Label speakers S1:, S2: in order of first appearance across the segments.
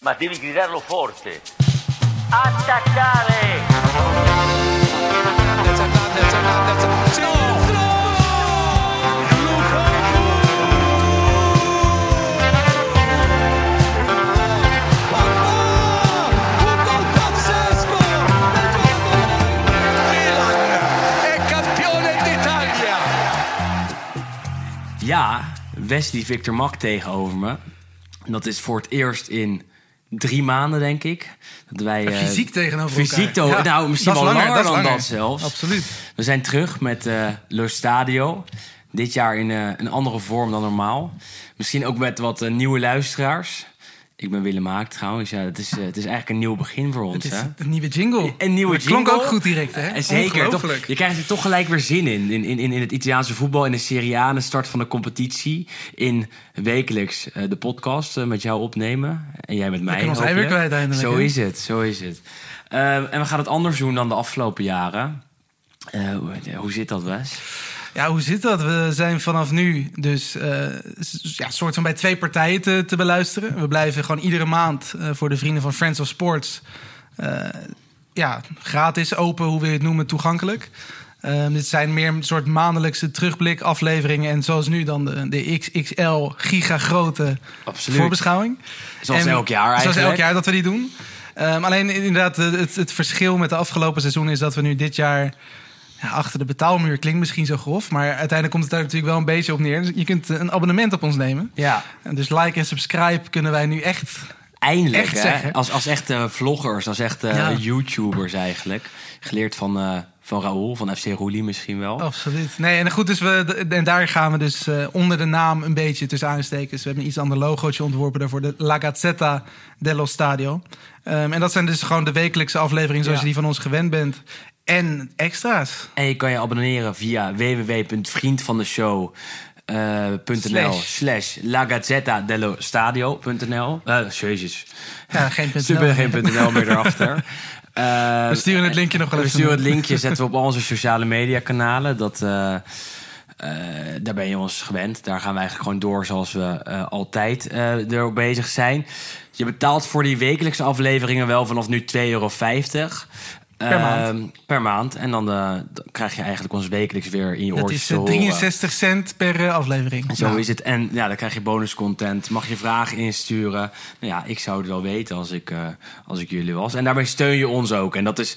S1: ma devi gridarlo forte. Attaccare!
S2: è campione d'Italia!
S3: Ja, Wesley Victor Mak tegenover me. Dat is voor het eerst in drie maanden, denk ik. Dat wij, eh,
S4: Fysiek tegenover
S3: fysiek
S4: elkaar. Ja,
S3: nou, misschien wel
S4: langer,
S3: dan
S4: langer.
S3: dat zelfs.
S4: Absoluut.
S3: We zijn terug met Lo Stadio. Dit jaar in eh, een andere vorm dan normaal. Misschien ook met wat nieuwe luisteraars. Ik ben Willem Haak trouwens. Ja, het, is, eh, het is eigenlijk een nieuw begin voor ons.
S4: Het is
S3: hè?
S4: een nieuwe jingle.
S3: Een nieuwe
S4: Het klonk
S3: jingle.
S4: ook goed direct, hè?
S3: Eh, Zeker. Toch, je krijgt er toch gelijk weer zin in. In, in, in het Italiaanse voetbal, in de Serie A, aan de start van de competitie. In wekelijks eh, de podcast met jou opnemen. En jij met mij. hoop
S4: ei weer kwijt eindelijk,
S3: Zo is het, zo is het. Eh, en we gaan het anders doen dan de afgelopen jaren. Hoe, hoe zit dat, Wes?
S4: Ja, hoe zit dat? We zijn vanaf nu dus s- ja, soort van bij twee partijen te, te beluisteren. We blijven gewoon iedere maand eh, voor de vrienden van Friends of Sports... eh, ja, gratis, open, hoe wil je het noemen, toegankelijk. Eh, dit zijn meer een soort maandelijkse terugblik afleveringen... en zoals nu dan de, de XXL gigagrote
S3: Absoluut.
S4: voorbeschouwing.
S3: Zoals
S4: En-
S3: elk jaar
S4: Zoals
S3: eigenlijk.
S4: elk jaar dat we die doen. Ehm, alleen inderdaad, het, het verschil met de afgelopen seizoen is dat we nu dit jaar ja, achter de betaalmuur klinkt misschien zo grof, maar uiteindelijk komt het daar natuurlijk wel een beetje op neer. Dus je kunt eh, een abonnement op ons nemen.
S3: Ja,
S4: En dus like en subscribe kunnen wij nu echt.
S3: eindelijk.
S4: Echt
S3: hè?
S4: zeggen.
S3: Als, als echte vloggers, als echte
S4: Ja.
S3: YouTubers eigenlijk. Geleerd van, eh van Raoul, van FC Roelie misschien wel.
S4: Absoluut. Nee, en goed, dus we, en daar gaan we dus eh, onder de naam een beetje tussen aanstekens. We hebben een iets ander logootje ontworpen daarvoor, de La Gazzetta dello Stadio. Ehm, en dat zijn dus gewoon de wekelijkse afleveringen zoals
S3: Ja.
S4: je die van ons gewend bent. En extra's.
S3: En je kan je abonneren via www.vriendvandeshow.nl
S4: Slash.
S3: slash La Gazzetta dello Stadio.nl. Eh, jezus.
S4: Ja, geen punt
S3: Super,
S4: nl.
S3: geen punt .nl meer erachter. Eh,
S4: We sturen het linkje nog wel
S3: We
S4: even.
S3: sturen het linkje, zetten we op al onze sociale media kanalen. Dat, eh, eh, daar ben je ons gewend. Daar gaan we eigenlijk gewoon door zoals we eh, altijd eh er bezig zijn. Je betaalt voor die wekelijkse afleveringen wel vanaf nu 2,50 euro.
S4: Per maand.
S3: Ehm, per maand. En dan, eh, dan krijg je eigenlijk ons wekelijks weer in je
S4: Dat
S3: oortjes
S4: is
S3: te
S4: eh,
S3: horen.
S4: 63 cent per eh, aflevering.
S3: Zo
S4: Nou,
S3: is het. En ja, dan krijg je bonuscontent. Mag je vragen insturen. Nou ja, ik zou het wel weten als ik, eh, als ik jullie was. En daarmee steun je ons ook. En dat is,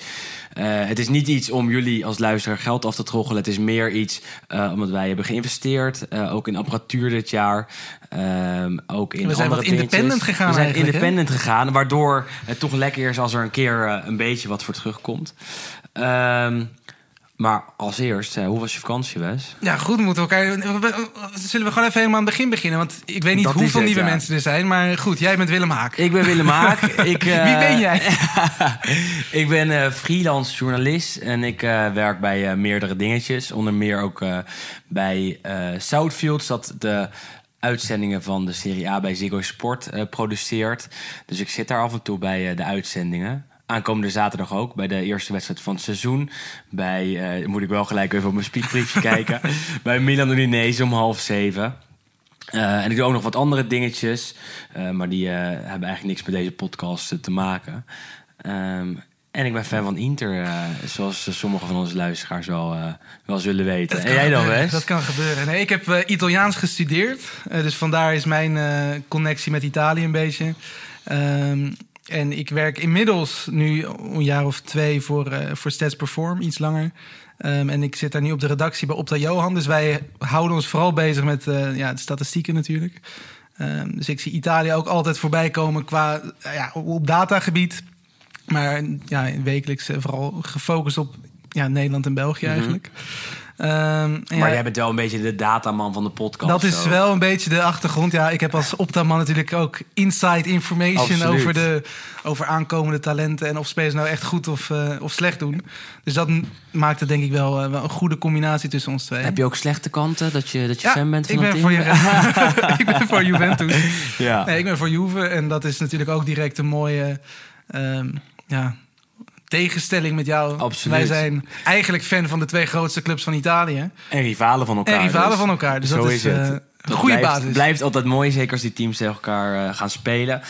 S3: eh, het is niet iets om jullie als luisteraar geld af te troggelen. Het is meer iets eh, omdat wij hebben geïnvesteerd. eh, ook in apparatuur dit jaar. Ehm, ook in
S4: We zijn wat independent gegaan
S3: We zijn independent gegaan. Waardoor het toch lekker is als er een keer eh, een beetje wat voor terugkomt. Ehm, maar als eerst, eh, hoe was je vakantie, Wes?
S4: Ja, goed, moeten we elkaar. Zullen we gewoon even helemaal aan het begin beginnen? Want ik weet niet
S3: Dat
S4: hoeveel
S3: het,
S4: nieuwe
S3: ja.
S4: mensen er zijn. Maar goed, jij bent Willem Haak.
S3: Ik ben Willem Haak. ik, eh,
S4: Wie ben jij?
S3: ik ben eh, freelance journalist en ik eh, werk bij eh, meerdere dingetjes. Onder meer ook eh, bij eh Southfields, dat de uitzendingen van de Serie A bij Ziggo Sport eh, produceert. Dus ik zit daar af en toe bij eh, de uitzendingen. Aankomende zaterdag ook, bij de eerste wedstrijd van het seizoen. Bij, eh, moet ik wel gelijk even op mijn speakbriefje kijken. Bij Milan Udinese om half zeven. En ik doe ook nog wat andere dingetjes. maar die hebben eigenlijk niks met deze podcast te maken. Ehm, en ik ben fan van Inter, eh, zoals sommige van onze luisteraars wel, eh, wel zullen weten.
S4: Dat
S3: En jij dan. Wes?
S4: Dat kan gebeuren. Nee, ik heb eh, Italiaans gestudeerd. Dus vandaar is mijn connectie met Italië een beetje. Ehm, en ik werk inmiddels nu een jaar of twee voor, voor Stats Perform, iets langer. Ehm, en ik zit daar nu op de redactie bij Opta Johan. Dus wij houden ons vooral bezig met ja, de statistieken natuurlijk. Ehm, dus ik zie Italië ook altijd voorbij komen qua ja, op- op datagebied. Maar ja, wekelijks eh, vooral gefocust op ja, Nederland en België eigenlijk. Ehm,
S3: Mhm. Maar
S4: ja,
S3: jij bent wel een beetje de dataman van de podcast.
S4: dat is wel een beetje de achtergrond. Ja, ik heb als Optaman natuurlijk ook inside information
S3: Absoluut.
S4: over, de, over aankomende talenten en of spelers nou echt goed of, eh, of slecht doen. Dus dat maakt het denk ik wel, eh, wel een goede combinatie tussen ons twee.
S3: Heb je ook slechte kanten, dat je, dat je
S4: ja,
S3: fan bent van
S4: ik ben,
S3: team?
S4: voor je, ik ben voor Juventus.
S3: Ja.
S4: Nee, ik ben voor Juve en dat is natuurlijk ook direct een mooie ehm, ja, tegenstelling met jou.
S3: Absoluut.
S4: Wij zijn eigenlijk fan van de twee grootste clubs van Italië.
S3: En rivalen van elkaar.
S4: En rivalen
S3: dus.
S4: van elkaar. Dus
S3: Zo
S4: dat
S3: is
S4: is,
S3: het.
S4: eh, een goede
S3: blijft,
S4: basis.
S3: blijft altijd mooi, zeker als die teams tegen elkaar eh, gaan spelen.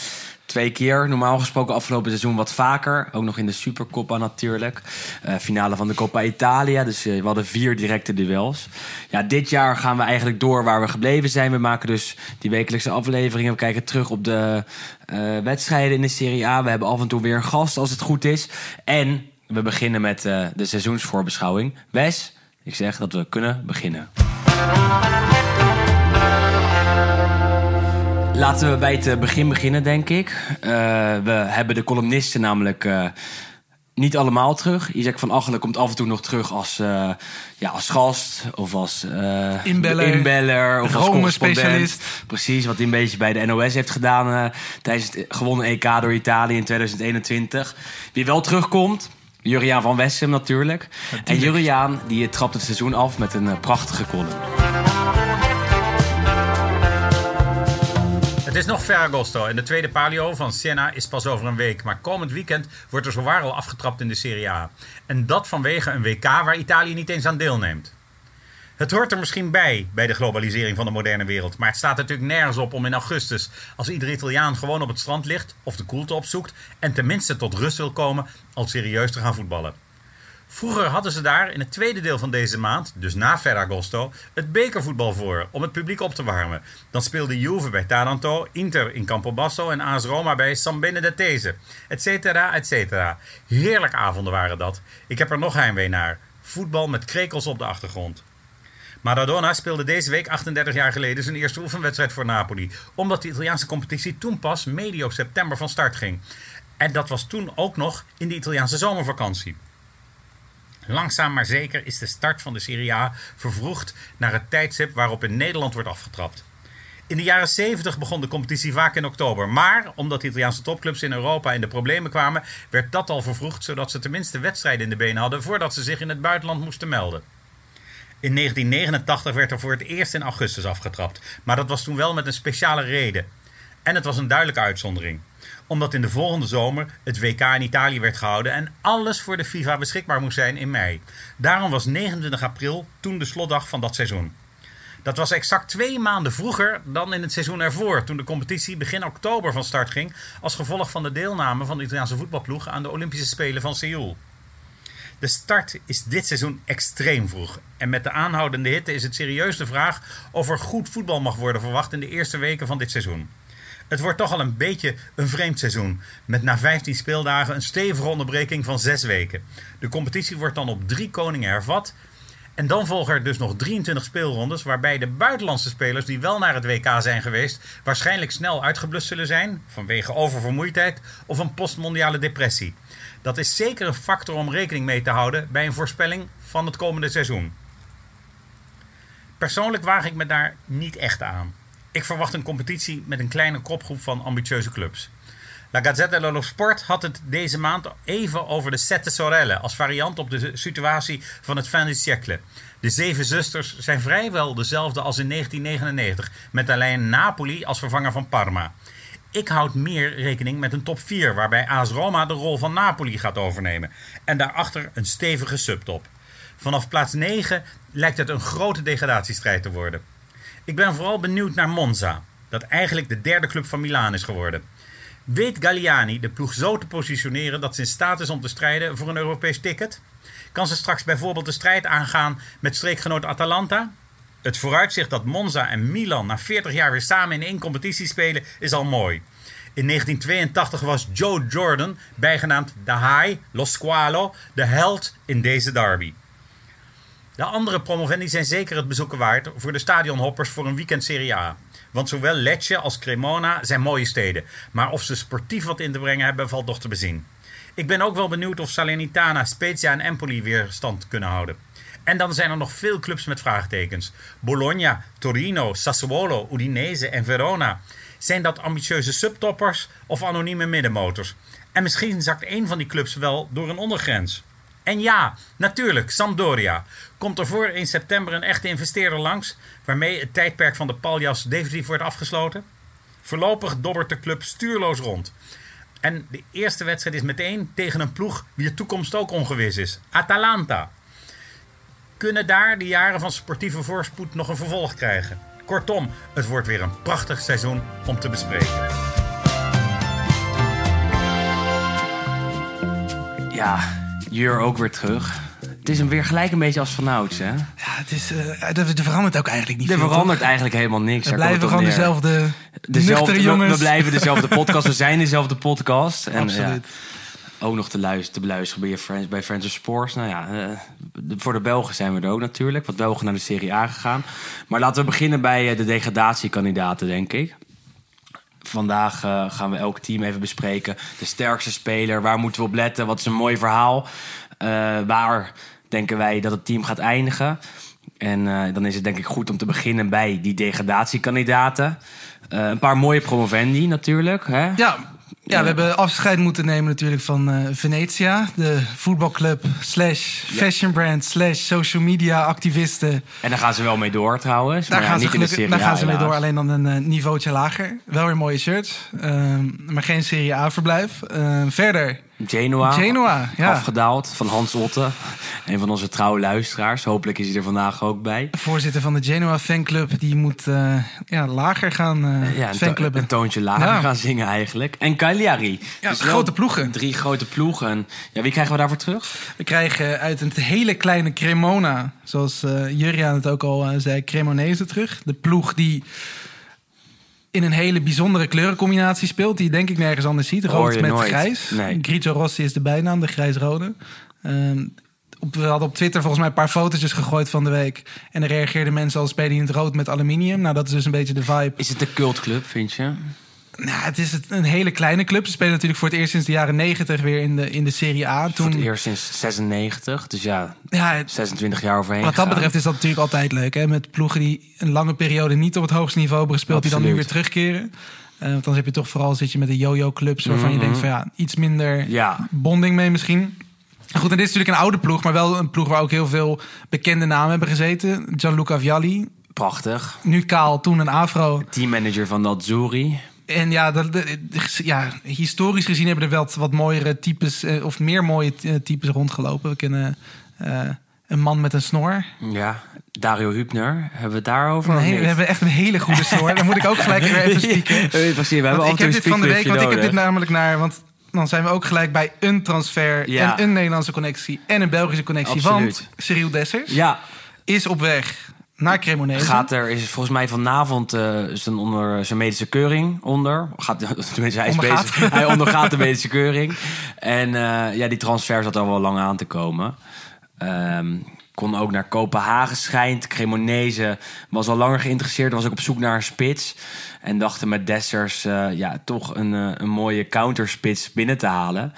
S3: Twee keer. Normaal gesproken afgelopen seizoen wat vaker. Ook nog in de Supercoppa natuurlijk. Uh, finale van de Coppa Italia. Dus uh, we hadden vier directe duels. Ja, dit jaar gaan we eigenlijk door waar we gebleven zijn. We maken dus die wekelijkse afleveringen. We kijken terug op de uh, wedstrijden in de Serie A. We hebben af en toe weer een gast als het goed is. En we beginnen met de seizoensvoorbeschouwing. Wes, ik zeg dat we kunnen beginnen. Laten we bij het begin beginnen, denk ik. Uh, we hebben de columnisten namelijk uh, niet allemaal terug. Isaac van Achelen komt af en toe nog terug als, uh, ja, als gast of als
S4: inbeller,
S3: inbeller of als
S4: correspondent.
S3: Precies, wat hij een beetje bij de NOS heeft gedaan tijdens het gewonnen EK door Italië in 2021. Wie wel terugkomt, Juriaan van Wessem natuurlijk. natuurlijk. En Juriaan die trapt het seizoen af met een prachtige column.
S5: Is nog Ferragosto en de tweede palio van Siena is pas over een week. Maar komend weekend wordt er zowaar al afgetrapt in de Serie A. En dat vanwege een WK waar Italië niet eens aan deelneemt. Het hoort er misschien bij, bij de globalisering van de moderne wereld. Maar het staat natuurlijk nergens op om in augustus, als ieder Italiaan gewoon op het strand ligt of de koelte opzoekt en tenminste tot rust wil komen, al serieus te gaan voetballen. Vroeger hadden ze daar in het tweede deel van deze maand, dus na Ferragosto, het bekervoetbal voor om het publiek op te warmen. Dan speelde Juve bij Taranto, Inter in Campobasso en AS Roma bij San Benedettese, et cetera, et cetera. Heerlijke avonden waren dat. Ik heb er nog heimwee naar. Voetbal met krekels op de achtergrond. Maradona speelde deze week 38 jaar geleden zijn eerste oefenwedstrijd voor Napoli, omdat de Italiaanse competitie toen pas medio september van start ging. En dat was toen ook nog in de Italiaanse zomervakantie. Langzaam maar zeker is de start van de Serie A vervroegd naar het tijdstip waarop in Nederland wordt afgetrapt. In de jaren 70 begon de competitie vaak in oktober. Maar omdat Italiaanse topclubs in Europa in de problemen kwamen, werd dat al vervroegd zodat ze tenminste wedstrijden in de benen hadden voordat ze zich in het buitenland moesten melden. In 1989 werd er voor het eerst in augustus afgetrapt, maar dat was toen wel met een speciale reden. En het was een duidelijke uitzondering omdat in de volgende zomer het WK in Italië werd gehouden en alles voor de FIFA beschikbaar moest zijn in mei. Daarom was 29 april toen de slotdag van dat seizoen. Dat was exact twee maanden vroeger dan in het seizoen ervoor, toen de competitie begin oktober van start ging, als gevolg van de deelname van de Italiaanse voetbalploeg aan de Olympische Spelen van Seoul. De start is dit seizoen extreem vroeg. En met de aanhoudende hitte is het serieus de vraag of er goed voetbal mag worden verwacht in de eerste weken van dit seizoen. Het wordt toch al een beetje een vreemd seizoen. Met na 15 speeldagen een stevige onderbreking van 6 weken. De competitie wordt dan op drie koningen hervat. En dan volgen er dus nog 23 speelrondes, waarbij de buitenlandse spelers die wel naar het WK zijn geweest, waarschijnlijk snel uitgeblust zullen zijn, vanwege oververmoeidheid of een postmondiale depressie. Dat is zeker een factor om rekening mee te houden bij een voorspelling van het komende seizoen. Persoonlijk waag ik me daar niet echt aan. Ik verwacht een competitie met een kleine kopgroep van ambitieuze clubs. La Gazzetta dello Sport had het deze maand even over de Sette Sorelle als variant op de situatie van het fin du. De zeven zusters zijn vrijwel dezelfde als in 1999, met alleen Napoli als vervanger van Parma. Ik houd meer rekening met een top 4, waarbij AS Roma de rol van Napoli gaat overnemen. En daarachter een stevige subtop. Vanaf plaats 9 lijkt het een grote degradatiestrijd te worden. Ik ben vooral benieuwd naar Monza, dat eigenlijk de derde club van Milaan is geworden. Weet Galliani de ploeg zo te positioneren dat ze in staat is om te strijden voor een Europees ticket? Kan ze straks bijvoorbeeld de strijd aangaan met streekgenoot Atalanta? Het vooruitzicht dat Monza en Milan na 40 jaar weer samen in één competitie spelen is al mooi. In 1982 was Joe Jordan, bijgenaamd de High, Lo Squalo, de held in deze derby. De andere promovendi zijn zeker het bezoeken waard voor de stadionhoppers voor een weekend Serie A. Want zowel Lecce als Cremona zijn mooie steden. Maar of ze sportief wat in te brengen hebben, valt toch te bezien. Ik ben ook wel benieuwd of Salernitana, Spezia en Empoli weer stand kunnen houden. En dan zijn er nog veel clubs met vraagtekens. Bologna, Torino, Sassuolo, Udinese en Verona. Zijn dat ambitieuze subtoppers of anonieme middenmotors? En misschien zakt één van die clubs wel door een ondergrens. En ja, natuurlijk, Sampdoria komt er voor in september een echte investeerder langs, waarmee het tijdperk van de paljas definitief wordt afgesloten? Voorlopig dobbert de club stuurloos rond. En de eerste wedstrijd is meteen tegen een ploeg wier toekomst ook ongewis is: Atalanta. Kunnen daar de jaren van sportieve voorspoed nog een vervolg krijgen? Kortom, het wordt weer een prachtig seizoen om te bespreken.
S3: Ja, Jur ook weer terug. Het is hem weer gelijk een beetje als vanouds, hè?
S4: Ja, het is, er, er verandert ook eigenlijk niet
S3: Er
S4: veel.
S3: verandert
S4: toch?
S3: eigenlijk helemaal niks.
S4: We blijven gewoon
S3: neer.
S4: dezelfde,
S3: Dezelfde- we-
S4: jongens.
S3: We, blijven dezelfde podcast. We zijn dezelfde podcast. En,
S4: Absoluut.
S3: ja, ook nog te, luisteren, te beluisteren bij, je Friends, bij Friends of Sports. Nou ja, eh, de- voor de Belgen zijn we er ook natuurlijk. Want Belgen naar de Serie A gegaan. Maar laten we beginnen bij eh, de degradatiekandidaten, denk ik. Vandaag gaan we elk team even bespreken. De sterkste speler, waar moeten we op letten? Wat is een mooi verhaal? Eh, waar denken wij dat het team gaat eindigen? En eh, dan is het denk ik goed om te beginnen bij die degradatiekandidaten. Eh, een paar mooie promovendi natuurlijk. Hè?
S4: Ja, ja, we hebben afscheid moeten nemen natuurlijk van Venetia. De voetbalclub slash fashion brand slash social media activisten.
S3: En daar gaan ze wel mee door trouwens.
S4: Daar
S3: maar ja,
S4: gaan, ze,
S3: niet in
S4: daar
S3: A,
S4: gaan ze mee door, alleen dan een niveautje lager. Wel weer mooie shirts, ehm, maar geen Serie A-verblijf. Ehm, verder,
S3: Genoa,
S4: Genoa, ja.
S3: afgedaald van Hans Otte. Een van onze trouwe luisteraars. Hopelijk is hij er vandaag ook bij.
S4: voorzitter van de Genoa fanclub, die moet eh, ja, lager gaan eh
S3: Ja, een, to-
S4: fanclubben.
S3: een toontje lager
S4: Ja.
S3: gaan zingen eigenlijk. En Cagliari.
S4: Ja,
S3: Dus
S4: grote ploegen.
S3: Drie grote ploegen. En, ja, wie krijgen we daarvoor terug?
S4: We krijgen uit een hele kleine Cremona, zoals Juriaan het ook al zei, Cremonese terug. De ploeg die in een hele bijzondere kleurencombinatie speelt, die je denk ik nergens anders ziet. Rood met
S3: nooit.
S4: grijs.
S3: Nee.
S4: Grigio Rossi is de bijnaam, de grijs-rode. Ehm, op, we hadden op Twitter volgens mij een paar fotootjes gegooid van de week. En er reageerden mensen al spelen in het rood met aluminium. Nou, dat is dus een beetje de vibe.
S3: Is het de cultclub, vind je?
S4: Nou, het is een hele kleine club. Ze spelen natuurlijk voor het eerst sinds de jaren negentig weer in de, in de Serie A.
S3: Voor
S4: Toen,
S3: het eerst sinds 96. Dus ja,
S4: ja, het-
S3: 26 jaar overheen
S4: Wat dat
S3: gegaan.
S4: betreft is dat natuurlijk altijd leuk. Hè? Met ploegen die een lange periode niet op het hoogste niveau hebben gespeeld, die dan nu weer terugkeren. Eh, want dan heb je toch vooral zit je met de yo-yo clubs waarvan je
S3: Mhm.
S4: denkt van ja, iets minder
S3: Ja.
S4: bonding mee misschien. Goed, en dit is natuurlijk een oude ploeg, maar wel een ploeg waar ook heel veel bekende namen hebben gezeten. Gianluca Vialli,
S3: Prachtig.
S4: nu kaal, toen een afro.
S3: Teammanager van de Azzurri.
S4: En ja, ja, historisch gezien hebben er wel wat, mooiere types, eh, of meer mooie eh, types rondgelopen. We kennen eh, een man met een snor.
S3: Ja, Dario Hübner. Hebben we het daarover?
S4: Nee, we hebben echt een hele goede snor. Dan moet ik ook gelijk weer even spieken.
S3: Ja, we hebben
S4: ik heb dit van de week, want ik heb dit namelijk naar... Want dan zijn we ook gelijk bij een transfer
S3: Ja.
S4: en een Nederlandse connectie... en een Belgische connectie.
S3: Absoluut.
S4: Want Cyril Dessers
S3: Ja,
S4: is op weg naar Cremonese.
S3: gaat er, is volgens mij vanavond eh, zijn, onder, zijn medische keuring onder. Gaat, tenminste, hij, is
S4: Ondergaat.
S3: bezig, hij ondergaat de medische keuring. En eh, ja, die transfer zat al wel lang aan te komen. Ehm, kon ook naar Kopenhagen schijnt. Cremonese was al langer geïnteresseerd. Was ook op zoek naar een spits. En dachten met Dessers eh, ja, toch een, eh, een mooie counterspits binnen te halen.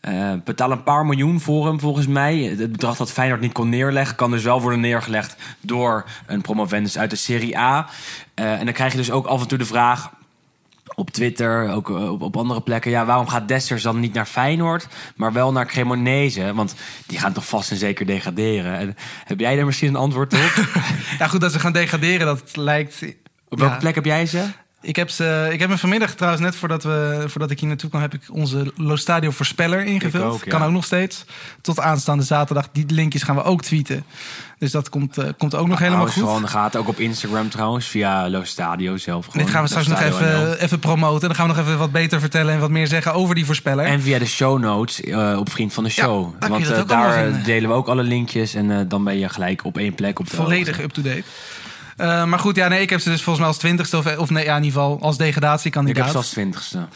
S3: Eh betaal een paar miljoen voor hem, volgens mij. Het bedrag dat Feyenoord niet kon neerleggen... kan dus wel worden neergelegd door een promovendus uit de Serie A. Eh, en dan krijg je dus ook af en toe de vraag op Twitter, ook eh, op, op andere plekken... ja, waarom gaat Dessers dan niet naar Feyenoord, maar wel naar Cremonese? Want die gaan toch vast en zeker degraderen. En, heb jij daar misschien een antwoord op?
S4: Ja, goed dat ze gaan degraderen, dat lijkt...
S3: op welke
S4: Ja.
S3: plek heb jij ze?
S4: Ik heb, ze, ik heb me vanmiddag trouwens, net voordat, we, voordat ik hier naartoe kwam... heb ik onze Lo Stadio voorspeller ingevuld.
S3: ook, ja.
S4: Kan ook nog steeds. Tot aanstaande zaterdag. Die linkjes gaan we ook tweeten. Dus dat komt, eh, komt ook nog helemaal goed.
S3: de gaten, ook op Instagram trouwens, via Lo Stadio zelf. gewoon.
S4: Dit gaan we straks nog even, even promoten. Dan gaan we nog even wat beter vertellen en wat meer zeggen over die voorspeller.
S3: En via de show notes eh, op Vriend van de Show. Want eh, daar delen we ook alle linkjes. En dan ben je gelijk op één plek op de
S4: Volledig up-to-date. Eh, maar goed, ja, nee, ik heb ze dus volgens mij als twintigste of, of nee, ja, in ieder geval als
S3: Ik heb
S4: degradatiekandidaat.
S3: ze als twintigste.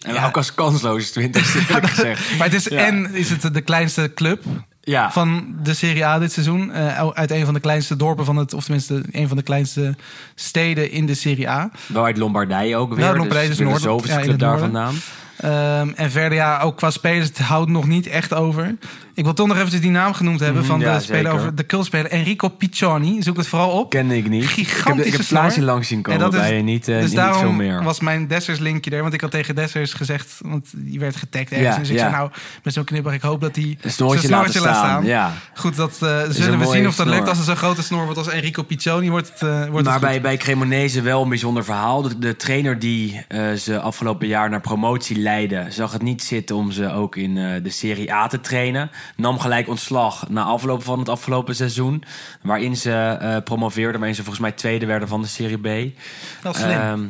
S3: En
S4: Ja.
S3: ook als kansloos twintigste, eerlijk gezegd.
S4: Maar het is
S3: Ja.
S4: en is het de kleinste club
S3: Ja,
S4: van de Serie A dit seizoen. eh, uit een van de kleinste dorpen van het, of tenminste een van de kleinste steden in de Serie A.
S3: wel uit Lombardije ook weer.
S4: Wel, Lombardije,
S3: dus
S4: dus
S3: weer de
S4: Noord-
S3: zoveelste
S4: ja, in
S3: club daar vandaan.
S4: Ehm, en verder, ja, ook qua spelers, het houdt nog niet echt over. Ik wil toch nog eventjes die naam genoemd hebben
S3: Mhm,
S4: van
S3: ja,
S4: de speler
S3: zeker.
S4: over de cultspeler Enrico Piccioni. Zoek het vooral op.
S3: Kende ik niet. ik heb, ik heb plaatje langs zien komen bij je, niet, eh,
S4: dus
S3: niet
S4: daarom
S3: veel meer.
S4: was mijn Dessers linkje er. Want ik had tegen Dessers gezegd, want die werd getagd ergens.
S3: Ja,
S4: dus ik
S3: ja.
S4: zei nou, met zo'n knipper, ik hoop dat hij
S3: Een
S4: zijn
S3: snoortje laten staan. Ja.
S4: Goed, dat eh, zullen we zien of dat lukt. Als het zo'n grote snor wordt als Enrico Piccioni, wordt het, eh, wordt
S3: Maar
S4: het
S3: bij, bij Cremonese wel een bijzonder verhaal. De, de trainer die ze afgelopen jaar naar promotie leidde... zag het niet zitten om ze ook in eh, de Serie A te trainen. Nam gelijk ontslag na afloop van het afgelopen seizoen... waarin ze eh, promoveerden, waarin ze volgens mij tweede werden van de Serie B.
S4: Wel slim.
S3: Ehm,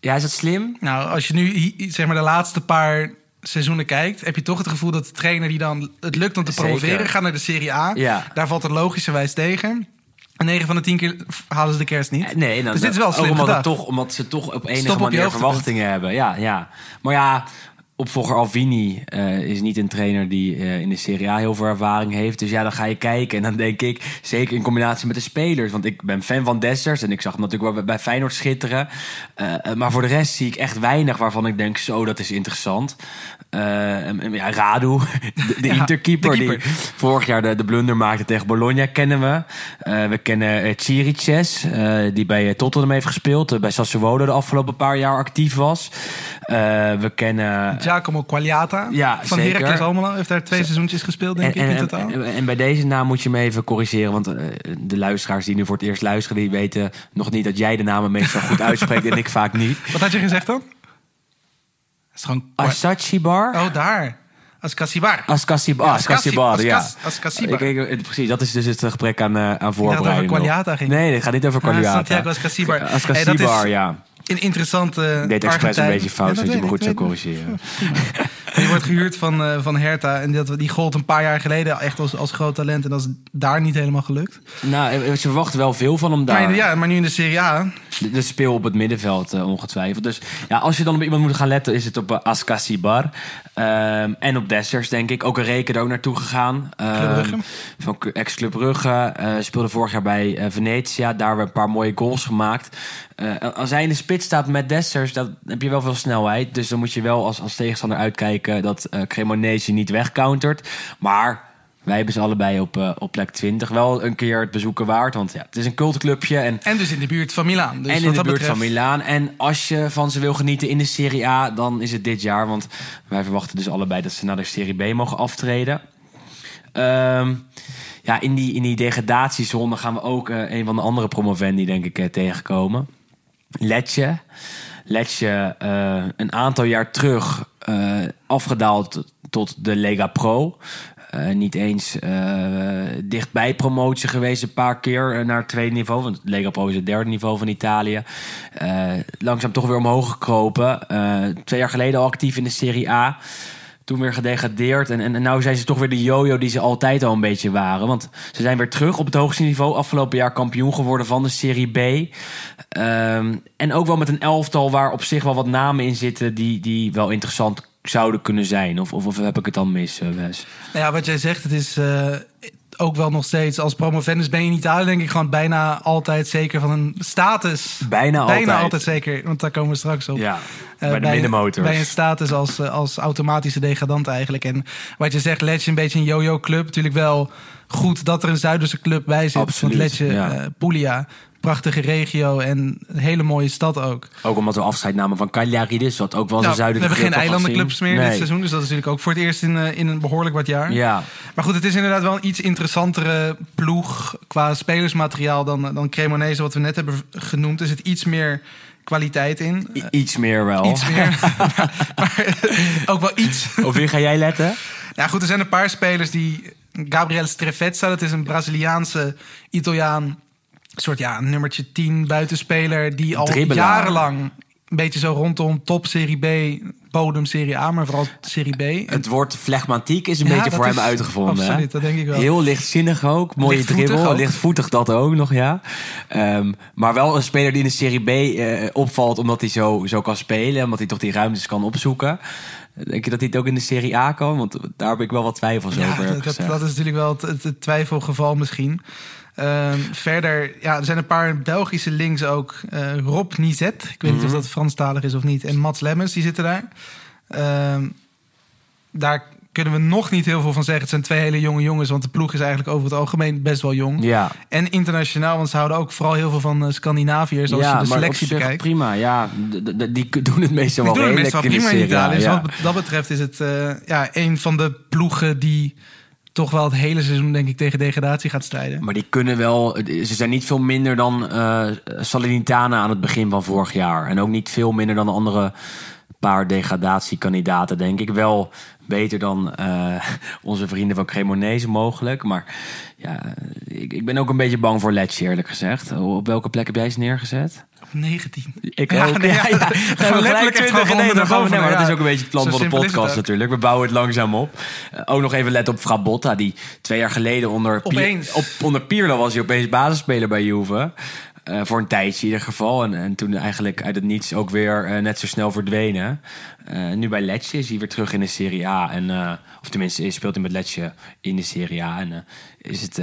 S3: ja, is dat slim?
S4: Nou, als je nu zeg maar de laatste paar seizoenen kijkt, heb je toch het gevoel dat de trainer die dan het lukt om te promoveren, gaat naar de Serie A.
S3: Ja.
S4: Daar valt het logischerwijs tegen. En 9 van de 10 keer halen ze de kerst niet.
S3: Eh, Nee, dan,
S4: dus dit is wel
S3: ook
S4: slim
S3: omdat, toch, omdat ze toch op enige manier verwachtingen hebben. Ja, ja. Maar ja, opvolger Alvini eh, is niet een trainer die eh, in de Serie A heel veel ervaring heeft. Dus ja, dan ga je kijken. En dan denk ik, zeker in combinatie met de spelers. Want ik ben fan van Dessers. En ik zag hem natuurlijk wel bij Feyenoord schitteren. Eh, maar voor de rest zie ik echt weinig waarvan ik denk, zo, dat is interessant. En- ja, Radu, de, de
S4: Ja,
S3: interkeeper,
S4: de
S3: die vorig jaar de, de blunder maakte tegen Bologna, kennen we. We kennen Chiriches, die bij Tottenham heeft gespeeld. bij Sassuolo de afgelopen paar jaar actief was. We kennen...
S4: Giacomo Quagliata
S3: Ja,
S4: van. Heracles Almelo. Heeft daar twee seizoentjes gespeeld, denk
S3: En,
S4: ik, in
S3: en,
S4: totaal.
S3: en, en bij deze naam moet je me even corrigeren. Want eh, de luisteraars die nu voor het eerst luisteren... die weten nog niet dat jij de namen meestal goed uitspreekt... en ik vaak niet.
S4: Wat had je gezegd dan? is gewoon...
S3: Asachibar?
S4: Oh, daar. Ascasibar.
S3: Ascasibar,
S4: Ja,
S3: Ascasibar,
S4: Ascasi-
S3: ja. Ik- ik- precies, dat is dus het gebrek aan, eh, aan voorbereiding.
S4: over
S3: nog.
S4: Quagliata ging.
S3: Nee, het gaat niet over
S4: Ah,
S3: Quagliata.
S4: Santiago Ascasibar. Hey,
S3: Ascasibar,
S4: dat is-
S3: ja.
S4: Een interessante
S3: Ik deed expres een beetje fout, zodat je me goed zou corrigeren.
S4: Die wordt gehuurd van, eh, van Hertha. En dat, die gold een paar jaar geleden echt als, als groot talent. En dat is daar niet helemaal gelukt.
S3: Nou, eh, ze verwachten wel veel van hem daar.
S4: Maar, ja, maar nu in de Serie A.
S3: De, de speel op het middenveld, eh, ongetwijfeld. Dus ja, als je dan op iemand moet gaan letten, is het op uh, Ascasibar. En op Dessers, denk ik. Ook een reken er ook naartoe gegaan.
S4: Brugge.
S3: Van ex-Club Brugge. eh, speelde vorig jaar bij eh, Venetia. Daar weer een paar mooie goals gemaakt. Eh, als hij in de spits staat met Dessers, dan heb je wel veel snelheid. Dus dan moet je wel als, als tegenstander uitkijken dat eh Cremonese niet wegcountert. Maar... Wij hebben ze allebei op, eh, op plek 20. Wel een keer het bezoeken waard. Want ja, het is een cultclubje. En
S4: En dus in de buurt van Milaan. Dus
S3: en in de buurt
S4: betreft-
S3: van Milaan. En als je van ze wil genieten in de Serie A, dan is het dit jaar. Want wij verwachten dus allebei dat ze naar de Serie B mogen aftreden. Ehm, ja, in die, in die degradatiezone gaan we ook eh, een van de andere promovendi, denk ik, tegenkomen. Letje. Letje, een aantal jaar terug afgedaald tot de Lega Pro. Eh, niet eens eh, dichtbij promotie geweest, een paar keer eh, naar tweede niveau. Want Lega Pro is het derde niveau van Italië. Eh, langzaam toch weer omhoog gekropen. Eh, twee jaar geleden al actief in de Serie A. Toen weer gedegradeerd. En, en, en nou zijn ze toch weer de yo-yo die ze altijd al een beetje waren. Want ze zijn weer terug op het hoogste niveau. Afgelopen jaar kampioen geworden van de Serie B. Ehm, en ook wel met een elftal waar op zich wel wat namen in zitten... die, die wel interessant zouden kunnen zijn. Of, of, of heb ik het dan mis, eh, Wes?
S4: Nou ja, wat jij zegt, het is eh, ook wel nog steeds... Als promovendus ben je in Italië denk ik gewoon bijna altijd zeker van een status.
S3: Bijna
S4: Bijna
S3: altijd.
S4: altijd zeker, want daar komen we straks op.
S3: Ja,
S4: Eh,
S3: bij de middenmotors.
S4: Bij een status als, eh, als automatische degradant eigenlijk. En wat je zegt, Letje een beetje een yo-yo club. Natuurlijk wel goed dat er een Zuiderse club bij zit.
S3: Absoluut,
S4: Want Letje,
S3: ja.
S4: eh, Puglia, prachtige regio en een hele mooie stad ook.
S3: Ook omdat we afscheid namen van Cagliari, wat ook wel
S4: Nou,
S3: een
S4: we
S3: zuidelijke
S4: hebben geen eilandenclubs meer dit seizoen. Dus dat is natuurlijk ook voor het eerst in, eh, in een behoorlijk wat jaar.
S3: Ja,
S4: Maar goed, het is inderdaad wel een iets interessantere ploeg qua spelersmateriaal dan, dan Cremonese, wat we net hebben genoemd. Er zit iets meer kwaliteit in.
S3: I- iets meer wel.
S4: Iets meer. maar, maar ook wel iets.
S3: Op wie ga jij letten?
S4: Ja, goed, er zijn een paar spelers die. Gabriele Strefezza, dat is een Braziliaanse Italiaan. Een soort ja, nummertje 10 buitenspeler. Die al
S3: Dribbelaar.
S4: jarenlang een beetje zo rondom top Serie B, bodem Serie A, maar vooral Serie B.
S3: Het woord flegmatiek is een
S4: Ja,
S3: beetje voor hem uitgevonden. hè?
S4: absoluut, dat denk ik wel.
S3: Heel lichtzinnig ook. Mooie
S4: Lichtvoetig
S3: dribbel.
S4: ook.
S3: Lichtvoetig dat ook nog, ja. Ehm, maar wel een speler die in de Serie B eh, opvalt omdat hij zo, zo kan spelen. Omdat hij toch die ruimtes kan opzoeken. Denk je dat hij het ook in de Serie A kan? Want daar heb ik wel wat twijfels
S4: Ja,
S3: over.
S4: dat, dat, is natuurlijk wel het twijfelgeval misschien. Ehm, verder, ja, er zijn een paar Belgische links ook. Eh, Rob Nizet, ik weet niet
S3: Mhm.
S4: of dat Franstalig is of niet. En Mats Lemmens, die zitten daar. Ehm, daar kunnen we nog niet heel veel van zeggen. Het zijn twee hele jonge jongens, want de ploeg is eigenlijk over het algemeen best wel jong.
S3: Ja,
S4: En internationaal, want ze houden ook vooral heel veel van eh, Scandinaviërs als
S3: ja
S4: je de
S3: maar op
S4: selectie
S3: zich
S4: bekijkt.
S3: prima. Ja, die doen het meestal
S4: Die
S3: wel
S4: doen het
S3: redelijk
S4: meestal prima in. Dus wat dat betreft is het eh, ja, een van de ploegen die toch wel het hele seizoen, denk ik, tegen degradatie gaat strijden.
S3: Maar die kunnen wel. Ze zijn niet veel minder dan eh Salernitana aan het begin van vorig jaar. En ook niet veel minder dan de andere paar degradatiekandidaten, denk ik. Wel beter dan eh, onze vrienden van Cremonese mogelijk. Maar ja, ik, ik ben ook een beetje bang voor Lecce, eerlijk gezegd. Op welke plek heb jij ze neergezet?
S4: Op 19.
S3: Ik
S4: Ja,
S3: ook.
S4: nee,
S3: ja,
S4: ja,
S3: ja.
S4: gewoon
S3: we gelijk
S4: letterlijk echt
S3: 20
S4: gewoon
S3: nee, maar nee, dat is ook een beetje het plan
S4: Zo
S3: van de podcast natuurlijk. We bouwen het langzaam op. Eh, ook nog even let op Frabotta, die twee jaar geleden onder, Pier- op, onder Pirlo was hij opeens basisspeler bij Juve. Eh, voor een tijdje in ieder geval. En, en toen eigenlijk uit het niets ook weer eh, net zo snel verdwenen. Nu bij Lecce is hij weer terug in de Serie A. En, of tenminste, speelt hij met Lecce in de Serie A. En is het...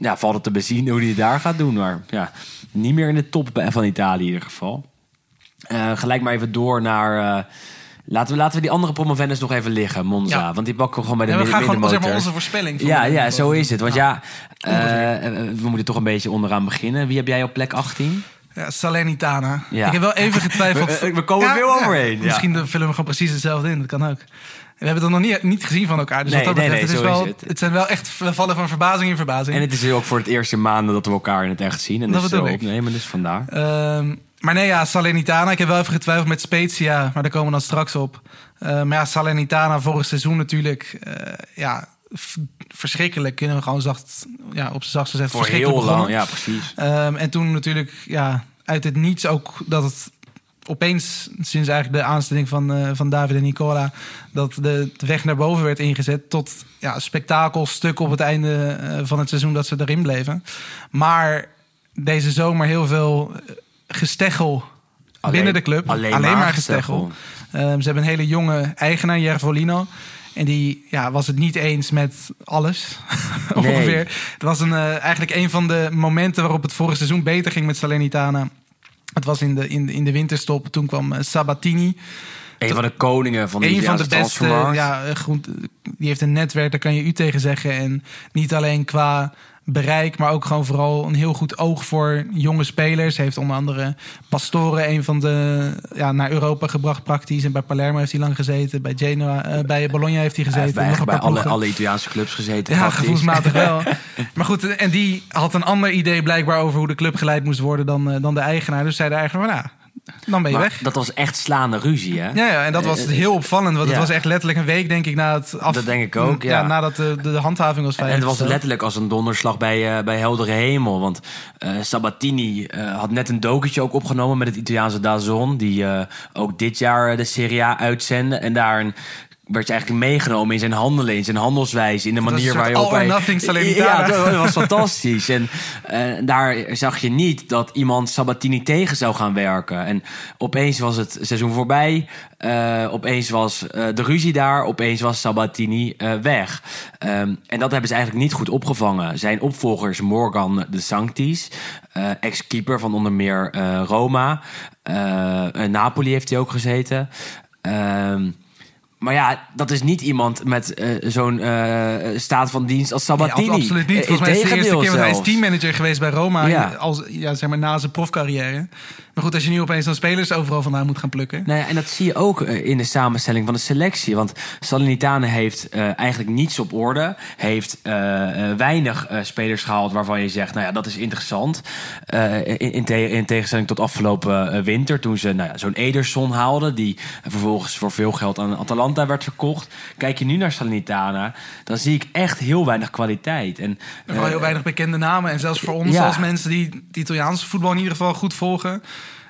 S3: ja, valt het te bezien hoe hij het daar gaat doen. Maar ja, niet meer in de top van Italië in ieder geval. Eh, gelijk maar even door naar... eh, laten, we, laten we die andere promovendus nog even liggen, Monza.
S4: Ja.
S3: Want die pakken we gewoon bij de
S4: En we
S3: midden,
S4: gaan gewoon zeg maar,
S3: middenmotor.
S4: onze voorspelling.
S3: Ja, ja, zo is het. Want ja, eh, we moeten toch een beetje onderaan beginnen. Wie heb jij op plek 18?
S4: Ja, Salernitana.
S3: Ja.
S4: Ik heb wel even getwijfeld.
S3: We- we komen veel overheen, ja.
S4: Misschien vullen we gewoon precies hetzelfde in. Dat kan ook. We hebben het nog niet, niet gezien van elkaar. Dus
S3: Nee,
S4: wat dat betreft,
S3: nee,
S4: het, is wel,
S3: is het.
S4: het zijn wel echt... We vallen van verbazing in verbazing.
S3: En het is ook voor het eerste maanden dat we elkaar in het echt zien. En
S4: Dat bedoel
S3: zo
S4: ik.
S3: opnemen, dus vandaar.
S4: Ehm, maar nee, ja, Salernitana. Ik heb wel even getwijfeld met Spezia, maar daar komen we dan straks op. Eh, maar ja, Salernitana vorig seizoen natuurlijk, eh, ja, verschrikkelijk. Kunnen we gewoon zacht, ja, op zijn zachtst gezegd,
S3: Voor
S4: verschrikkelijk
S3: heel lang,
S4: begonnen.
S3: ja, precies.
S4: Ehm, en toen natuurlijk, ja, uit het niets ook dat het opeens, sinds eigenlijk de aanstelling van, eh, van David en Nicola, dat de, de weg naar boven werd ingezet tot ja, spektakelstuk op het einde eh, van het seizoen dat ze erin bleven. Maar deze zomer heel veel eh, gesteggel
S3: Alleen-
S4: binnen de club.
S3: alleen maar gesteggel.
S4: Ehm, ze hebben een hele jonge eigenaar, Jervolino. En die ja, was het niet eens met alles.
S3: Nee.
S4: Ongeveer. Het was een, eigenlijk een van de momenten waarop het vorig seizoen beter ging met Salernitana. Het was in de, in de, in de winterstop. Toen kwam eh, Sabatini.
S3: Een van de koningen van de
S4: Een van de beste. Ja, eh, die heeft een netwerk, daar kan je u tegen zeggen. En niet alleen qua bereik, maar ook gewoon vooral een heel goed oog voor jonge spelers. Hij heeft onder andere Pastore, een van de ja, naar Europa gebracht praktisch. En bij Palermo heeft hij lang gezeten. Bij Genoa, eh, bij Bologna heeft hij
S3: Hij
S4: gezeten.
S3: heeft bij,
S4: Nog
S3: alle, alle Italiaanse clubs gezeten.
S4: Ja,
S3: praktisch.
S4: gevoelsmatig wel. maar goed, en die had een ander idee blijkbaar over hoe de club geleid moest worden dan, eh, dan de eigenaar. Dus zei de eigenaar nou, dan ben je
S3: Maar
S4: weg.
S3: dat was echt slaande ruzie, hè?
S4: Ja, ja, en dat was heel opvallend. Want
S3: ja.
S4: het was echt letterlijk een week, denk ik, na het af...
S3: Dat denk ik ook, ja.
S4: nadat de, de, de handhaving was
S3: En het was letterlijk als een donderslag bij, eh, bij heldere hemel. Want eh, Sabatini eh, had net een documentje ook opgenomen met het Italiaanse Dazon. Die eh, ook dit jaar de Serie A uitzende. En daar werd je eigenlijk meegenomen in zijn handelen, in zijn handelswijze, in de manier waar je op
S4: Salernitana.
S3: Ja, dat was fantastisch. En eh, daar zag je niet dat iemand Sabatini tegen zou gaan werken. En opeens was het seizoen voorbij. Eh, opeens was eh, de ruzie daar. Opeens was Sabatini weg. Ehm, en dat hebben ze eigenlijk niet goed opgevangen. Zijn opvolgers Morgan de Sanctis, ex-keeper van onder meer Roma. Napoli heeft hij ook gezeten. Ehm, maar ja, dat is niet iemand met eh, zo'n eh, staat van dienst als
S4: Nee,
S3: Sabatini.
S4: ab- absoluut niet.
S3: Eh,
S4: Volgens mij is de eerste keer, want hij is teammanager geweest bij Roma.
S3: Ja.
S4: Als, ja, zeg maar na zijn profcarrière. Maar goed, als je nu opeens dan spelers overal vandaan moet gaan plukken.
S3: Nou ja, en dat zie je ook eh, in de samenstelling van de selectie. Want Salernitana heeft eh, eigenlijk niets op orde. Heeft eh, weinig spelers gehaald waarvan je zegt... nou ja, dat is interessant. In, in, te- in tegenstelling tot afgelopen winter... toen ze nou ja, zo'n Ederson haalden... die vervolgens voor veel geld aan Atalanta werd verkocht. Kijk je nu naar Salernitana... dan zie ik echt heel weinig kwaliteit. En,
S4: En vooral heel weinig bekende namen. En zelfs voor ons
S3: ja.
S4: als mensen die het Italiaanse voetbal in ieder geval goed volgen...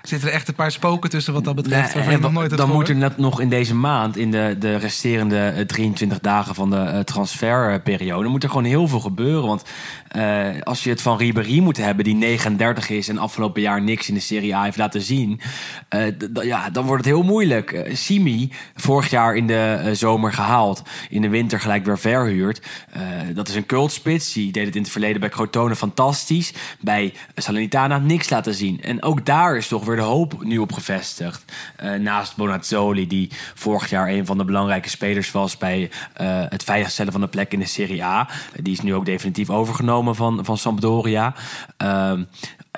S4: zitten er echt een paar spoken tussen wat dat betreft.
S3: Nee, en
S4: nog nooit
S3: dan moet er net nog in deze maand, in de, de resterende eh, 23 dagen van de eh, transferperiode, moet er gewoon heel veel gebeuren. Want eh, als je het van Ribéry moet hebben, die 39 is en afgelopen jaar niks in de Serie A heeft laten zien, eh, ja, dan wordt het heel moeilijk. Eh, Simi, vorig jaar in de eh, zomer gehaald, in de winter gelijk weer verhuurd. Eh, dat is een cultspits, die deed het in het verleden bij Crotone fantastisch. Bij Salernitana niks laten zien. En ook daar is toch weer de hoop nu op gevestigd. Eh, naast Bonazzoli, die vorig jaar een van de belangrijke spelers was bij eh, het veiligstellen van de plek in de Serie A. Die is nu ook definitief overgenomen van, van Sampdoria. Ehm,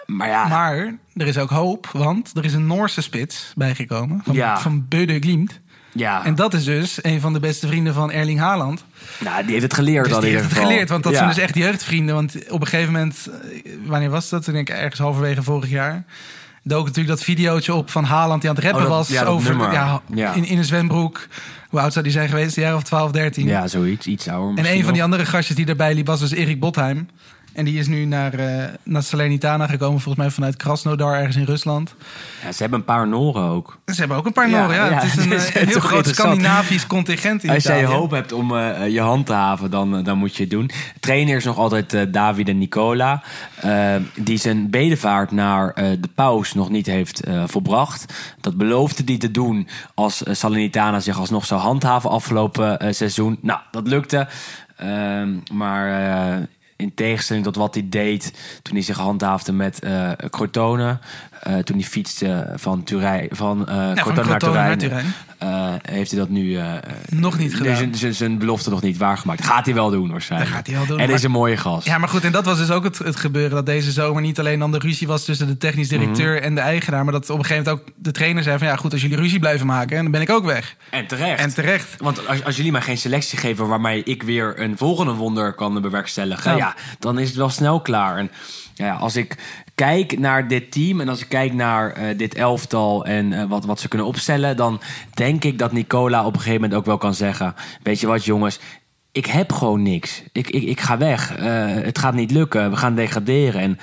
S3: maar ja,
S4: Maar er is ook hoop, want er is een Noorse spits bijgekomen. Van,
S3: Ja.
S4: van Böde Glimt.
S3: ja
S4: En dat is dus een van de beste vrienden van Erling Haaland.
S3: nou, die heeft het geleerd
S4: Dus
S3: dan
S4: die heeft het
S3: geval.
S4: geleerd, want dat
S3: Ja.
S4: zijn dus echt jeugdvrienden. Want op een gegeven moment, eh, wanneer was dat? Toen denk ik ergens halverwege vorig jaar. Dook natuurlijk dat videootje op van Haaland die aan het rappen
S3: Oh, dat-
S4: was.
S3: ja,
S4: over, ja,
S3: Ja.
S4: In, in een zwembroek. Hoe oud zou die zijn geweest? Een jaar of 12, 13.
S3: Ja, zoiets. Iets ouder
S4: En een van die andere gastjes die daarbij liep was dus Erik Botheim. En die is nu naar, eh, naar Salernitana gekomen, volgens mij vanuit Krasnodar, ergens in Rusland.
S3: Ja, ze hebben een paar Noren ook.
S4: Ze hebben ook een paar Noren, ja.
S3: ja,
S4: Het is een,
S3: is
S4: eh, een heel groot. Scandinavisch contingent in
S3: Als jij
S4: Italië.
S3: hoop hebt om eh, je hand te haven, dan, dan moet je het doen. Trainer is nog altijd eh Davide Nicola. eh, die zijn bedevaart naar de paus nog niet heeft volbracht. Dat beloofde hij te doen als Salernitana zich alsnog zou handhaven afgelopen seizoen. Nou, dat lukte. Ehm, maar in tegenstelling tot wat hij deed toen hij zich handhaafde met Crotone. Eh, toen hij fietste van, Turijn, van,
S4: van
S3: Crotone naar Turijn.
S4: Turijn.
S3: eh, heeft hij dat nu
S4: Nog niet
S3: nu
S4: gedaan.
S3: zijn- zijn- zijn belofte nog niet waargemaakt. Gaat hij wel doen waarschijnlijk.
S4: Dat gaat hij wel doen,
S3: En
S4: maar-
S3: is een mooie gast.
S4: Ja, maar goed, en dat was dus ook het, het gebeuren. Dat deze zomer niet alleen dan de ruzie was tussen de technisch directeur
S3: Mhm.
S4: en de eigenaar. Maar dat op een gegeven moment ook de trainer zei van... ja, goed, als jullie ruzie blijven maken, dan ben ik ook weg.
S3: En terecht.
S4: En terecht.
S3: Want als, als jullie mij geen selectie geven waarmee ik weer een volgende wonder kan bewerkstelligen,
S4: Ja.
S3: ja. dan is het wel snel klaar. En ja, als ik kijk naar dit team en als ik kijk naar eh, dit elftal en eh, wat, wat ze kunnen opstellen, dan denk ik dat Nicola op een gegeven moment ook wel kan zeggen: Weet je wat, jongens. Ik heb gewoon niks. Ik, ik, ik ga weg. Eh, het gaat niet lukken. We gaan degraderen. En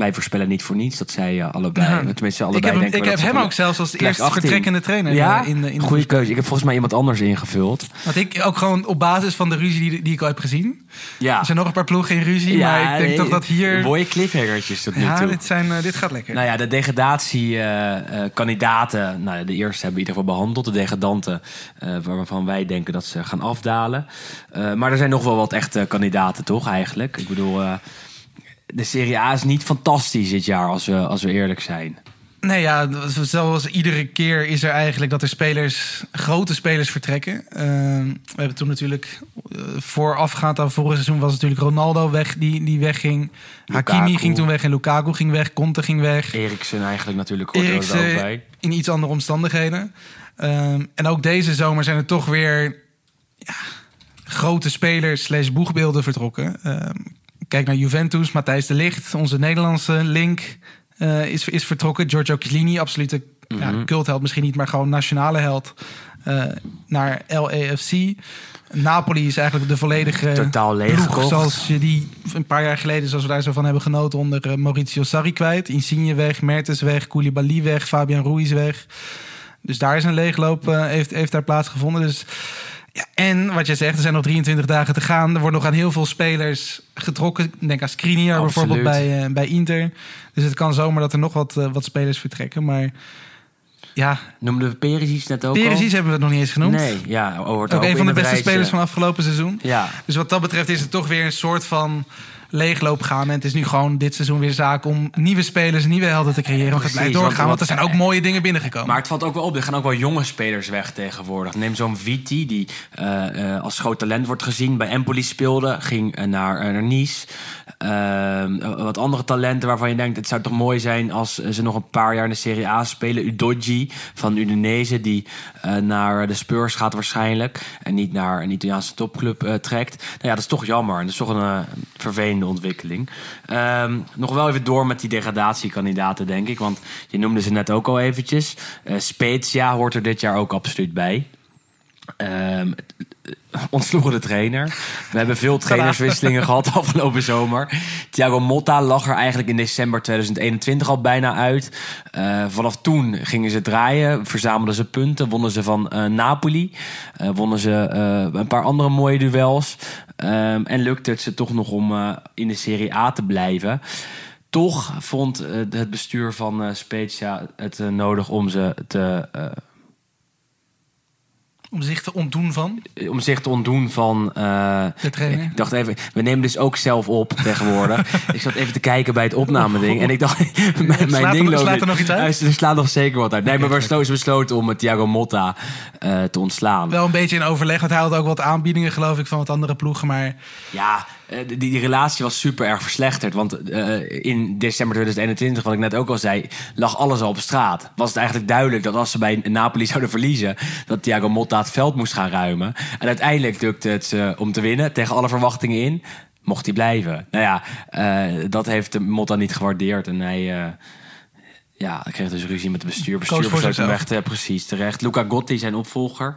S3: wij voorspellen niet voor niets dat zij eh, allebei,
S4: Ja.
S3: tenminste
S4: Ik
S3: allebei
S4: heb hem,
S3: denken
S4: ik heb hem ook zelfs als eerste
S3: 18.
S4: vertrekkende trainer
S3: Ja,
S4: eh, in de, in de
S3: keuze. Ik heb volgens mij iemand anders ingevuld.
S4: Want ik ook gewoon op basis van de ruzie die, die ik al heb gezien.
S3: Ja.
S4: Er zijn nog een paar ploegen in ruzie, maar ik denk
S3: nee,
S4: toch dat hier...
S3: Mooie cliffhangertjes tot nu
S4: Ja, dit, zijn, eh, dit gaat lekker.
S3: Nou ja, de degradatiekandidaten, nou, ja, de eerste hebben we in ieder geval behandeld. De degradanten, waarvan wij denken dat ze gaan afdalen. Maar er zijn nog wel wat echte kandidaten, toch eigenlijk? Ik bedoel, de Serie A is niet fantastisch dit jaar, als we, als we eerlijk zijn.
S4: Nee, ja, zoals iedere keer is er eigenlijk dat er spelers, grote spelers vertrekken. Uh, we hebben toen natuurlijk uh, voorafgaand aan vorig seizoen was natuurlijk Ronaldo weg, die, die wegging.
S3: Lukaku.
S4: Hakimi ging toen weg en Lukaku ging weg. Conte ging weg.
S3: Eriksen eigenlijk natuurlijk hoort er
S4: Eriksen
S3: ook bij.
S4: in iets andere omstandigheden. Um, en ook deze zomer zijn er toch weer ja, grote spelers slash boegbeelden vertrokken. Kijk naar Juventus, Matthijs de Ligt, onze Nederlandse link uh, is, is vertrokken. Giorgio Chiellini, absolute mm -hmm. ja, cultheld misschien niet, maar gewoon nationale held. Uh, naar LAFC. Napoli is eigenlijk de volledige
S3: Totaal leeg
S4: ploeg, zoals je die een paar jaar geleden, zoals we daar zo van hebben genoten, onder uh, Maurizio Sarri kwijt. Insigne weg, Mertens weg, Koulibaly weg, Fabian Ruiz weg. Dus daar is een leegloop, uh, heeft, heeft daar plaatsgevonden. Dus ja, en wat je zegt, er zijn nog 23 dagen te gaan. Er wordt nog aan heel veel spelers getrokken. Denk aan Skriniar bijvoorbeeld bij, uh, bij Inter. Dus het kan zomaar dat er nog wat, uh, wat spelers vertrekken. Maar ja...
S3: Noemden we Perisic net ook
S4: Perisic hebben we het nog niet eens genoemd.
S3: Nee, ja. Hoort
S4: ook,
S3: ook
S4: een van de beste
S3: rijtje.
S4: spelers van afgelopen seizoen.
S3: Ja.
S4: Dus wat dat betreft is het toch weer een soort van leegloop gaan. En het is nu gewoon dit seizoen weer zaak om nieuwe spelers, nieuwe helden te creëren. Want het blijft doorgaan, want, er zijn ook mooie dingen binnengekomen.
S3: Maar het valt ook wel op, er gaan ook wel jonge spelers weg tegenwoordig. Neem zo'n Viti, die uh, uh, als groot talent wordt gezien. Bij Empoli speelde, ging uh, naar, naar Nice. wat andere talenten waarvan je denkt, het zou toch mooi zijn... als ze nog een paar jaar in de Serie A spelen. Udoji van Udinese, die naar de Spurs gaat waarschijnlijk. En niet naar een Italiaanse topclub trekt. Nou ja, dat is toch jammer. Dat is toch een vervelende ontwikkeling. Um, nog wel even door met die degradatiekandidaten, denk ik. Want je noemde ze net ook al eventjes. Uh, Spezia hoort er dit jaar ook absoluut bij. Um, ontsloegen de trainer. We hebben veel trainerswisselingen gehad afgelopen zomer. Thiago Motta lag er eigenlijk in december 2021 al bijna uit. Uh, vanaf toen gingen ze draaien, verzamelden ze punten, wonnen ze van uh, Napoli, uh, wonnen ze een paar andere mooie duels. Um, en lukte het ze toch nog om in de Serie A te blijven. Toch vond het bestuur van Spezia het nodig om ze te
S4: om zich te ontdoen van?
S3: Om zich te ontdoen van... Uh,
S4: de trainer?
S3: Ik dacht even, we nemen dus ook zelf op tegenwoordig. ik zat even te kijken bij het opnameding. En ik dacht, mijn, mijn ding
S4: er,
S3: loopt...
S4: Slaat er nog iets uit?
S3: Er slaat nog zeker wat uit. Nee, maar we hebben besloten om Thiago Motta uh, te ontslaan.
S4: Wel een beetje in overleg, want hij had ook wat aanbiedingen geloof ik van wat andere ploegen. Maar...
S3: Ja, die, die relatie was super erg verslechterd. Want uh, in december 2021, wat ik net ook al zei, lag alles al op straat. Was het eigenlijk duidelijk dat als ze bij Napoli zouden verliezen, dat Thiago Motta het veld moest gaan ruimen. En uiteindelijk lukte het uh, om te winnen, tegen alle verwachtingen in. Mocht hij blijven. Nou ja, uh, dat heeft Motta niet gewaardeerd. En hij, ja, kreeg dus ruzie met het bestuur. Bestuur besloot hem weg precies, terecht. Luca Gotti, zijn opvolger.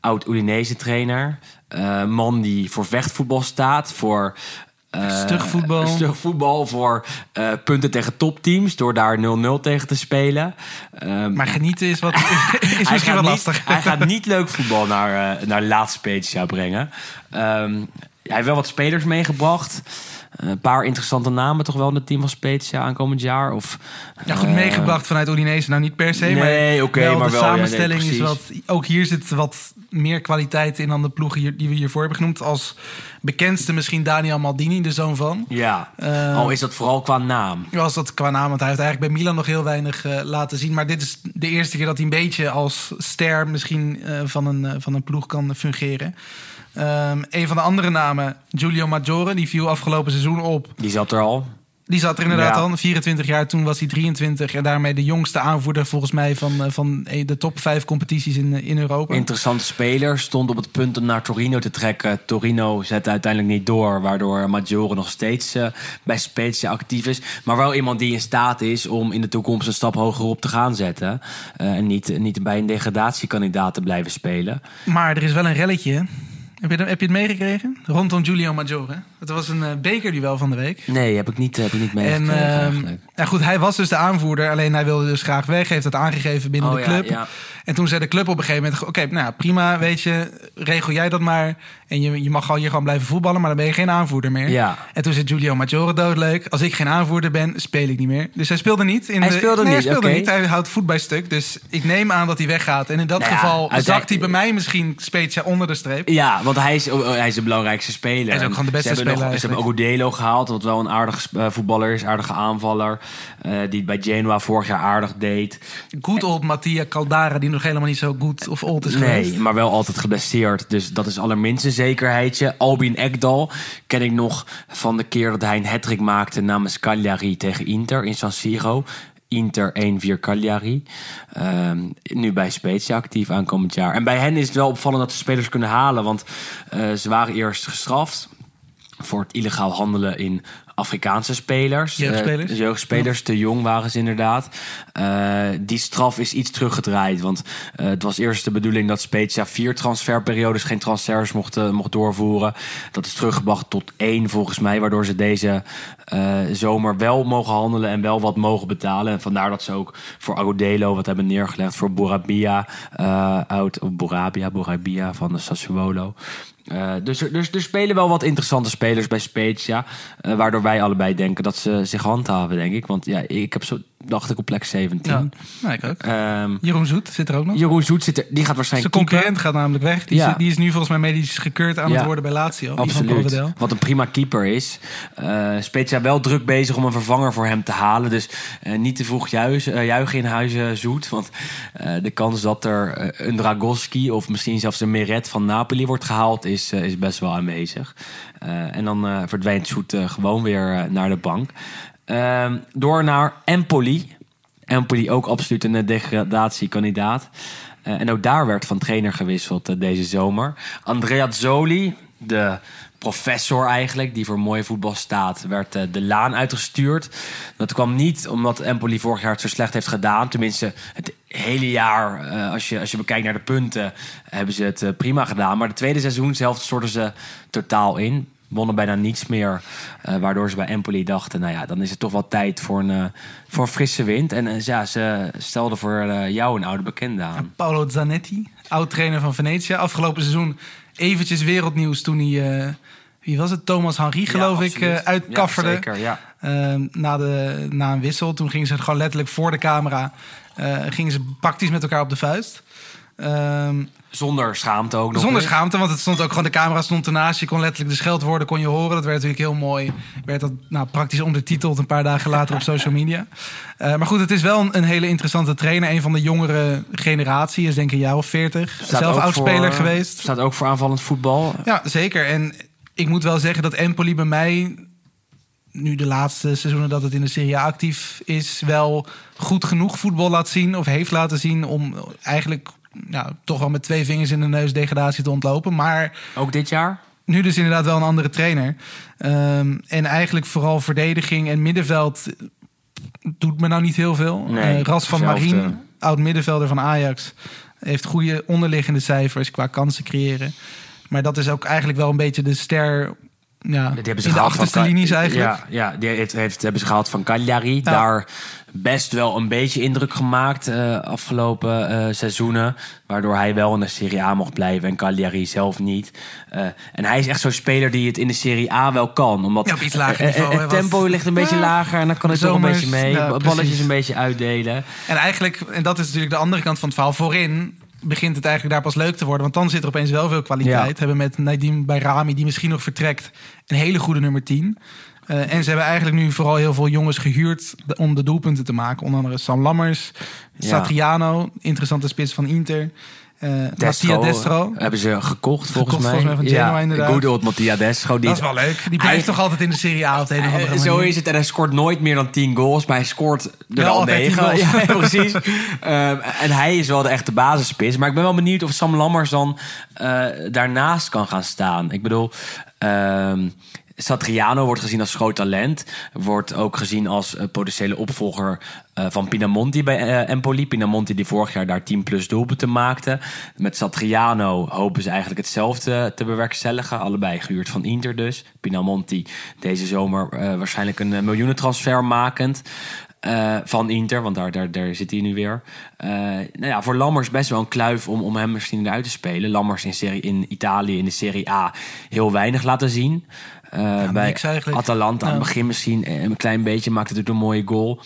S3: Oud Udinese trainer. Eh, man die voor vechtvoetbal staat. Voor... eh,
S4: Stug voetbal.
S3: stug voetbal voor eh, punten tegen topteams. Door daar 0-0 tegen te spelen. Ehm,
S4: Maar genieten is, wat, is misschien wel
S3: niet-
S4: lastig.
S3: Hij gaat niet leuk voetbal naar, uh, naar laatste Spezia brengen. Ehm, hij heeft wel wat spelers meegebracht. Een paar interessante namen toch wel in het team van Spezia aankomend jaar. Of,
S4: Ja, goed
S3: eh,
S4: meegebracht vanuit Udinese. Nou, niet per se,
S3: Nee,
S4: maar,
S3: oké,
S4: wel
S3: maar
S4: de
S3: wel, ja, nee,
S4: samenstelling is wat... Ook hier zit wat meer kwaliteit in dan de ploegen hier, die we hiervoor hebben genoemd. Als bekendste misschien Daniel Maldini, de zoon van.
S3: Ja,
S4: Eh,
S3: al is dat vooral qua naam.
S4: Was dat qua naam, want hij heeft eigenlijk bij Milan nog heel weinig eh, laten zien. Maar dit is de eerste keer dat hij een beetje als ster misschien eh, van, een, eh, van een ploeg kan fungeren. Ehm, een van de andere namen, Giulio Maggiore, die viel afgelopen seizoen op.
S3: Die zat er al.
S4: Die zat er inderdaad
S3: Ja.
S4: al, 24 jaar, toen was hij 23. En daarmee de jongste aanvoerder volgens mij van, eh, van eh, de top 5 competities in, eh, in Europa.
S3: Interessante speler. Stond op het punt om naar Torino te trekken. Torino zette uiteindelijk niet door. Waardoor Maggiore nog steeds bij Spezia actief is. Maar wel iemand die in staat is om in de toekomst een stap hoger op te gaan zetten. En niet, niet bij een degradatiekandidaat te blijven spelen.
S4: Maar er is wel een relletje. Heb je, het meegekregen? Rondom Giulio Maggiore. Het was een eh, bekerduel van de week.
S3: Nee, heb ik niet, heb ik niet
S4: En
S3: meegekregen
S4: ehm,
S3: eigenlijk.
S4: ja, goed, hij was dus de aanvoerder. Alleen hij wilde dus graag weg. Heeft dat aangegeven binnen
S3: Oh,
S4: de club.
S3: ja.
S4: En toen zei de club op een gegeven moment... Oké, nou prima, weet je. Regel jij dat maar. En je, je mag al hier gewoon blijven voetballen. Maar dan ben je geen aanvoerder meer.
S3: Ja.
S4: En toen zei Giulio Maggiore doodleuk. Als ik geen aanvoerder ben, speel ik niet meer. Dus hij speelde niet. In
S3: Hij
S4: de,
S3: speelde
S4: nee,
S3: niet,
S4: hij speelde niet. Hij houdt voet bij stuk. Dus ik neem aan dat hij weggaat. En in dat
S3: Nou
S4: geval zakt hij bij mij misschien Spezia onder de streep.
S3: Ja, want hij is, hij is de belangrijkste speler.
S4: Hij is ook gewoon de beste
S3: ze hebben Nog, ze hebben
S4: eigenlijk.
S3: Ogudelo gehaald, wat wel een aardige eh, voetballer is. Aardige aanvaller. eh, die het bij Genoa vorig jaar aardig deed.
S4: Good old Mattia Caldara, die nog helemaal niet zo goed of old is geweest.
S3: Nee, maar wel altijd geblesseerd. Dus dat is allerminst een zekerheidje. Albin Ekdal ken ik nog van de keer dat hij een hat maakte namens Cagliari tegen Inter in San Siro. Inter 1-4 Cagliari. Ehm, nu bij Spezia actief aankomend jaar. En bij hen is het wel opvallend dat ze spelers kunnen halen. Want eh, ze waren eerst gestraft voor het illegaal handelen in Afrikaanse spelers.
S4: Jeugdspelers?
S3: Eh, jeugdspelers, te jong waren ze inderdaad. Eh, die straf is iets teruggedraaid. Want eh, het was eerst de bedoeling dat Spezia vier transferperiodes geen transfers mocht, mocht doorvoeren. Dat is teruggebracht tot één volgens mij. Waardoor ze deze zomer wel mogen handelen en wel wat mogen betalen. En vandaar dat ze ook voor Agudelo wat hebben neergelegd. Voor Borabia, uit of Borabia, Borabia van de Sassuolo. Eh, dus, er, dus er spelen wel wat interessante spelers bij Spezia. eh, waardoor wij allebei denken dat ze zich handhaven, denk ik. Want ja, ik heb zo, dacht ik op plek 17.
S4: Ja, nou, ik ook.
S3: Ehm,
S4: Jeroen Zoet zit er ook nog.
S3: Jeroen Zoet zit er, die gaat
S4: Zijn
S3: waarschijnlijk
S4: concurrent
S3: keeper.
S4: gaat namelijk weg. Die,
S3: Ja.
S4: is, die is nu volgens mij medisch gekeurd aan
S3: Ja.
S4: het worden bij Lazio.
S3: Absoluut. Wat een prima keeper is. Eh Spezia wel druk bezig om een vervanger voor hem te halen. Dus niet te vroeg juichen, juichen in huizen zoet. Want de kans dat er een Dragowski of misschien zelfs een Meret van Napoli wordt gehaald, is, eh, is best wel aanwezig. Eh, en dan eh, verdwijnt Zoet eh, gewoon weer naar de bank. Ehm, door naar Empoli. Empoli ook absoluut een degradatiekandidaat. En ook daar werd van trainer gewisseld deze zomer. Andrea Zoli, de professor eigenlijk, die voor mooi voetbal staat, werd de laan uitgestuurd. Dat kwam niet omdat Empoli vorig jaar het zo slecht heeft gedaan. Tenminste, het hele jaar, eh, als, je, als je bekijkt naar de punten, hebben ze het eh, prima gedaan. Maar de tweede seizoen zelf stortten ze totaal in. Wonnen bijna niets meer. eh, waardoor ze bij Empoli dachten, nou ja, dan is het toch wel tijd voor een, voor frisse wind. En ja, ze stelden voor jou een oude bekende aan.
S4: Paolo Zanetti, oud-trainer van Venetië. Afgelopen seizoen eventjes wereldnieuws toen hij... wie was het? Thomas Henry, geloof
S3: Ja,
S4: ik, uitkafferde.
S3: Ja, zeker, ja.
S4: Ehm, na, de, na een wissel. Toen gingen ze gewoon letterlijk voor de camera... eh, gingen ze praktisch met elkaar op de vuist. Ehm,
S3: Zonder schaamte ook nog.
S4: Zonder schaamte, want het stond ook gewoon de camera stond ernaast. Je kon letterlijk de scheldwoorden kon je horen. Dat werd natuurlijk heel mooi. Werd dat nou, praktisch ondertiteld een paar dagen later op social media. Eh, maar goed, het is wel een, een hele interessante trainer. Een van de jongere generatie is denk ik een jaar of veertig. Zelf oudspeler
S3: voor-
S4: geweest.
S3: Staat ook voor aanvallend voetbal.
S4: Ja, zeker. En ik moet wel zeggen dat Empoli bij mij... nu de laatste seizoenen dat het in de Serie A actief is... wel goed genoeg voetbal laat zien of heeft laten zien... om eigenlijk nou, toch wel met twee vingers in de neus degradatie te ontlopen. Maar
S3: Ook dit jaar?
S4: nu dus inderdaad wel een andere trainer. Ehm, en eigenlijk vooral verdediging en middenveld doet me nou niet heel veel.
S3: Nee,
S4: Eh, Ras van. Marien, oud middenvelder van Ajax, heeft goede onderliggende cijfers qua kansen creëren. Maar dat is ook eigenlijk wel een beetje de ster ja,
S3: Die hebben ze
S4: in de
S3: van
S4: achterste linies eigenlijk.
S3: Ja, ja die heeft, heeft, hebben ze gehaald van Cagliari. Daar best wel een beetje indruk gemaakt uh, afgelopen uh, seizoenen. Waardoor hij wel in de Serie A mocht blijven en Cagliari zelf niet. Uh, en hij is echt zo'n speler die het in de Serie A wel kan. Omdat
S4: ja, op iets lager niveau,
S3: het tempo ligt een beetje lager en dan kan het toch een beetje mee. balletjes een beetje uitdelen.
S4: En eigenlijk, en dat is natuurlijk de andere kant van het verhaal, voorin begint het eigenlijk daar pas leuk te worden. Want dan zit er opeens wel veel kwaliteit.
S3: Ja.
S4: Hebben met Nadim Bayrami, die misschien nog vertrekt, een hele goede nummer 10. Uh, en ze hebben eigenlijk nu vooral heel veel jongens gehuurd om de doelpunten te maken. Onder andere Sam Lammers,
S3: Ja.
S4: Satriano, interessante spits van Inter. Uh, Mattia Destro.
S3: Hebben ze gekocht volgens
S4: Gekocht
S3: mij.
S4: volgens mij van Genoa,
S3: ja,
S4: inderdaad.
S3: Good old Mattia Destro. Die
S4: Dat is wel leuk. Die blijft toch altijd in de Serie A op de een of andere
S3: Eh,
S4: manier.
S3: Zo is het. En hij scoort nooit meer dan 10 goals. Maar hij scoort er
S4: Wel 10
S3: 9.
S4: goals.
S3: Ja, precies. Ehm, en hij is wel de echte basisspits. Maar ik ben wel benieuwd of Sam Lammers dan eh, daarnaast kan gaan staan. Ik bedoel... ehm, Satriano wordt gezien als groot talent. Wordt ook gezien als uh, potentiële opvolger uh, van Pinamonti bij uh, Empoli. Pinamonti die vorig jaar daar 10 plus doelpunten maakte. Met Satriano hopen ze eigenlijk hetzelfde te bewerkstelligen. Allebei gehuurd van Inter dus. Pinamonti deze zomer waarschijnlijk een miljoenentransfer makend. Uh, van Inter, want daar, daar, daar zit hij nu weer. Nou ja, voor Lammers best wel een kluif om, om hem misschien eruit te spelen. Lammers in, serie, in Italië in de Serie A heel weinig laten zien. Uh,
S4: Ja,
S3: bij. Atalanta aan het begin misschien eh, een klein beetje maakte het een mooie goal.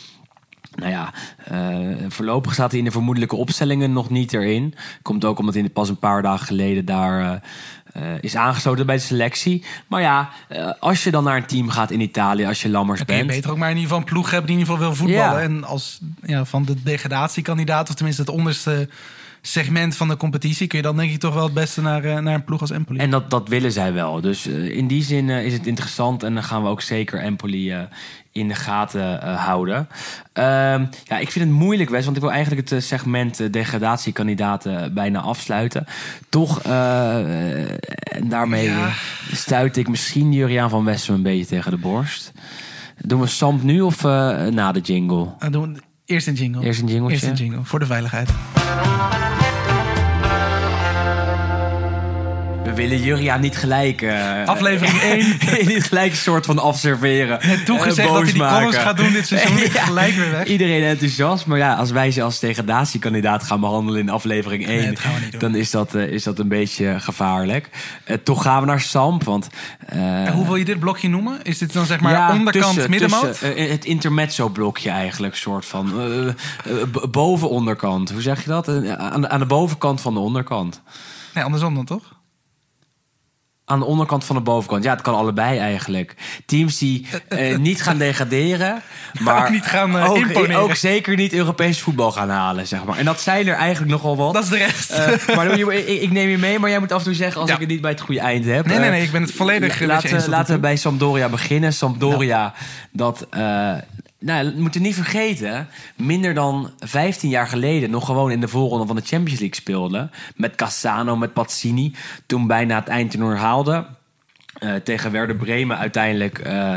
S3: Nou ja, eh, voorlopig staat hij in de vermoedelijke opstellingen nog niet erin. Komt ook omdat hij pas een paar dagen geleden daar eh, eh, is aangesloten bij de selectie. Maar ja, eh, als je dan naar een team gaat in Italië, als je Lammers
S4: je
S3: bent.
S4: beter ook maar in ieder geval een ploeg hebben die in ieder geval wil voetballen.
S3: Ja.
S4: En als ja, van de degradatiekandidaat, of tenminste het onderste segment van de competitie, kun je dan denk ik toch wel het beste naar, eh, naar een ploeg als Empoli.
S3: En dat, dat willen zij wel. Dus eh, in die zin eh, is het interessant. En dan gaan we ook zeker Empoli in de gaten houden. Ehm, ja, ik vind het moeilijk, Wes. Want ik wil eigenlijk het segment degradatiekandidaten bijna afsluiten. Toch, en daarmee
S4: Ja.
S3: stuit ik misschien Juriaan van Westen een beetje tegen de borst. Doen we Samp nu of na de jingle?
S4: Dan doen eerst een jingle.
S3: Eerst een jingletje?
S4: Eerst een jingle, voor de veiligheid.
S3: Willen Juriaan niet gelijk... eh,
S4: Aflevering 1.
S3: niet gelijk soort van afserveren.
S4: Net toegezegd
S3: eh,
S4: dat hij die columns gaat doen dit seizoen.
S3: Ja.
S4: Gelijk weer weg.
S3: Iedereen enthousiast. Maar ja, als wij ze als degradatiekandidaat gaan behandelen in aflevering 1...
S4: Nee, dat gaan we niet doen.
S3: dan is dat, eh, is dat een beetje gevaarlijk. Toch gaan we naar Samp, want...
S4: En hoe wil je dit blokje noemen? Is dit dan zeg maar
S3: ja,
S4: onderkant
S3: tussen-
S4: middenmoot?
S3: tussen, het intermezzo-blokje eigenlijk, soort van. boven onderkant. Hoe zeg je dat? Aan, de, aan de bovenkant van de onderkant.
S4: Nee, andersom dan toch?
S3: Aan de onderkant van de bovenkant. Ja, het kan allebei eigenlijk. Teams die eh, niet gaan degraderen, maar
S4: Ook niet gaan, eh,
S3: ook, ook zeker niet Europees voetbal gaan halen, zeg maar. En dat zijn er eigenlijk nogal wat.
S4: Dat is de rest.
S3: Eh, maar ik, ik neem je mee, maar jij moet af en toe zeggen als
S4: Ja.
S3: ik het niet bij het goede eind heb.
S4: Nee, nee, nee, ik ben het volledig
S3: Laten, laten we bij Sampdoria beginnen. Sampdoria, dat... nou, we moeten niet vergeten, minder dan 15 jaar geleden nog gewoon in de voorronde van de Champions League speelde. Met Cassano, met Pazzini. Toen bijna het eindtoernooi haalde. Eh, tegen Werder Bremen uiteindelijk eh,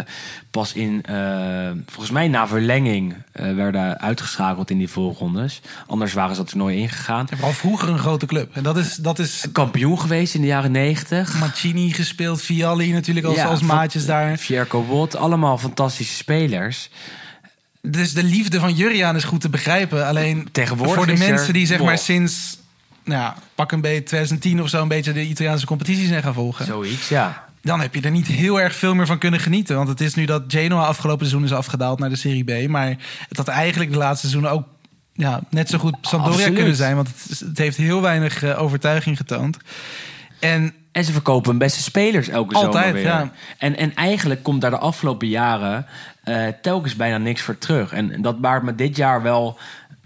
S3: pas in, eh, volgens mij na verlenging, werden uitgeschakeld in die voorrondes. Anders waren ze dat toernooi ingegaan.
S4: Vooral vroeger een grote club. En dat is, dat is
S3: Kampioen geweest in de jaren 90.
S4: Mancini gespeeld, Vialli natuurlijk als,
S3: Ja,
S4: als maatjes daar.
S3: Fierko Wot, allemaal fantastische spelers.
S4: Dus de liefde van Juriaan is goed te begrijpen. Alleen
S3: Tegenwoordig
S4: voor de mensen die zeg maar sinds nou, ja, pak een beetje 2010 of zo een beetje de Italiaanse competitie zijn gaan volgen.
S3: Zoiets, ja.
S4: Dan heb je er niet heel erg veel meer van kunnen genieten. Want het is nu dat Genoa afgelopen seizoen is afgedaald naar de Serie B. Maar het had eigenlijk de laatste seizoenen ook ja, net zo goed Sampdoria
S3: Absoluut.
S4: kunnen zijn. Want het, het heeft heel weinig eh, overtuiging getoond. En
S3: En ze verkopen hun beste spelers elke
S4: Altijd,
S3: zomer weer.
S4: ja.
S3: En, en eigenlijk komt daar de afgelopen jaren eh, telkens bijna niks voor terug. En dat baart me dit jaar wel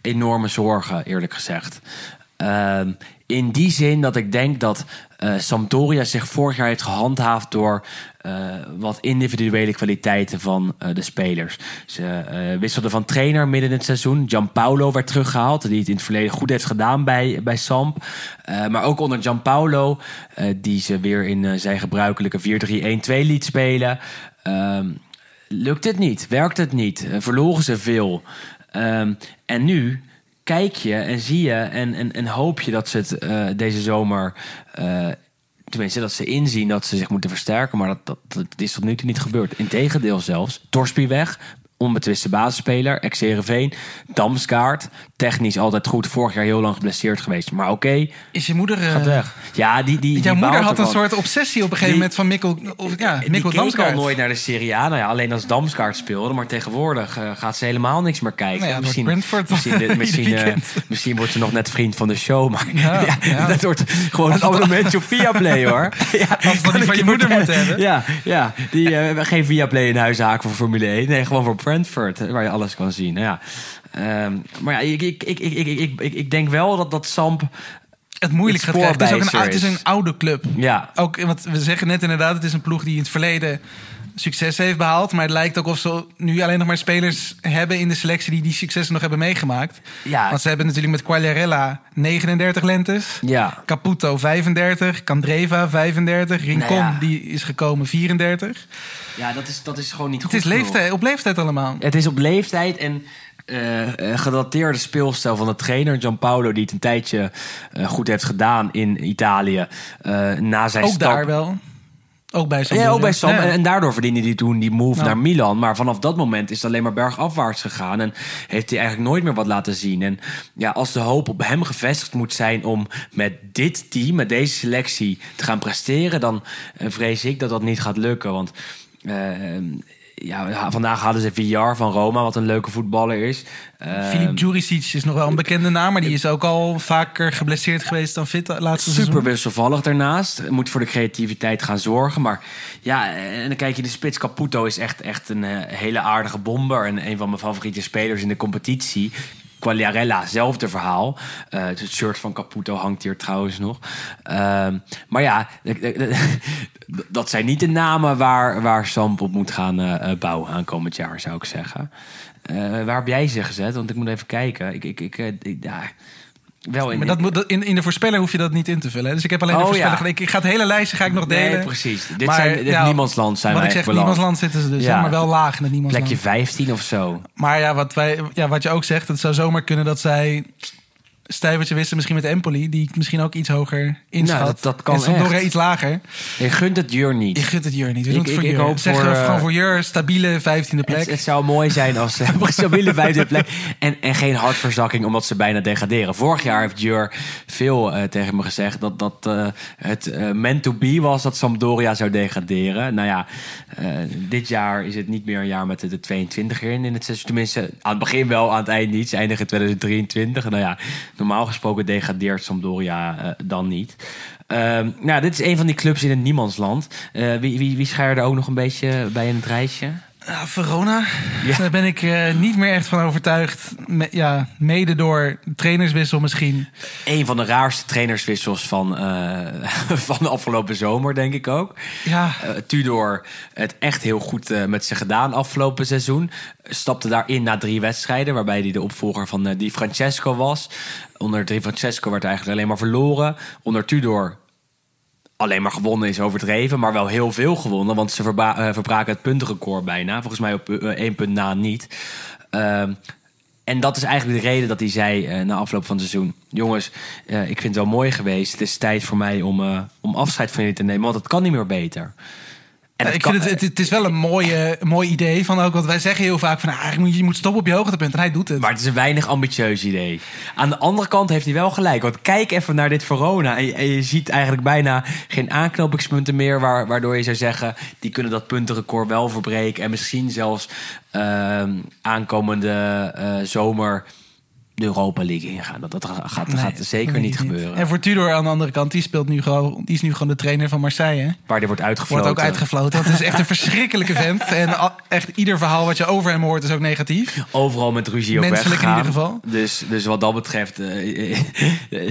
S3: enorme zorgen, eerlijk gezegd. Ehm, in die zin dat ik denk dat eh, Sampdoria zich vorig jaar heeft gehandhaafd door eh, wat individuele kwaliteiten van eh, de spelers. Ze eh, wisselden van trainer midden in het seizoen. Gianpaolo werd teruggehaald, die het in het verleden goed heeft gedaan bij, bij Samp. Maar ook onder Gianpaolo, die ze weer in zijn gebruikelijke 4-3-1-2 liet spelen. Ehm, lukt het niet, werkt het niet, verloren ze veel. Ehm, en nu kijk je en zie je en, en, en hoop je dat ze het deze zomer... Tenminste, dat ze inzien dat ze zich moeten versterken. Maar dat, dat, dat is tot nu toe niet gebeurd. Integendeel zelfs. Torsby weg. Onbetwiste basisspeler. Ex-Herenveen. Damskaart. Technisch altijd goed. Vorig jaar heel lang geblesseerd geweest. Maar oké,
S4: Is je moeder... eh,
S3: gaat weg. Ja, die, die,
S4: Jouw
S3: die
S4: moeder had een soort obsessie op een gegeven
S3: Die-
S4: moment van Mikkel... Of, ja,
S3: Die
S4: Mikkel
S3: keek al
S4: Damsgaard.
S3: nooit naar de Serie A. Nou ja, alleen als Damskaart speelde. Maar tegenwoordig eh, gaat ze helemaal niks meer kijken.
S4: Nou ja,
S3: misschien,
S4: Brentford
S3: misschien,
S4: ieder
S3: misschien, eh, misschien wordt ze nog net vriend van de show. Maar
S4: Ja,
S3: ja, dat wordt gewoon een abonnementje op Viaplay hoor. Ja,
S4: Als we die van je moeder moeten hebben.
S3: Ja, ja die eh, hebben geen Viaplay in huis haken voor Formule 1. Nee, gewoon voor Brentford, eh, waar je alles kan zien. Nou ja, ehm, maar ja, ik, ik, ik, ik, ik, ik, ik denk wel dat, dat Samp
S4: het moeilijk gaat krijgen. Het is ook een, het is een oude club.
S3: Ja.
S4: Ook, want we zeggen net inderdaad, het is een ploeg die in het verleden succes heeft behaald. Maar het lijkt ook of ze nu alleen nog maar spelers hebben in de selectie die die successen nog hebben meegemaakt.
S3: ja,
S4: Want ze hebben natuurlijk met Quagliarella 39 lentes.
S3: ja.
S4: Caputo 35, Candreva 35, Rincon
S3: Nou ja.
S4: die is gekomen 34.
S3: ja dat, is, dat is gewoon niet
S4: Het
S3: goed
S4: is
S3: genoeg.
S4: leeftijd, op leeftijd allemaal.
S3: Het is op leeftijd en eh, gedateerde speelstijl van de trainer Gianpaolo... die het een tijdje eh, goed heeft gedaan in Italië. na zijn
S4: Ook
S3: stap.
S4: daar wel. Ook bij Sam.
S3: Ja, ook bij Sam.
S4: Ja.
S3: En, en daardoor verdiende hij toen die move
S4: Nou.
S3: naar Milan. Maar vanaf dat moment is het alleen maar bergafwaarts gegaan. En heeft hij eigenlijk nooit meer wat laten zien. En ja, als de hoop op hem gevestigd moet zijn om met dit team, met deze selectie te gaan presteren, dan eh, vrees ik dat dat niet gaat lukken. Want eh, ja, vandaag hadden ze VR van Roma, wat een leuke voetballer is. Eh,
S4: Filip Juricic is nog wel een bekende naam, maar die is ook al vaker geblesseerd geweest dan fit laatste
S3: Super
S4: seizoen.
S3: wisselvallig daarnaast. Moet voor de creativiteit gaan zorgen. Maar ja, en dan kijk je de spits. Caputo is echt, echt een eh, hele aardige bomber. En een van mijn favoriete spelers in de competitie. Quagliarella, zelfde verhaal. Eh, het shirt van Caputo hangt hier trouwens nog. Ehm, maar ja, dat zijn niet de namen waar, waar Samp op moet gaan eh, eh, bouwen aankomend jaar, zou ik zeggen. Waar heb jij ze gezet? Want ik moet even kijken. Ik, ik, ik, ik- wel in,
S4: Maar dat moet, in, in de voorspeller hoef je dat niet in te vullen. hè. Dus ik heb alleen de
S3: Oh,
S4: voorspeller
S3: ja.
S4: gedaan. Ik, ik ga het hele lijstje ga ik nog delen.
S3: Nee, precies. Dit
S4: Maar,
S3: zijn dit niemandsland zijn
S4: Wat
S3: wij
S4: ik zeg, niemandsland zitten ze dus.
S3: Ja.
S4: hè, Maar wel laag in het niemandsland.
S3: Plekje 15 of zo.
S4: Maar ja wat, wij, ja, wat je ook zegt, het zou zomaar kunnen dat zij stijvertje wisten misschien met Empoli, die ik misschien ook iets hoger inschat.
S3: Nou, dat- dat kan
S4: en
S3: echt.
S4: iets lager.
S3: Je gunt het Jur
S4: Je
S3: niet.
S4: gunt het Jur niet. We
S3: Ik-
S4: het
S3: ik-
S4: voor
S3: ik
S4: Jur. Zeg
S3: voor,
S4: eh, gewoon
S3: eh,
S4: voor Jur, stabiele vijftiende plek.
S3: Het, het zou mooi zijn als ze een stabiele vijfde plek. En, en geen hartverzakking omdat ze bijna degraderen. Vorig jaar heeft Jur veel eh, tegen me gezegd dat, dat eh, het eh, meant to be was dat Sampdoria zou degraderen. Nou ja, eh, dit jaar is het niet meer een jaar met de, de 22 erin in het seizoen. Tenminste, aan het begin wel, aan het eind niet. Ze eindigen in 2023. Nou ja, normaal gesproken degradeert Sampdoria eh, dan niet. Ehm, nou, dit is een van die clubs in het niemandsland. Eh, wie, wie, wie schaar er ook nog een beetje bij in het rijtje?
S4: Ja, Verona,
S3: Ja.
S4: daar ben ik eh, niet meer echt van overtuigd. Me- ja, mede door trainerswissel misschien.
S3: Een van de raarste trainerswissels van, eh, van de afgelopen zomer, denk ik ook.
S4: Ja,
S3: Eh, Tudor het echt heel goed met ze gedaan afgelopen seizoen. Stapte daarin na drie wedstrijden, waarbij hij de opvolger van eh, Di Francesco was. Onder Di Francesco werd eigenlijk alleen maar verloren. Onder Tudor alleen maar gewonnen is overdreven, maar wel heel veel gewonnen. Want ze eh, verbraken het puntenrecord bijna. Volgens mij op eh, één punt na niet. Ehm, en dat is eigenlijk de reden dat hij zei eh, na afloop van het seizoen... jongens, ik vind het wel mooi geweest. Het is tijd voor mij om, om afscheid van jullie te nemen, want het kan niet meer beter. En
S4: Ja, ik
S3: kan-
S4: vind het, het, is wel een mooie, mooi idee van ook. Want wij zeggen heel vaak van ah, eigenlijk moet je je moet stoppen op je hoogtepunt. En hij doet het.
S3: Maar het is een weinig ambitieus idee. Aan de andere kant heeft hij wel gelijk. Want kijk even naar dit Verona. En je, en je ziet eigenlijk bijna geen aanknopingspunten meer... Waar, waardoor je zou zeggen... die kunnen dat puntenrecord wel verbreken... en misschien zelfs ehm, aankomende eh, zomer... de Europa League ingaan. Dat, dat gaat,
S4: Nee,
S3: gaat zeker niet gebeuren.
S4: En voor Tudor aan de andere kant, die, speelt nu gewoon, die is nu gewoon de trainer van Marseille. hè?
S3: Waar die wordt uitgevloten.
S4: Wordt ook uitgefloten. Het is echt een verschrikkelijke vent. En al- echt ieder verhaal wat je over hem hoort is ook negatief.
S3: Overal met ruzie op
S4: Menselijk in ieder geval.
S3: Dus, dus wat dat betreft... eh, eh, eh,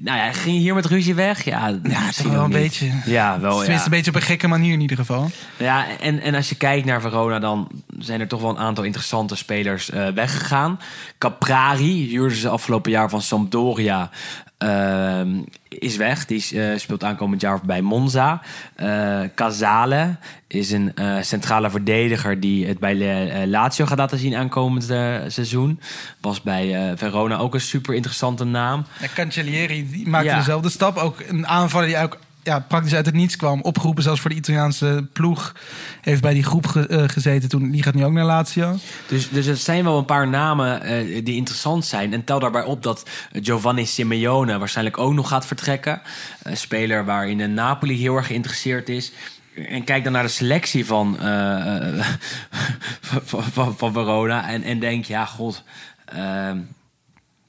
S3: nou ja, ging je hier met ruzie weg? Ja,
S4: Ja, toch wel een
S3: niet.
S4: beetje.
S3: Ja, wel
S4: Tenminste,
S3: ja.
S4: een beetje op een gekke manier in ieder geval.
S3: Ja, en, en als je kijkt naar Verona, dan zijn er toch wel een aantal interessante spelers weggegaan. Caprari Huurden ze afgelopen jaar van Sampdoria. ehm, is weg. Die eh, speelt aankomend jaar bij Monza. Eh Casale is een eh, centrale verdediger die het bij Lazio gaat laten zien aankomend seizoen. Was bij Verona ook een super interessante naam.
S4: En Cancellieri die maakte
S3: Ja.
S4: dezelfde stap. Ook een aanvaller die ook ja, praktisch uit het niets kwam. Opgeroepen zelfs voor de Italiaanse ploeg. Heeft bij die groep eh, gezeten toen. Die gaat nu ook naar Lazio.
S3: Dus, dus er zijn wel een paar namen eh, die interessant zijn. En tel daarbij op dat Giovanni Simeone waarschijnlijk ook nog gaat vertrekken. Speler waarin Napoli heel erg geïnteresseerd is. En kijk dan naar de selectie van, van, van, van Verona. En, en denk, ja, god. ehm,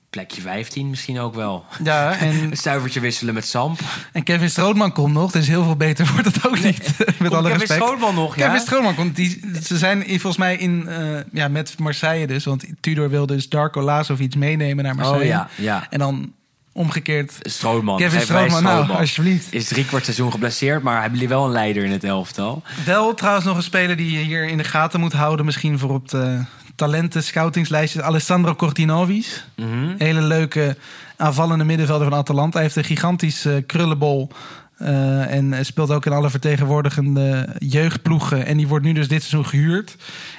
S3: plekje 15 misschien ook wel.
S4: Ja, en,
S3: Een stuivertje wisselen met Samp.
S4: en Kevin Strootman komt nog. Dus heel veel beter wordt het ook niet. Met alle
S3: Kevin
S4: respect.
S3: Strootman nog, ja?
S4: Kevin Strootman komt. Die, ze zijn volgens mij in, eh, ja, met Marseille dus. Want Tudor wilde dus Darko Lazovic meenemen naar Marseille.
S3: Oh ja, ja.
S4: En dan omgekeerd.
S3: Strootman.
S4: Kevin Strootman, nou, alsjeblieft.
S3: Is drie kwart seizoen geblesseerd, maar hebben jullie wel een leider in het elftal?
S4: Wel trouwens nog een speler die je hier in de gaten moet houden. Misschien voor op de talenten scoutingslijstje. Alessandro Cortinovis.
S3: Mhm.
S4: Hele leuke aanvallende middenvelder van Atalanta. Hij heeft een gigantische krullenbol. eh, en speelt ook in alle vertegenwoordigende jeugdploegen. En die wordt nu dus dit seizoen gehuurd.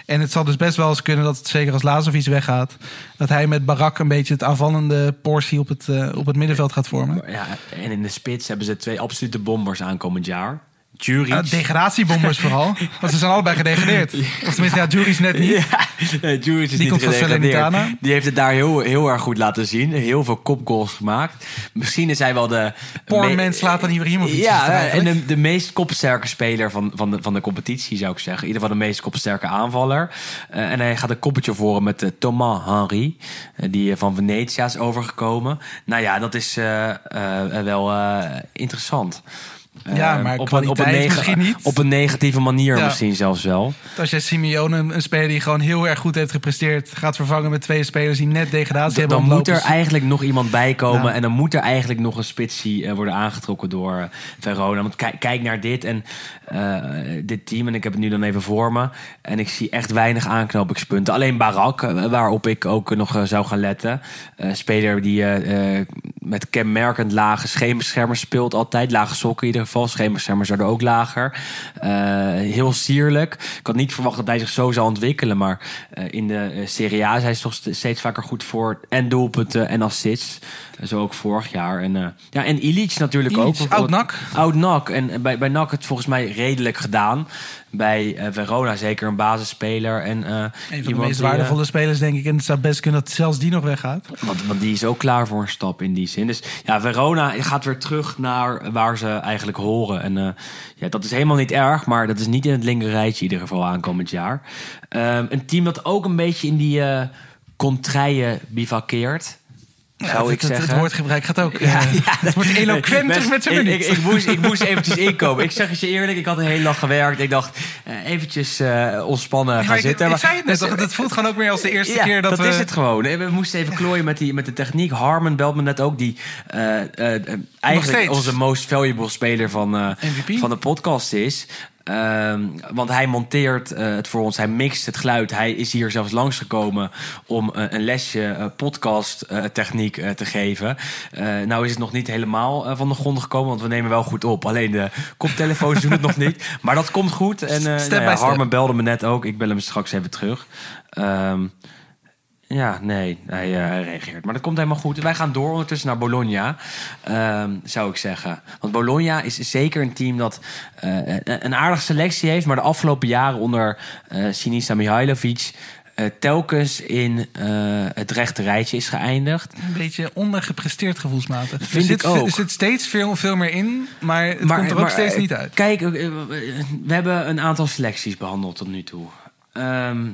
S4: En het zal dus best wel eens kunnen dat, het, zeker als Lazovic weggaat... dat hij met Barak een beetje het aanvallende portie op het, eh, op het middenveld gaat vormen.
S3: Ja, en in de spits hebben ze twee absolute bombers aankomend jaar. Juric.
S4: Ja, degradatiebombers vooral. Want ze zijn allebei gedegradeerd. Of tenminste, ja, Jury's net niet.
S3: Ja, nee, is
S4: Die
S3: niet
S4: komt van.
S3: Die heeft het daar heel, heel erg goed laten zien. Heel veel kopgoals gemaakt. Misschien is hij wel de...
S4: Pornman Zlatan Ibrahimovic is het
S3: Ja, en de, de meest kopsterke speler van, van, de, van de competitie, zou ik zeggen. In ieder geval de meest kopsterke aanvaller. Eh, en hij gaat een koppeltje voren met eh, Thomas Henry. eh, die van Venetia is overgekomen. Nou ja, dat is wel interessant.
S4: Ja,
S3: Eh,
S4: maar
S3: op een, op, een
S4: misschien niet.
S3: op een negatieve manier
S4: Ja.
S3: misschien zelfs wel.
S4: Als jij Simeone, een, speler die gewoon heel erg goed heeft gepresteerd... gaat vervangen met twee spelers die net degradatie hebben
S3: dan moet er eigenlijk nog iemand bij komen.
S4: Ja.
S3: En dan moet er eigenlijk nog een spitsie eh, worden aangetrokken door eh, Verona. Want kijk, kijk naar dit en dit team. En ik heb het nu dan even voor me. En ik zie echt weinig aanknopingspunten. Alleen Barak, waarop ik ook nog zou gaan letten. Eh, speler die met kenmerkend lage scheenbeschermers speelt altijd. Lage sokken in ieder geval. Scheenbeschermers worden ook lager. Eh, heel sierlijk. Ik had niet verwacht dat hij zich zo zou ontwikkelen. Maar eh, in de eh, Serie A is hij toch st- steeds vaker goed voor en doelpunten en assists. Zo ook vorig jaar. En, ja, en Ilic natuurlijk
S4: Ilic,
S3: ook.
S4: oud NAC.
S3: Oud NAC. En bij, bij NAC het volgens mij redelijk gedaan. Bij eh, Verona zeker een basisspeler. En, eh,
S4: Een van de meest
S3: eh,
S4: waardevolle spelers, denk ik. En het zou best kunnen dat zelfs die nog weggaat.
S3: want, want die is ook klaar voor een stap in die zin. Dus ja, Verona gaat weer terug naar waar ze eigenlijk horen. En ja, dat is helemaal niet erg, maar dat is niet in het linker rijtje in ieder geval aankomend jaar. Ehm, een team dat ook een beetje in die contraien bivakkeert. Zou
S4: Ja,
S3: ik
S4: het, het,
S3: zeggen.
S4: het woordgebruik gaat ook.
S3: Ja,
S4: eh,
S3: ja,
S4: het wordt eloquenter
S3: Met-
S4: zijn
S3: ik,
S4: minuut.
S3: ik, ik, moest, ik moest eventjes inkomen. Ik zeg het je eerlijk, ik had een hele dag gewerkt. Ik dacht, eh, eventjes eh, ontspannen gaan zitten.
S4: ik
S3: Maar-
S4: zei het net,
S3: dus,
S4: het voelt gewoon ook meer als de eerste keer dat,
S3: dat
S4: we...
S3: is het gewoon. We moesten even klooien met, die, met de techniek. Harmon belt me net ook, die eigenlijk onze most valuable speler van, van de podcast is. Ehm, want hij monteert eh, het voor ons, hij mixt het geluid. Hij is hier zelfs langsgekomen om eh, een lesje eh, podcast techniek te geven. Nou is het nog niet helemaal van de grond gekomen, want we nemen wel goed op. Alleen de koptelefoons doen het nog niet. Maar dat komt goed. En
S4: Step
S3: nou ja. Harmon belde me net ook. Ik bel hem straks even terug. Ehm, ja, nee, hij, eh, hij reageert. Maar dat komt helemaal goed. Wij gaan door ondertussen naar Bologna, ehm, zou ik zeggen. Want Bologna is zeker een team dat eh, een- aardige selectie heeft... maar de afgelopen jaren onder eh Sinisa Mihailovic... telkens in het rechte rijtje is geëindigd.
S4: Een beetje ondergepresteerd gevoelsmatig.
S3: Vind
S4: er, zit,
S3: ik ook.
S4: er zit steeds veel, veel meer in, maar het komt er ook steeds niet uit.
S3: Kijk, we hebben een aantal selecties behandeld tot nu toe. Ehm,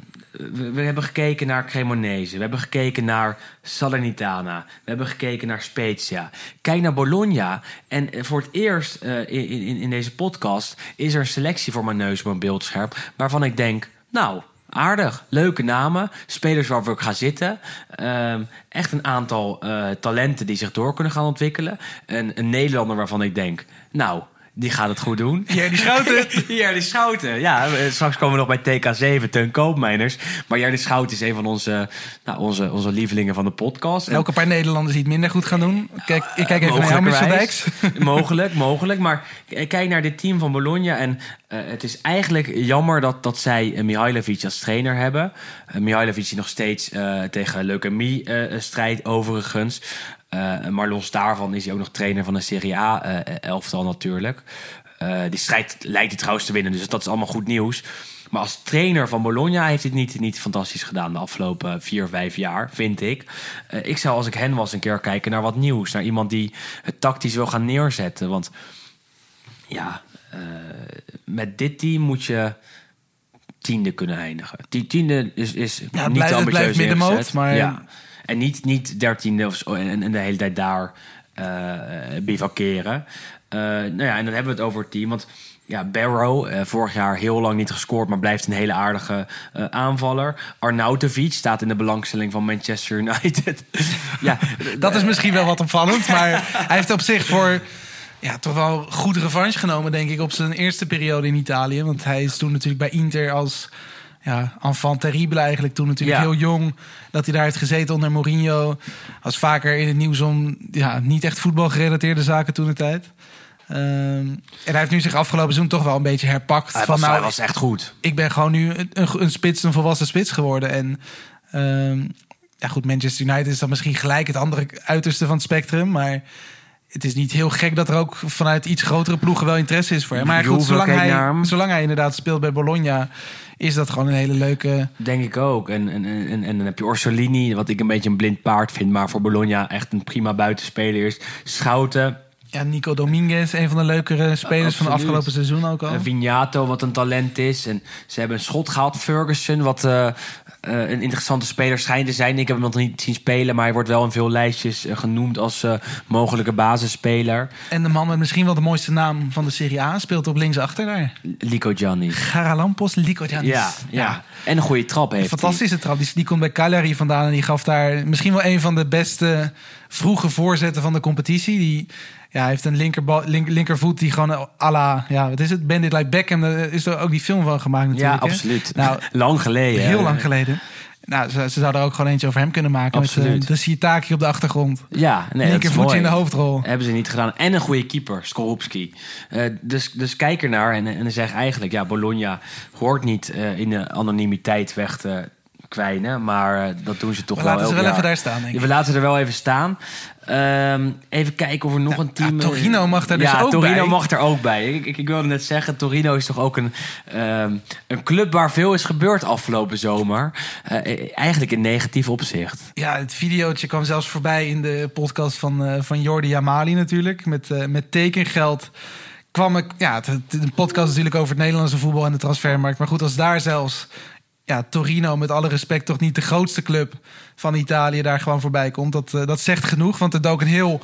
S3: we, hebben gekeken naar Cremonese. We hebben gekeken naar Salernitana. We hebben gekeken naar Spezia. Kijk naar Bologna. En eh, voor het eerst eh, in, in, in deze podcast is er een selectie voor mijn neus op mijn beeldscherm. Waarvan ik denk, nou, aardig. Leuke namen. Spelers waar we ook gaan zitten. Ehm, echt een aantal eh, talenten die zich door kunnen gaan ontwikkelen. Een, een Nederlander waarvan ik denk, nou, Die gaat het goed doen.
S4: Jerdy Schouten.
S3: Jerdy Schouten. Ja, eh, straks komen we nog bij TK7, Teun Koopmeiners. Maar Jerdy Schouten is een van onze, nou, onze, onze lievelingen van de podcast.
S4: Een paar Nederlanders die het minder goed gaan doen. Kijk, ik kijk even naar jou, Michel Dijks.
S3: mogelijk, mogelijk. Maar kijk naar dit team van Bologna. En uh, het is eigenlijk jammer dat, dat zij uh, Mihailovic als trainer hebben. Uh, Mihailovic die nog steeds tegen leukemie strijdt overigens. Uh, maar los daarvan is hij ook nog trainer van de Serie A-elftal uh, natuurlijk. Uh, die strijd lijkt hij trouwens te winnen, dus dat is allemaal goed nieuws. Maar als trainer van Bologna heeft hij het niet, niet fantastisch gedaan de afgelopen vier, vijf jaar, vind ik. ik zou als ik hen was een keer kijken naar wat nieuws. Naar iemand die het tactisch wil gaan neerzetten. Want ja, met dit team moet je tiende kunnen eindigen. Die tiende is, is
S4: ja,
S3: niet
S4: blijft,
S3: ambitieus
S4: blijft middenmoot, maar...
S3: Ja. En niet, niet dertiende of zo, en, en de hele tijd daar uh, bivakeren. Uh, nou ja, en dan hebben we het over het team. Want ja, Barrow, uh, vorig jaar heel lang niet gescoord, maar blijft een hele aardige uh, aanvaller. Arnautovic staat in de belangstelling van Manchester United. ja,
S4: dat is misschien wel wat opvallend, maar hij heeft op zich voor ja, toch wel goed revanche genomen, denk ik, op zijn eerste periode in Italië. Want hij is toen natuurlijk bij Inter als ja, enfant terrible eigenlijk. Toen natuurlijk
S3: Ja.
S4: heel jong dat hij daar heeft gezeten onder Mourinho. Was vaker in het nieuws om ja, niet echt voetbalgerelateerde zaken toen de tijd. Ehm, en hij heeft nu zich afgelopen seizoen toch wel een beetje herpakt.
S3: hij,
S4: van
S3: was,
S4: nou,
S3: hij was echt goed.
S4: ik ben gewoon nu een, een, een spits, een volwassen spits geworden. En ehm, ja, goed, Manchester United is dan misschien gelijk het andere uiterste van het spectrum. Maar het is niet heel gek dat er ook vanuit iets grotere ploegen wel interesse is voor hem. Maar goed, zolang hij, zolang hij inderdaad speelt bij Bologna, is dat gewoon een hele leuke.
S3: Denk ik ook. En, en, en, en dan heb je Orsolini, wat ik een beetje een blind paard vind, maar voor Bologna echt een prima buitenspeler is. Schouten,
S4: Ja, Nico Dominguez, een van de leukere spelers van het afgelopen seizoen ook al.
S3: Uh, Vignato, wat een talent is. En ze hebben een schot gehaald. Ferguson, wat uh, uh, een interessante speler schijnt te zijn. Ik heb hem nog niet zien spelen, maar hij wordt wel in veel lijstjes uh, genoemd als uh, mogelijke basisspeler.
S4: En de man met misschien wel de mooiste naam van de Serie A speelt op linksachter daar.
S3: Lico Gianni.
S4: Garalampos Lico Giannis.
S3: Ja, ja, en een goede trap heeft
S4: Een fantastische trap. Die, die komt bij Cagliari vandaan en die gaf daar misschien wel een van de beste vroege voorzetten van de competitie. Die ja, hij heeft een linkerbal, link, linkervoet die gewoon à la, ja, wat is het? Bandit like Beckham. Daar is er ook die film van gemaakt natuurlijk.
S3: Ja,
S4: hè?
S3: absoluut.
S4: Nou,
S3: lang geleden.
S4: Heel
S3: hè?
S4: lang geleden. Nou, ze, ze zouden er ook gewoon eentje over hem kunnen maken.
S3: Absoluut.
S4: Met uh, de Sitaki op de achtergrond.
S3: Ja, nee, dat is
S4: Linkervoetje in de hoofdrol.
S3: Hebben ze niet gedaan. En een goede keeper, Skorupski. Uh, dus, dus kijk ernaar en, en zeg eigenlijk... ja, Bologna hoort niet uh, in de anonimiteit weg te kwijnen. Maar uh, dat doen ze toch
S4: We
S3: wel
S4: laten ze wel even daar staan, denk ik.
S3: Ja, we laten ze er wel even staan. Um, even kijken of er nog een team...
S4: Ja, Torino mag er dus
S3: ja,
S4: ook
S3: Torino
S4: bij.
S3: mag er ook bij. Ik, ik, ik wilde net zeggen, Torino is toch ook een, um, een club waar veel is gebeurd afgelopen zomer. Uh, eigenlijk in negatief opzicht.
S4: Ja, het videootje kwam zelfs voorbij in de podcast van, uh, van Jordi Amali natuurlijk. Met, met tekengeld kwam ik... Ja, een podcast natuurlijk over het Nederlandse voetbal en de transfermarkt. Maar goed, als daar zelfs ja, Torino, met alle respect, toch niet de grootste club van Italië daar gewoon voorbij komt. Dat, uh, dat zegt genoeg, want het ook een heel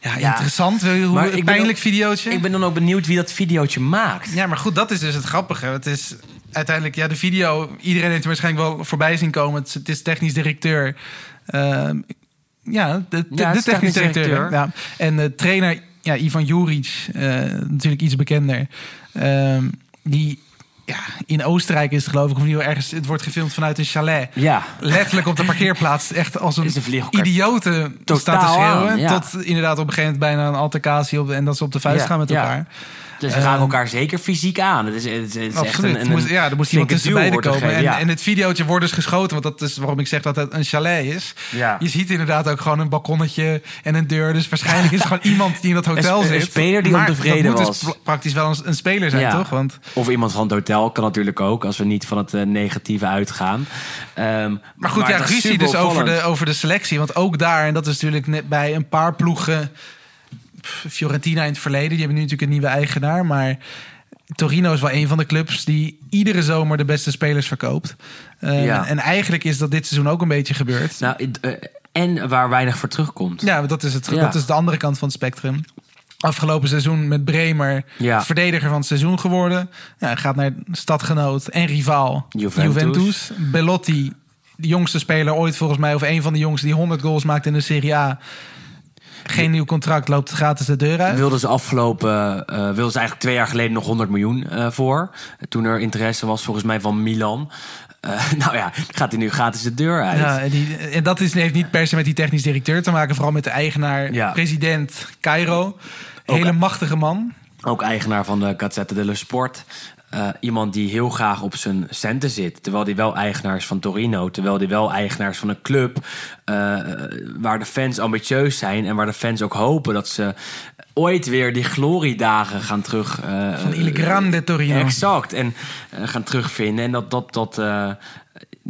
S4: ja, ja, interessant, hoe,
S3: maar
S4: een pijnlijk
S3: ook,
S4: videootje.
S3: Ik ben dan ook benieuwd wie dat videootje maakt.
S4: Ja, maar goed, dat is dus het grappige. Het is uiteindelijk, ja, de video, iedereen heeft er waarschijnlijk wel voorbij zien komen. Het, het is technisch directeur. Uh, ja, de, de,
S3: ja,
S4: de technisch directeur.
S3: directeur.
S4: Ja. En de trainer, ja, Ivan Juric, uh, natuurlijk iets bekender. Uh, die ja, in Oostenrijk is het geloof ik, of niet ergens. Het wordt gefilmd vanuit een chalet.
S3: Ja.
S4: Letterlijk op de parkeerplaats. Echt als een, idiote staat te schreeuwen.
S3: Ja.
S4: Tot inderdaad op een gegeven moment bijna een altercatie op, en dat ze op de vuist
S3: ja,
S4: gaan met elkaar.
S3: Dus ze gaan um, elkaar zeker fysiek aan. Het is, het is
S4: absoluut.
S3: echt een, een,
S4: moest, ja, er moest iemand tussen beiden komen.
S3: Gegeven,
S4: en,
S3: ja.
S4: en het videootje wordt dus geschoten, want dat is waarom ik zeg dat het een chalet is.
S3: Ja.
S4: Je ziet inderdaad ook gewoon een balkonnetje en een deur. Dus waarschijnlijk is het gewoon iemand die in dat hotel
S3: een,
S4: zit.
S3: Een speler die
S4: maar
S3: ontevreden
S4: dat moet
S3: was.
S4: Dus praktisch wel een, een speler zijn,
S3: ja.
S4: toch? Want,
S3: of iemand van het hotel kan natuurlijk ook, als we niet van het uh, negatieve uitgaan. Um,
S4: maar goed,
S3: maar
S4: ja, ruzie dus over de, over de selectie. Want ook daar, en dat is natuurlijk net bij een paar ploegen... Fiorentina in het verleden, die hebben nu natuurlijk een nieuwe eigenaar, maar... Torino is wel een van de clubs die iedere zomer de beste spelers verkoopt. Uh,
S3: ja.
S4: En eigenlijk is dat dit seizoen ook een beetje gebeurd.
S3: Nou, uh, en waar weinig voor terugkomt.
S4: Ja, dat is, het, ja. dat is de andere kant van het spectrum. Afgelopen seizoen met Bremer
S3: ja.
S4: verdediger van het seizoen geworden. Ja, gaat naar stadgenoot en rivaal
S3: Juventus.
S4: Juventus. Belotti, de jongste speler ooit volgens mij... of een van de jongste die 100 goals maakt in de Serie A... Geen nieuw contract, loopt gratis de deur uit.
S3: Wilden ze afgelopen, wilden ze eigenlijk twee jaar geleden nog 100 miljoen eh, voor. Toen er interesse was volgens mij van Milan. Eh, nou ja, gaat hij nu gratis de deur uit.
S4: Ja, en, die, en dat is, heeft niet per se met die technisch directeur te maken. Vooral met de eigenaar,
S3: Ja.
S4: president Cairo. Hele machtige man.
S3: Ook eigenaar van de Gazzetta dello Sport. Eh, iemand die heel graag op zijn centen zit. Terwijl hij wel eigenaar is van Torino. Terwijl hij wel eigenaar is van een club. eh, waar de fans ambitieus zijn. En waar de fans ook hopen dat ze ooit weer die gloriedagen gaan terug. eh,
S4: Van Il Grande Torino.
S3: Exact. En gaan terugvinden. En dat. dat, dat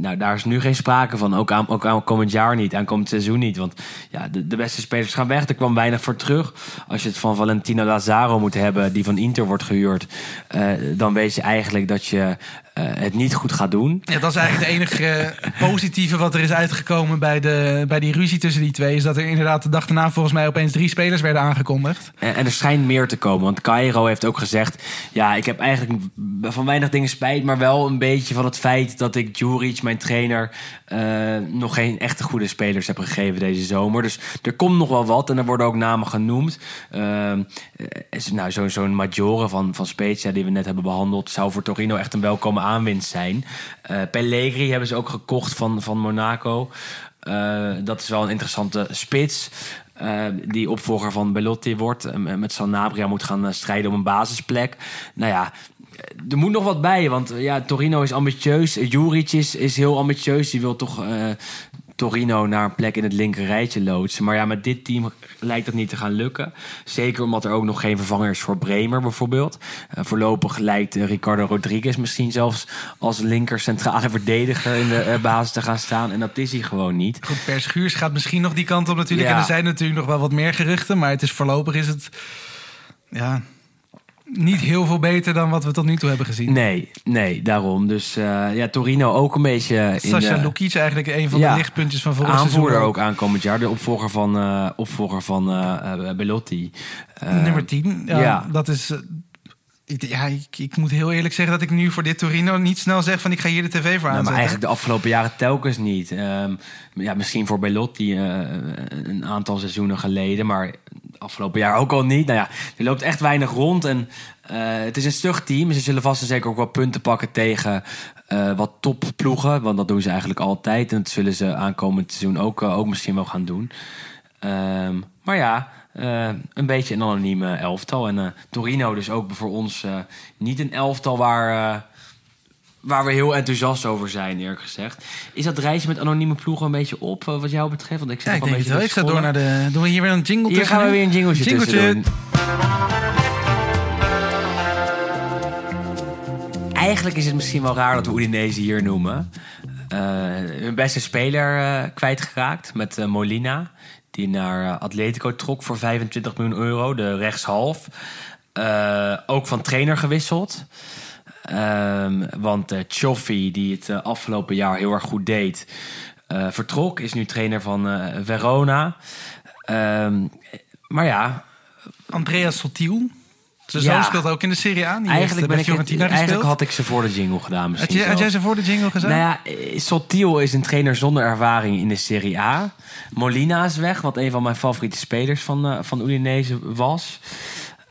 S3: nou, daar is nu geen sprake van. Ook aan, ook aan komend jaar niet. Aan komend seizoen niet. Want ja, de, beste spelers gaan weg. Er kwam weinig voor terug. Als je het van Valentino Lazaro moet hebben, die van Inter wordt gehuurd. eh, dan weet je eigenlijk dat je het niet goed gaat doen.
S4: Ja, dat is eigenlijk het enige eh, positieve wat er is uitgekomen bij, de, bij die ruzie tussen die twee. Is dat er inderdaad de dag daarna volgens mij opeens drie spelers werden aangekondigd.
S3: En, en er schijnt meer te komen. Want Cairo heeft ook gezegd... ja, ik heb eigenlijk van weinig dingen spijt... maar wel een beetje van het feit dat ik Juric, mijn trainer... eh, nog geen echte goede spelers heb gegeven deze zomer. Dus er komt nog wel wat. En er worden ook namen genoemd. Eh, nou, zo- zo'n Maggiore van, van Spezia, die we net hebben behandeld... zou voor Torino echt een welkome aanwinst zijn. Pellegri hebben ze ook gekocht van, van Monaco. Eh, dat is wel een interessante spits. eh, die opvolger van Belotti wordt. met Sanabria moet gaan strijden om een basisplek. Nou ja, er moet nog wat bij. Want ja, Torino is ambitieus. Juric is, is heel ambitieus. Die wil toch Torino naar een plek in het linker rijtje loodsen. Maar ja, met dit team lijkt dat niet te gaan lukken. Zeker omdat er ook nog geen vervanger is voor Bremer bijvoorbeeld. Eh, voorlopig lijkt eh, Ricardo Rodriguez misschien zelfs als linker centrale verdediger in de eh, basis te gaan staan. En dat is hij gewoon niet.
S4: Goed, Per Schuurs gaat misschien nog die kant op natuurlijk.
S3: Ja.
S4: En er zijn natuurlijk nog wel wat meer geruchten. Maar het is voorlopig is het ja, niet heel veel beter dan wat we tot nu toe hebben gezien.
S3: Nee, nee, daarom. Dus eh, ja, Torino ook een beetje in
S4: Sasha
S3: de
S4: Lukic eigenlijk een van
S3: Ja.
S4: de lichtpuntjes van vorig seizoen.
S3: aanvoerder ook aankomend jaar. De opvolger van, eh, opvolger van eh, Belotti.
S4: Nummer 10. Ja,
S3: ja.
S4: Dat is... ik, ja, ik, ik moet heel eerlijk zeggen dat ik nu voor dit Torino niet snel zeg van ik ga hier de tv voor
S3: Nou, maar eigenlijk de afgelopen jaren telkens niet. Ehm, ja, misschien voor Belotti eh, een aantal seizoenen geleden, maar afgelopen jaar ook al niet. Nou ja, er loopt echt weinig rond en eh, het is een stug team. Ze zullen vast en zeker ook wel punten pakken tegen eh, wat topploegen, want dat doen ze eigenlijk altijd. En dat zullen ze aankomend seizoen ook, ook misschien wel gaan doen. Ehm, maar ja, eh, een beetje een anonieme elftal. En eh, Torino dus ook voor ons eh, niet een elftal waar... Waar we heel enthousiast over zijn, eerlijk gezegd. Is dat reisje met anonieme ploegen een beetje op, wat jou betreft? Want ik zit
S4: ja, ik
S3: een
S4: het
S3: beetje.
S4: Ik ga door naar de... Doen we hier weer een jingle
S3: Hier gaan we weer een jingletje,
S4: Jingletje.
S3: Eigenlijk is het misschien wel raar dat we Udinese hier noemen. Hun beste speler kwijtgeraakt met Molina. Die naar eh, Atletico trok voor 25 miljoen euro. De rechtshalf. Eh, ook van trainer gewisseld. Ehm, want eh Cioffi, die het afgelopen jaar heel erg goed deed, vertrok. Is nu trainer van Verona. Ehm, maar ja,
S4: Andreas Sotiel. Zijn
S3: Ja.
S4: zoon speelt ook in de Serie A. Die
S3: eigenlijk,
S4: eh,
S3: ben ik het- eigenlijk had ik ze voor de jingle gedaan
S4: Had,
S3: misschien
S4: je, had jij ze voor de jingle gezegd?
S3: Nou ja, eh, Sotiel is een trainer zonder ervaring in de Serie A. Molina is weg, wat een van mijn favoriete spelers van, eh, van Udinese was.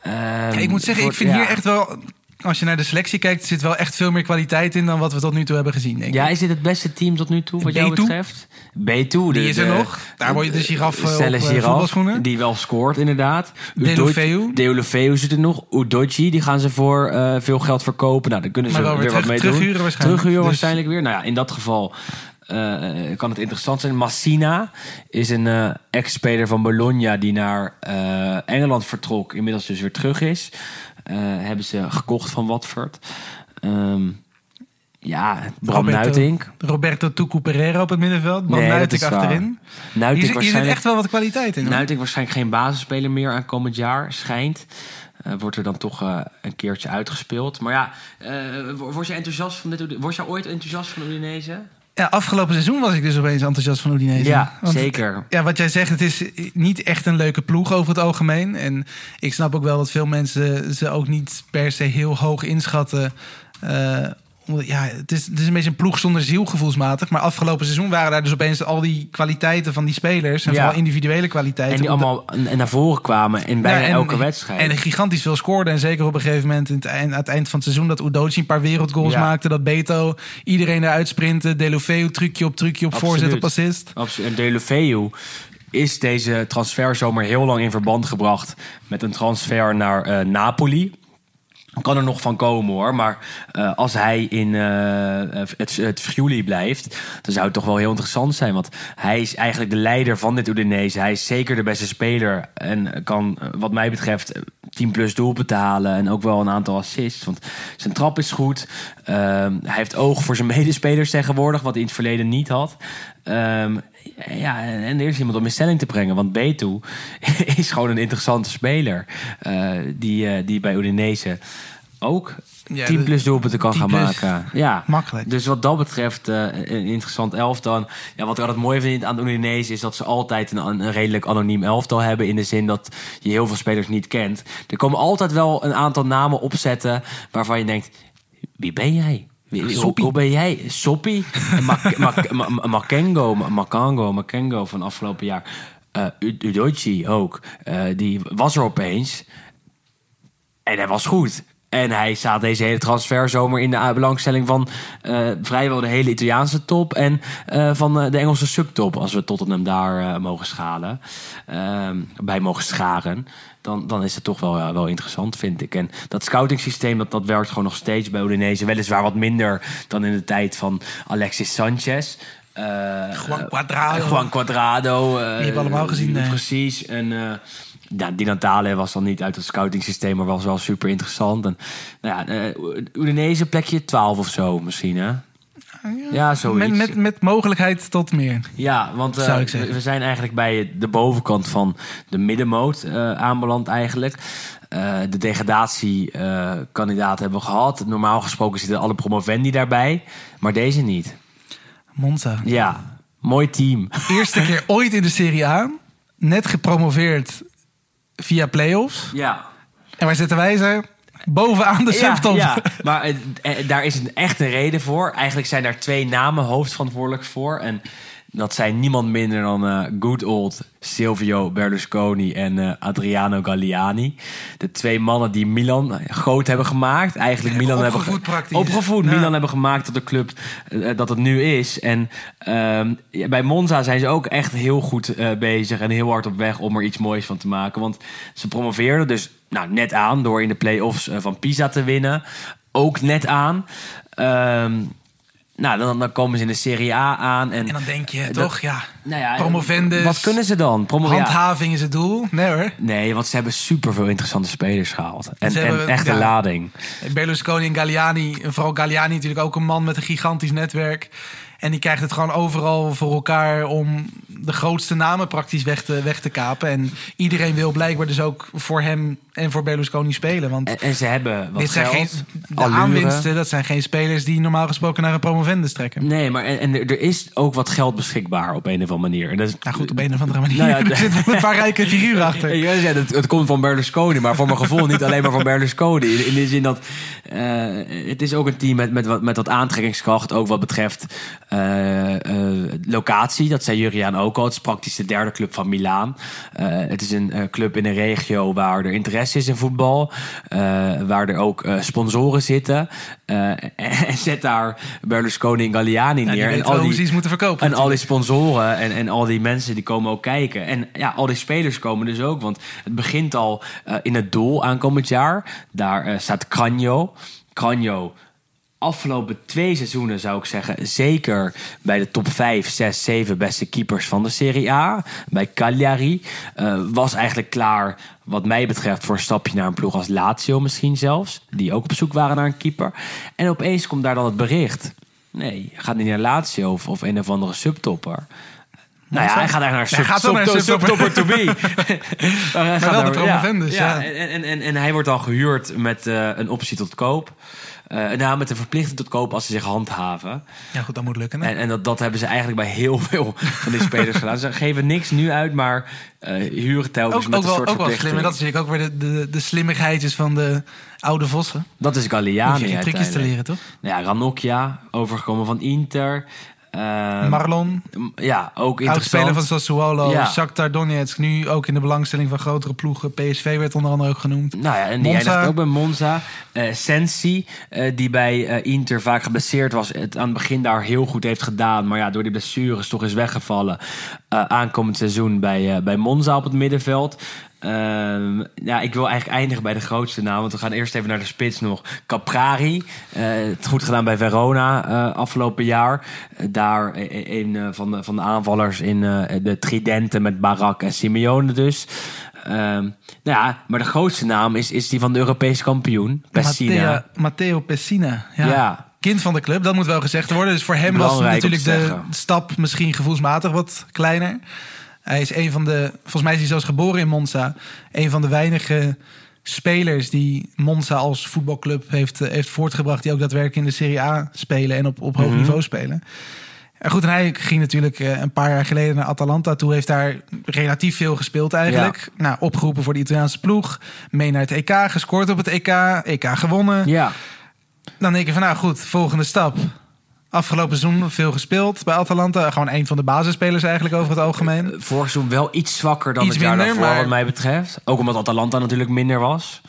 S3: Ehm,
S4: Ja, ik moet zeggen,
S3: voor-
S4: ik vind
S3: ja.
S4: hier echt wel... Als je naar de selectie kijkt, zit wel echt veel meer kwaliteit in... dan wat we tot nu toe hebben gezien, denk
S3: Ja, is dit het beste team tot nu toe, wat jou
S4: B2?
S3: betreft? B2.
S4: Die is er nog. Daar word je de giraf, eh, op, eh,
S3: giraf,
S4: voetbalschoenen.
S3: Die wel scoort, inderdaad.
S4: Deulofeu.
S3: Deulofeu zit er nog. Udoji, die gaan ze voor eh, veel geld verkopen. Nou, daar kunnen ze
S4: Maar wel weer
S3: weer wat mee doen.
S4: terughuren waarschijnlijk.
S3: Terughuren
S4: Dus-
S3: waarschijnlijk weer. Nou ja, in dat geval eh, kan het interessant zijn. Massina is een eh, ex-speler van Bologna die naar eh, Engeland vertrok. Inmiddels dus weer terug is. Eh, hebben ze gekocht van Watford. Ehm, ja, Bram
S4: Roberto-
S3: Nuitink.
S4: Roberto Tucu Pereira op het middenveld. Bram
S3: Nee,
S4: Nuitink achterin.
S3: Nuitink
S4: zit- hier zit
S3: waarschijnlijk,
S4: echt wel wat kwaliteit in. hoor.
S3: Nuitink waarschijnlijk geen basisspeler meer aan komend jaar, schijnt. Eh, wordt er dan toch eh, een keertje uitgespeeld. Maar ja, wo- word je enthousiast van dit? Word je ooit enthousiast van Udinese?
S4: Ja, afgelopen seizoen was ik dus opeens enthousiast van Udinese.
S3: Ja,
S4: Want-
S3: zeker.
S4: Ja, wat jij zegt, het is niet echt een leuke ploeg over het algemeen. En ik snap ook wel dat veel mensen ze ook niet per se heel hoog inschatten. omdat, ja, het is, het is een beetje een ploeg zonder ziel gevoelsmatig. Maar afgelopen seizoen waren daar dus opeens al die kwaliteiten van die spelers. En
S3: Ja.
S4: vooral individuele kwaliteiten.
S3: En die allemaal naar voren kwamen in bijna
S4: Ja, en-
S3: elke wedstrijd.
S4: En gigantisch veel scoorden. En zeker op een gegeven moment in het aan het eind van het seizoen... dat Udoci een paar wereldgoals
S3: Ja.
S4: maakte. Dat Beto iedereen eruit sprintte. Delofeu trucje op trucje op voorzet op assist.
S3: Absoluut. En Deulofeu is deze transferzomer heel lang in verband gebracht met een transfer naar eh, Napoli. Kan er nog van komen hoor, maar eh, als hij in eh, het, het blijft, dan zou het toch wel heel interessant zijn. Want hij is eigenlijk de leider van dit Udinese. Hij is zeker de beste speler en kan, eh, wat mij betreft, eh, 10 plus doelpunten en ook wel een aantal assists. Want zijn trap is goed. Ehm, hij heeft oog voor zijn medespelers tegenwoordig, wat hij in het verleden niet had. Ehm, ja, en er is iemand om in stelling te brengen. Want Betu is gewoon een interessante speler. eh, die, eh, die bij Udinese ook
S4: Ja,
S3: 10
S4: de-
S3: plus doelpunten kan
S4: 10
S3: gaan maken. Ja,
S4: Makkelijk.
S3: Dus wat dat betreft eh, een interessant elftal. En Ja, wat ik altijd mooi vind aan Udinese is dat ze altijd een, een redelijk anoniem elftal hebben. In de zin dat je heel veel spelers niet kent. Er komen altijd wel een aantal namen opzetten waarvan je denkt... Wie ben jij?
S4: Soppie.
S3: hoe ben jij? Soppie? En Mak- Mak- Ma- Ma- Makengo, Ma- Makango, Makengo van afgelopen jaar. Eh U- Udochi ook. Eh, die was er opeens. En hij was goed. En hij staat deze hele transferzomer in de belangstelling van eh, vrijwel de hele Italiaanse top en van de Engelse subtop. Als we Tottenham daar mogen schalen, ehm, bij mogen scharen, dan, dan is het toch wel, ja, wel interessant, vind ik. En dat scouting systeem, dat, dat werkt gewoon nog steeds bij Udinese. Weliswaar wat minder dan in de tijd van Alexis Sanchez. Eh,
S4: Juan Cuadrado.
S3: eh, Juan eh,
S4: hebben we allemaal gezien, nee.
S3: Precies. En ja, Di Natale was dan niet uit het scouting systeem, maar was wel super interessant. En nou ja, Udinese plekje 12 of zo misschien, hè? Ja, zoiets.
S4: Met, met, met mogelijkheid tot meer.
S3: Ja, want eh, we- zijn eigenlijk bij de bovenkant van de middenmoot eh, aanbeland eigenlijk. Eh, de degradatiekandidaat hebben we gehad. Normaal gesproken zitten alle promovendi daarbij, maar deze niet.
S4: Monza.
S3: Ja, mooi team.
S4: Eerste keer ooit in de Serie A. Net gepromoveerd via play-offs.
S3: Ja,
S4: En waar zitten wij ze? Bovenaan de subtop.
S3: Ja, ja, maar eh, eh, daar is een, echt een reden voor. Eigenlijk zijn daar twee namen hoofdverantwoordelijk voor. En dat zijn niemand minder dan eh, good old Silvio Berlusconi en eh, Adriano Galliani. De twee mannen die Milan groot hebben gemaakt. Eigenlijk Milan hebben
S4: opgevoed
S3: ge-
S4: praktisch.
S3: opgevoed.
S4: Ja.
S3: Milan hebben gemaakt tot de club eh, dat het nu is. En ehm, bij Monza zijn ze ook echt heel goed eh, bezig en heel hard op weg om er iets moois van te maken. Want ze promoveerden dus nou, net aan door in de play-offs eh, van Pisa te winnen. Ook net aan. Ehm, nou, dan, dan komen ze in de Serie A aan. En,
S4: En dan denk je
S3: Dat-
S4: toch, ja,
S3: nou ja,
S4: promovendus.
S3: Wat kunnen ze dan? Promo ja.
S4: handhaving is het doel. Nee hoor.
S3: Nee, want ze hebben superveel interessante spelers gehaald. En,
S4: Ze
S3: en
S4: hebben-
S3: echt een
S4: ja.
S3: lading.
S4: Berlusconi en Galliani, en vooral Galliani natuurlijk ook een man met een gigantisch netwerk. En die krijgt het gewoon overal voor elkaar om de grootste namen praktisch weg te, weg te kapen. En iedereen wil blijkbaar dus ook voor hem en voor Berlusconi spelen. Want
S3: En, en ze hebben wat
S4: dit zijn geen, de
S3: allure.
S4: aanwinsten, dat zijn geen spelers die normaal gesproken naar een promovendus trekken.
S3: Nee, maar en, en er er is ook wat geld beschikbaar op een of andere manier. En dat is,
S4: Nou goed, op een of andere manier.
S3: Nou ja,
S4: er zitten een paar rijke figuren achter.
S3: Ja, zei, het, het komt van Berlusconi, maar voor mijn gevoel niet alleen maar van Berlusconi. In, in de zin dat eh, het is ook een team met, met, wat, met wat aantrekkingskracht, ook wat betreft locatie. Dat zei Juriaan ook al. Het is praktisch de derde club van Milaan. Eh, het is een eh, club in een regio waar er interesse is in voetbal, eh, waar er ook eh, sponsoren zitten. Eh, en zet daar Berlusconi en Galliani
S4: Ja, die
S3: neer. en
S4: moeten verkopen.
S3: en al die sponsoren en, en al die mensen die komen ook kijken. En ja, al die spelers komen dus ook. Want het begint al eh, in het doel aankomend jaar. Daar eh, staat Cranjo. Cranjo, afgelopen twee seizoenen zou ik zeggen... zeker bij de top 5, 6, 7 beste keepers van de Serie A. Bij Cagliari eh, was eigenlijk klaar... wat mij betreft voor een stapje naar een ploeg als Lazio misschien zelfs. Die ook op zoek waren naar een keeper. En opeens komt daar dan het bericht... Nee, gaat niet naar Lazio of, of een of andere subtopper. Nou ja, hij gaat eigenlijk naar
S4: Hij gaat wel naar
S3: sub-
S4: subtopper.
S3: to be. Maar hij gaat
S4: wel
S3: naar-
S4: de ja.
S3: En, en, en, en hij wordt dan gehuurd met eh, een optie tot koop. Eh nou, met een verplichting tot koop als ze zich handhaven.
S4: Ja, goed, dat moet lukken. hè?
S3: En, en dat, dat hebben ze eigenlijk bij heel veel van die spelers gedaan. Ze geven niks nu uit, maar eh huren telkens
S4: ook,
S3: met
S4: ook,
S3: een
S4: wel,
S3: soort
S4: ook wel slim. En dat is natuurlijk ook weer de, de, de slimmigheidjes van de oude vossen.
S3: Dat is
S4: Hoef
S3: Galliani
S4: je geen trucjes te leren, toch?
S3: Nou ja, Ranocchia, overgekomen van Inter. Eh,
S4: Marlon,
S3: ja, ook interessant.
S4: oudspeler van Sassuolo.
S3: Ja.
S4: Shakhtar Donetsk, nu ook in de belangstelling van grotere ploegen. PSV werd onder andere ook genoemd.
S3: Nou ja, en die
S4: Monza.
S3: eindigt ook bij Monza. Eh Sensi, eh, die bij eh, Inter vaak geblesseerd was, het aan het begin daar heel goed heeft gedaan. Maar ja, door die blessures toch is weggevallen. Aankomend seizoen bij, bij Monza op het middenveld. Ehm, ja, ik wil eigenlijk eindigen bij de grootste naam. Want we gaan eerst even naar de spits nog. Caprari. eh, het goed gedaan bij Verona eh, afgelopen jaar. Eh, daar eh, een eh, van, de, van de aanvallers in de tridenten met Barak en Simeone dus. Ehm, nou ja, maar de grootste naam is, is die van de Europese kampioen. Pessina.
S4: Matteo, Matteo Pessina. Ja.
S3: Ja.
S4: Kind van de club, dat moet wel gezegd worden. Dus voor hem was
S3: Belangrijk
S4: natuurlijk de stap misschien gevoelsmatig wat kleiner. Hij is een van de, volgens mij is hij zelfs geboren in Monza. Een van de weinige spelers die Monza als voetbalclub heeft, eh, heeft voortgebracht. Die ook daadwerkelijk in de Serie A spelen en op, op hoog
S3: Mhm.
S4: niveau spelen. En goed, en hij ging natuurlijk eh, een paar jaar geleden naar Atalanta toe. Heeft daar relatief veel gespeeld eigenlijk. Nou, opgeroepen voor de Italiaanse ploeg. Mee naar het EK, gescoord op het EK. EK gewonnen.
S3: Ja,
S4: Dan denk je van, nou goed, volgende stap. Afgelopen seizoen veel gespeeld bij Atalanta. Gewoon een van de basisspelers eigenlijk over het algemeen.
S3: vorig seizoen wel iets zwakker dan
S4: Iets
S3: het jaar
S4: minder,
S3: daarvoor,
S4: maar-
S3: wat mij betreft. Ook omdat Atalanta natuurlijk minder was.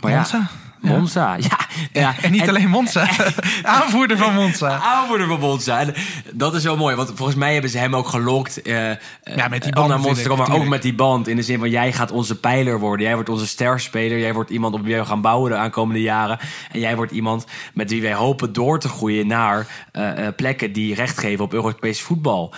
S3: Maar
S4: Monza. Ja.
S3: Monza, ja. Ja.
S4: En niet alleen Monza. Aanvoerder van Monza.
S3: Aanvoerder van Monza. En dat is wel mooi, want volgens mij hebben ze hem ook gelokt. eh, eh,
S4: Ja, met die
S3: om
S4: band
S3: naar komen, maar ook met die band. In de zin van, jij gaat onze pijler worden. Jij wordt onze sterspeler. Jij wordt iemand op wie we gaan bouwen de aankomende jaren. En jij wordt iemand met wie wij hopen door te groeien naar eh, eh, plekken die recht geven op Europees voetbal.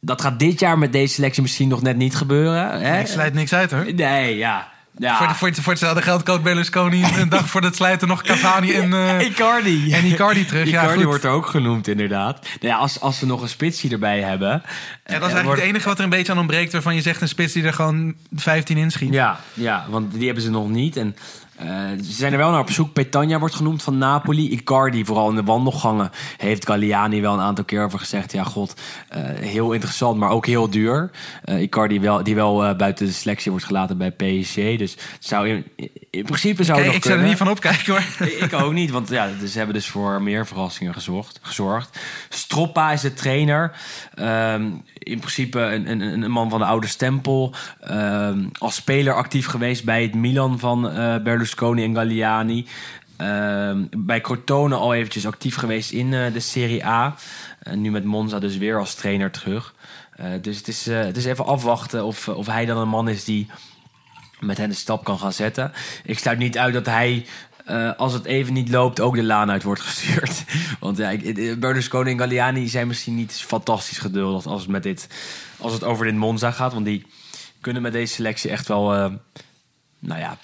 S3: Dat gaat dit jaar met deze selectie misschien nog net niet gebeuren. Hè?
S4: Ik sluit niks uit hoor.
S3: Nee, ja. Ja.
S4: Voor, de, voor, het, voor hetzelfde geld koopt Berlusconi een dag voor het sluiten nog Cavani en, eh,
S3: Icardi.
S4: en Icardi terug. Ja,
S3: Icardi
S4: goed.
S3: wordt er ook genoemd, inderdaad. Nou ja, als, als we nog een spitsie erbij hebben.
S4: Ja, dat is
S3: eh,
S4: eigenlijk
S3: wordt-
S4: het enige wat er een beetje aan ontbreekt... waarvan je zegt een spits die er gewoon 15 inschiet.
S3: Ja, ja, want die hebben ze nog niet. En eh, ze zijn er wel naar op zoek. Petagna wordt genoemd van Napoli. Icardi, vooral in de wandelgangen, heeft Galliani wel een aantal keer over gezegd. Ja, god, eh, heel interessant, maar ook heel duur. Eh, Icardi wel, die wel buiten de selectie wordt gelaten bij PSG. Dus zou in, in principe zou
S4: Kijk,
S3: nog
S4: ik zou er niet van opkijken hoor.
S3: Ik ook niet, want ja, dus ze hebben dus voor meer verrassingen gezorgd. gezorgd. Stroppa is de trainer. Ehm, in principe een, een, een man van de oude stempel. Ehm, als speler actief geweest bij het Milan van eh, Berlusconi en Galliani. Ehm, bij Crotone al eventjes actief geweest in eh, de Serie A. Nu met Monza dus weer als trainer terug. Eh, dus het is, eh, het is even afwachten of, of hij dan een man is die met hen de stap kan gaan zetten. Ik sluit niet uit dat hij, als het even niet loopt, ook de laan uit wordt gestuurd. Want ja, Berlusconi en Galliani zijn misschien niet fantastisch geduldig als het, met dit, als het over dit Monza gaat. Want die kunnen met deze selectie echt wel, eh, nou ja,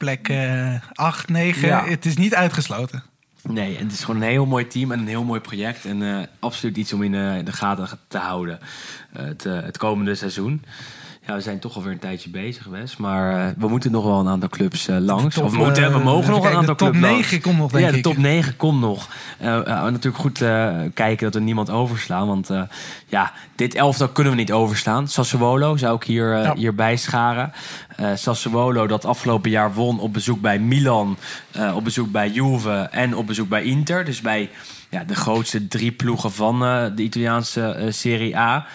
S4: Plek eh 8, 9.
S3: Ja.
S4: Het is niet uitgesloten.
S3: Nee, en het is gewoon een heel mooi team en een heel mooi project. En eh, absoluut iets om in eh, de gaten te houden eh, het, eh, het komende seizoen. Ja, we zijn toch alweer een tijdje bezig geweest. Maar eh, we moeten nog wel een aantal clubs langs.
S4: top,
S3: of we, moeten, we mogen nog een aantal
S4: de top
S3: clubs langs.
S4: 9 komt nog, denk
S3: ja, de
S4: ik.
S3: top 9 komt nog. Eh, eh, natuurlijk goed kijken dat we niemand overslaan. Want ja, dit elftal kunnen we niet overslaan. Sassuolo zou ik hier,
S4: Ja.
S3: hierbij scharen. Sassuolo dat afgelopen jaar won op bezoek bij Milan, op bezoek bij Juve en op bezoek bij Inter. Dus bij ja, de grootste drie ploegen van de Italiaanse Serie A.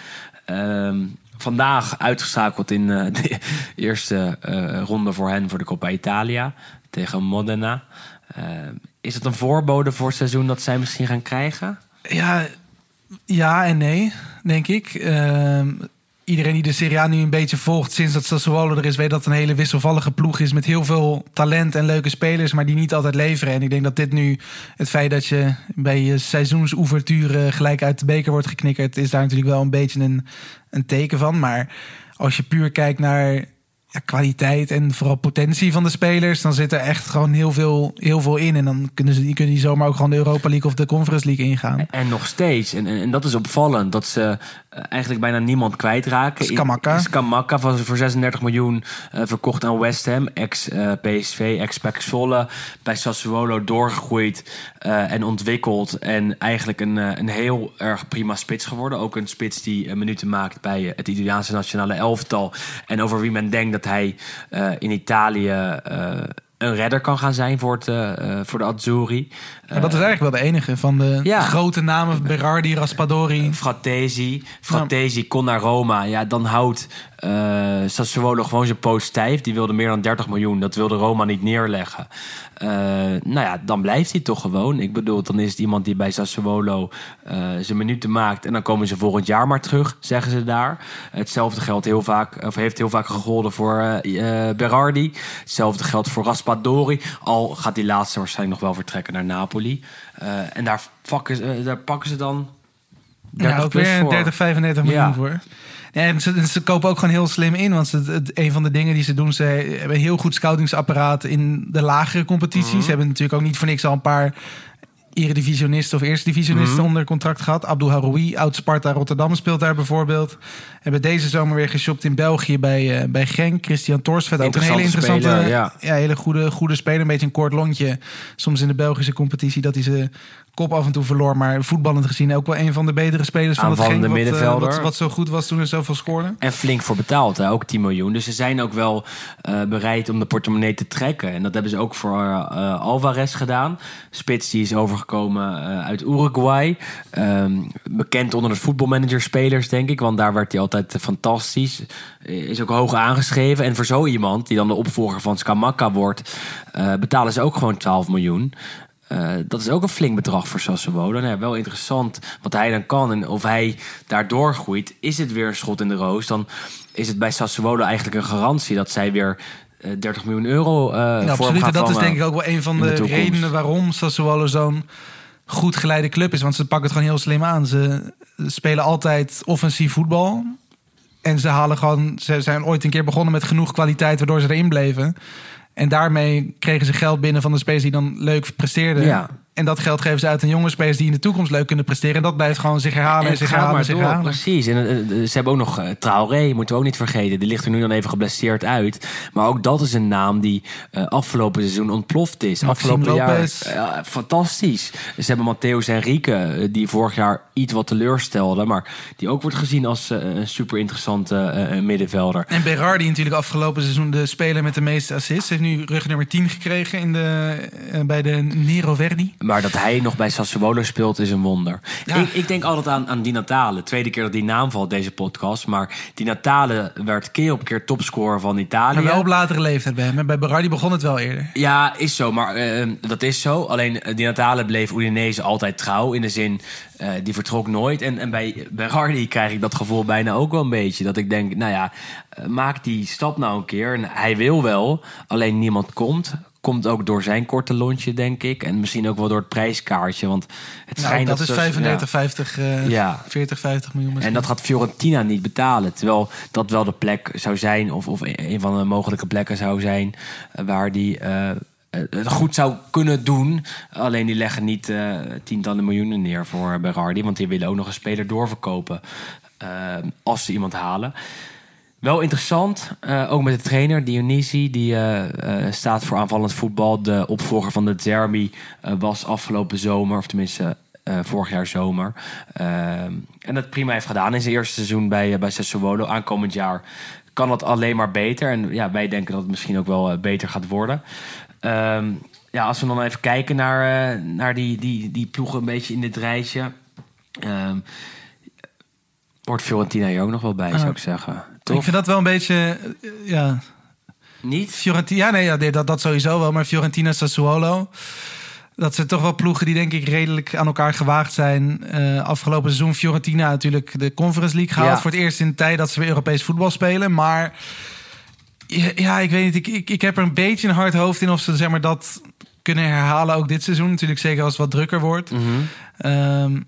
S3: Ehm, vandaag uitgeschakeld in eh, de eerste eh, ronde voor hen voor de Coppa Italia tegen Modena. Eh, is het een voorbode voor het seizoen dat zij misschien gaan krijgen?
S4: Ja, ja en nee, denk ik. Iedereen die de Serie A nu een beetje volgt sinds dat Sassuolo er is... weet dat het een hele wisselvallige ploeg is met heel veel talent en leuke spelers... maar die niet altijd leveren. En ik denk dat dit nu, het feit dat je bij je seizoensouverture... gelijk uit de beker wordt geknikkerd... is daar natuurlijk wel een beetje een, een teken van. Maar als je puur kijkt naar ja, kwaliteit en vooral potentie van de spelers, dan zit er echt gewoon heel veel, heel veel in. En dan kunnen ze die kunnen die zomaar ook gewoon de Europa League of de Conference League ingaan.
S3: En nog steeds, en, en, en dat is opvallend, dat ze eh, eigenlijk bijna niemand kwijtraken.
S4: Skamaka.
S3: Skamaka was voor 36 miljoen eh, verkocht aan West Ham, ex-PSV, ex-Pax Volle. Bij Sassuolo doorgegroeid eh, en ontwikkeld. En eigenlijk een, eh, een heel erg prima spits geworden. Ook een spits die eh, minuten maakt bij eh, het Italiaanse nationale elftal. En over wie men denkt dat hij eh, in Italië... eh, een redder kan gaan zijn voor, het, eh, voor de Azzurri.
S4: Maar dat is eigenlijk wel de enige van de
S3: Ja.
S4: grote namen. Berardi, Raspadori.
S3: Fratesi. Fratesi kon naar Roma. Ja, dan houdt eh Sassuolo gewoon zijn poot stijf. Die wilde meer dan 30 miljoen. Dat wilde Roma niet neerleggen. Eh, nou ja, dan blijft hij toch gewoon. Ik bedoel, dan is het iemand die bij Sassuolo eh, zijn minuten maakt. En dan komen ze volgend jaar maar terug, zeggen ze daar. Hetzelfde geldt heel vaak, of heeft heel vaak gegolden voor Berardi. Hetzelfde geldt voor Raspadori. Al gaat die laatste waarschijnlijk nog wel vertrekken naar Napoli. En daar, pakken ze- daar pakken ze dan 30
S4: Ja, ook
S3: plus
S4: weer
S3: voor.
S4: 30, 35 miljoen
S3: Ja.
S4: voor. Ja, en ze, ze kopen ook gewoon heel slim in. Want het, het- een van de dingen die ze doen, ze hebben een heel goed scoutingsapparaat in de lagere competities.
S3: Mhm.
S4: Ze hebben natuurlijk ook niet voor niks al een paar eredivisionisten of eerste divisionisten
S3: Mhm.
S4: onder contract gehad. Abdul Haroui, oud Sparta Rotterdam speelt daar bijvoorbeeld. Hebben deze zomer weer geshopt in België bij, eh, bij Genk. Christian Torsvet, ook een hele
S3: Interessante speler, ja.
S4: hele goede, goede speler. Een beetje een kort lontje. Soms in de Belgische competitie dat hij zijn kop af en toe verloor. Maar voetballend gezien ook wel een van de betere spelers van het Genk.
S3: Aanvallende
S4: Wat, eh, wat, wat zo goed was toen er zoveel scoorde.
S3: En flink voor betaald, hè? ook 10 miljoen. Dus ze zijn ook wel eh, bereid om de portemonnee te trekken. En dat hebben ze ook voor eh, Alvarez gedaan. Spits die is overgekomen uit Uruguay. Ehm, bekend onder de voetbalmanager-spelers, denk ik. Want daar werd hij altijd fantastisch. Is ook hoog aangeschreven. En voor zo iemand, die dan de opvolger van Scamacca wordt... betalen ze ook gewoon 12 miljoen. Eh, dat is ook een flink bedrag voor Sassuolo. Nou ja, wel interessant wat hij dan kan. En of hij daardoor groeit, is het weer een schot in de roos. Dan is het bij Sassuolo eigenlijk een garantie dat zij weer eh, 30 miljoen euro eh
S4: Ja,
S3: voor
S4: absoluut. En dat is denk ik ook wel een van
S3: de
S4: de, redenen waarom Sassuolo zo'n goed geleide club is. Want ze pakken het gewoon heel slim aan. Ze spelen altijd offensief voetbal. En ze halen gewoon. Ze zijn ooit een keer begonnen met genoeg kwaliteit waardoor ze erin bleven. En daarmee kregen ze geld binnen van de spelers die dan leuk presteerden.
S3: Ja.
S4: En dat geld geven ze uit aan jonge spelers die in de toekomst leuk kunnen presteren. En dat blijft gewoon zich herhalen en,
S3: En
S4: zich herhalen en
S3: maar
S4: zich
S3: door,
S4: herhalen.
S3: precies. En eh, eh, ze hebben ook nog eh, Traoré, moeten we ook niet vergeten. Die ligt er nu dan even geblesseerd uit. Maar ook dat is een naam die afgelopen seizoen ontploft is.
S4: Maxime
S3: afgelopen
S4: Lopez.
S3: jaar ja, fantastisch. Ze hebben Matthäus Henrique, die vorig jaar iets wat teleurstelde. Maar die ook wordt gezien als een super interessante middenvelder.
S4: En Berardi natuurlijk afgelopen seizoen de speler met de meeste assists. Heeft nu rug nummer 10 gekregen in de, bij de Nero Verdi.
S3: Maar dat hij nog bij Sassuolo speelt is een wonder.
S4: Ja.
S3: Ik, ik denk altijd aan, aan Di Natale. Tweede keer dat die naam valt, deze podcast. Maar Di Natale werd keer op keer topscorer van Italië.
S4: Maar wel op latere leeftijd bij hem. Bij Berardi begon het wel eerder.
S3: Ja, is zo. Maar eh, dat is zo. Alleen eh, Di Natale bleef Udinese altijd trouw. In de zin, eh, die vertrok nooit. En, en bij Berardi krijg ik dat gevoel bijna ook wel een beetje. Dat ik denk, nou ja, eh, maak die stap nou een keer. En hij wil wel, alleen niemand komt. Komt ook door zijn korte lontje, denk ik. En misschien ook wel door het prijskaartje. Want het
S4: Nou,
S3: schijnt
S4: dat,
S3: dat,
S4: is
S3: ze-
S4: 35,
S3: ja.
S4: 50, eh,
S3: Ja.
S4: 40, 50 miljoen.
S3: En dat gaat Fiorentina niet betalen. Terwijl dat wel de plek zou zijn, of, of een van de mogelijke plekken zou zijn, eh, waar die eh, het goed zou kunnen doen. Alleen die leggen niet tientallen miljoenen neer voor Berardi, want die willen ook nog een speler doorverkopen als ze iemand halen. Wel interessant, eh, ook met de trainer Dionisi, die eh, eh, staat voor aanvallend voetbal. De opvolger van de Zerbi was afgelopen zomer, of tenminste vorig jaar zomer. Ehm, en dat prima heeft gedaan in zijn eerste seizoen bij, bij Sassuolo. Aankomend jaar kan dat alleen maar beter. En ja, wij denken dat het misschien ook wel beter gaat worden. Ehm, ja, als we dan even kijken naar, naar die, die, die ploegen een beetje in dit rijtje. Ehm Hoort Fiorentina hier ook nog wel bij, zou ik zeggen.
S4: Ik vind dat wel een beetje... eh, ja,
S3: Niet?
S4: Fiorentina, ja, nee, ja, nee, dat, dat sowieso wel. Maar Fiorentina, Sassuolo... Dat zijn toch wel ploegen die denk ik redelijk aan elkaar gewaagd zijn. Eh, afgelopen seizoen Fiorentina natuurlijk de Conference League gehaald.
S3: Ja.
S4: Voor het eerst in de tijd dat ze weer Europees voetbal spelen. Maar ja, ik weet niet. Ik, ik, ik heb er een beetje een hard hoofd in of ze zeg maar, dat kunnen herhalen ook dit seizoen. Natuurlijk zeker als het wat drukker wordt. Ehm,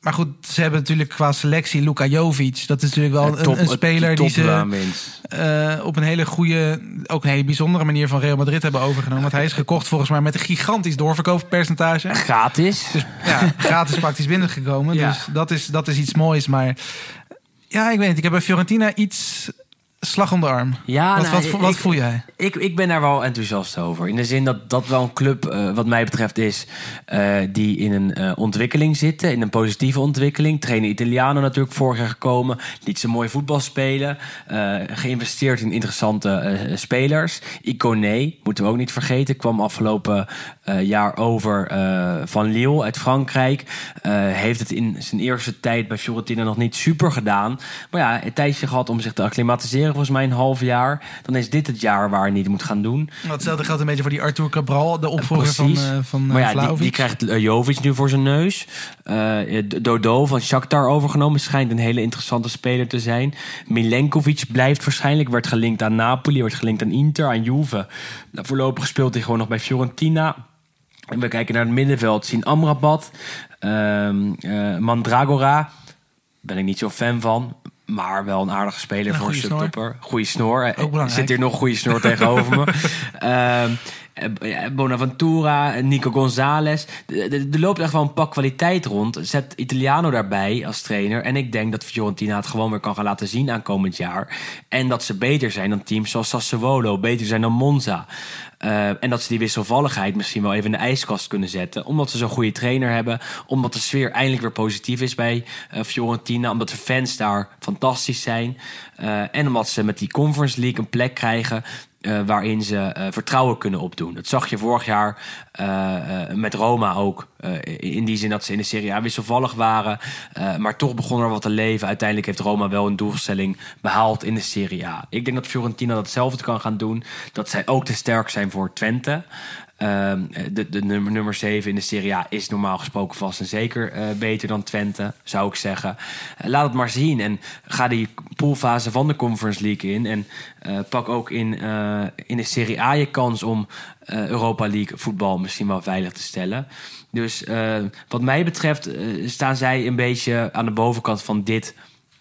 S4: maar goed, ze hebben natuurlijk qua selectie Luka Jovic. Dat is natuurlijk wel
S3: top-
S4: een, speler die ze eh, op een hele goede, ook een hele bijzondere manier van Real Madrid hebben overgenomen. Want hij is gekocht volgens mij met een gigantisch doorverkooppercentage.
S3: Gratis.
S4: Dus ja, gratis praktisch binnengekomen.
S3: Ja.
S4: Dus dat is, dat is iets moois. Maar ja, ik weet niet. Ik heb bij Fiorentina iets slag om de arm.
S3: Ja,
S4: wat,
S3: nou,
S4: wat,
S3: ik-
S4: wat
S3: ik-
S4: voel jij?
S3: Ik, ik ben daar wel enthousiast over. In de zin dat dat wel een club, eh, wat mij betreft, is eh, die in een eh, ontwikkeling zitten. In een positieve ontwikkeling. Trainer Italiano natuurlijk vorig jaar gekomen. Liet ze mooi voetbal spelen. geïnvesteerd in interessante spelers. Iconé, moeten we ook niet vergeten. Kwam afgelopen jaar over eh, van Lille uit Frankrijk. Eh, heeft het in zijn eerste tijd bij Fiorentina nog niet super gedaan. Maar ja, een tijdje gehad om zich te acclimatiseren. Volgens mij een half jaar. Dan is dit het jaar waar hij niet moet gaan doen.
S4: Hetzelfde geldt een beetje voor die Arthur Cabral, de opvolger van, eh van
S3: maar ja,
S4: eh,
S3: die, krijgt eh, Jovic nu voor zijn neus. Eh, Dodo van Shakhtar overgenomen. Schijnt een hele interessante speler te zijn. Milenkovic blijft waarschijnlijk. Werd gelinkt aan Napoli, werd gelinkt aan Inter, aan Juve. Nou, voorlopig speelt hij gewoon nog bij Fiorentina. En we kijken naar het middenveld. Zien Amrabat, eh, Mandragora. Ben ik niet zo fan van. Maar wel een aardige speler
S4: Een
S3: voor een subtopper. Goede snor. Eh,
S4: belangrijk.
S3: Zit hier nog goede snor tegenover me. Ehm, eh, Bonaventura, Nico Gonzalez. Er- loopt echt wel een pak kwaliteit rond. Zet Italiano daarbij als trainer. En ik denk dat Fiorentina het gewoon weer kan gaan laten zien aankomend jaar. En dat ze beter zijn dan teams zoals Sassuolo. Beter zijn dan Monza. Eh, en dat ze die wisselvalligheid misschien wel even in de ijskast kunnen zetten. Omdat ze zo'n goede trainer hebben. Omdat de sfeer eindelijk weer positief is bij eh, Fiorentina. Omdat de fans daar fantastisch zijn. Eh, en omdat ze met die Conference League een plek krijgen. Eh, waarin ze eh, vertrouwen kunnen opdoen. Dat zag je vorig jaar eh, met Roma ook. In die zin dat ze in de Serie A wisselvallig waren. maar toch begon er wat te leven. Uiteindelijk heeft Roma wel een doelstelling behaald in de Serie A. Ik denk dat Fiorentina datzelfde kan gaan doen. Dat zij ook te sterk zijn voor Twente. Ehm, de, de nummer, nummer 7 in de Serie A is normaal gesproken vast en zeker eh, beter dan Twente, zou ik zeggen. Eh, laat het maar zien en ga die poolfase van de Conference League in. En eh, pak ook in, in de Serie A je kans om Europa League voetbal misschien wel veilig te stellen. Dus wat mij betreft staan zij een beetje aan de bovenkant van dit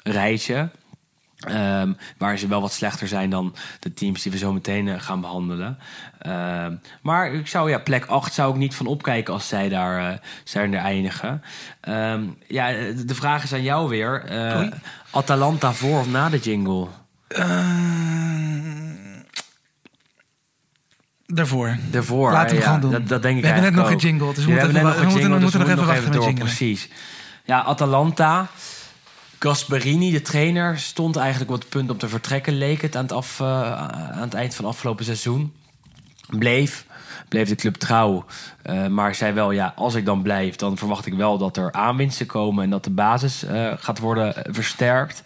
S3: rijtje. Ehm, waar ze wel wat slechter zijn dan de teams die we zo meteen eh, gaan behandelen. Ehm, maar ik zou, ja, plek 8 zou ik niet van opkijken als zij daar, eh, zij er eindigen. Ehm, ja, eh, de vraag is aan jou weer. Atalanta voor of na de jingle?
S4: Daarvoor.
S3: Daarvoor.
S4: Laten we
S3: ja,
S4: gewoon doen.
S3: Dat, dat denk ik
S4: We hebben net nog een jingle, dus we moeten
S3: nog
S4: even wachten met
S3: door. Precies. Ja, Atalanta. Gasperini, de trainer, stond eigenlijk op het punt om te vertrekken, leek het aan het, af, eh, aan het eind van het afgelopen seizoen. Bleef, bleef de club trouw. Eh, maar zei wel, ja, als ik dan blijf, dan verwacht ik wel dat er aanwinsten komen en dat de basis eh, gaat worden versterkt.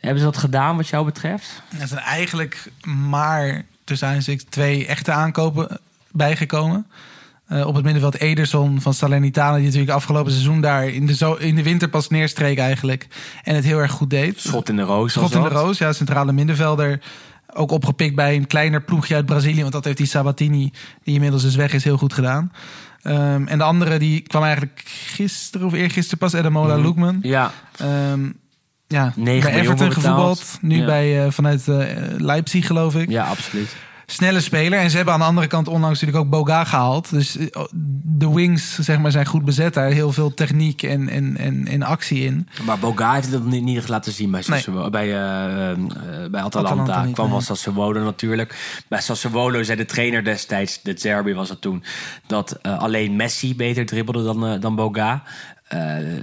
S3: Hebben ze dat gedaan wat jou betreft?
S4: Er zijn eigenlijk maar tussen twee echte aankopen bijgekomen. Eh, op het middenveld Ederson van Salernitana, die natuurlijk afgelopen seizoen daar in de, zo, in de winter pas neerstreek eigenlijk. En het heel erg goed deed.
S3: Schot in de roos.
S4: Schot in de roos, ja, centrale middenvelder. Ook opgepikt bij een kleiner ploegje uit Brazilië. Want dat heeft die Sabatini, die inmiddels dus weg is, heel goed gedaan. Ehm, en de andere die kwam eigenlijk gisteren of eergisteren pas, Edamola
S3: Mhm.
S4: Loekman.
S3: Ja,
S4: Ehm, ja,
S3: 9
S4: bij Everton gevoetbald. Nu
S3: Ja.
S4: bij, eh, vanuit eh, Leipzig, geloof ik.
S3: ja, absoluut.
S4: Snelle speler. En ze hebben aan de andere kant onlangs natuurlijk ook Boga gehaald. Dus eh, de wings zeg maar, zijn goed bezet daar. Heel veel techniek en, en, en, en actie in.
S3: Maar Boga heeft het niet, niet laten zien bij, Sassuolo, bij, eh, eh, bij Atalanta.
S4: Atalanta niet,
S3: kwam
S4: nee.
S3: wel Sassuolo natuurlijk. Bij Sassuolo zei de trainer destijds, de Zerbi was het toen... dat alleen Messi beter dribbelde dan, dan Boga.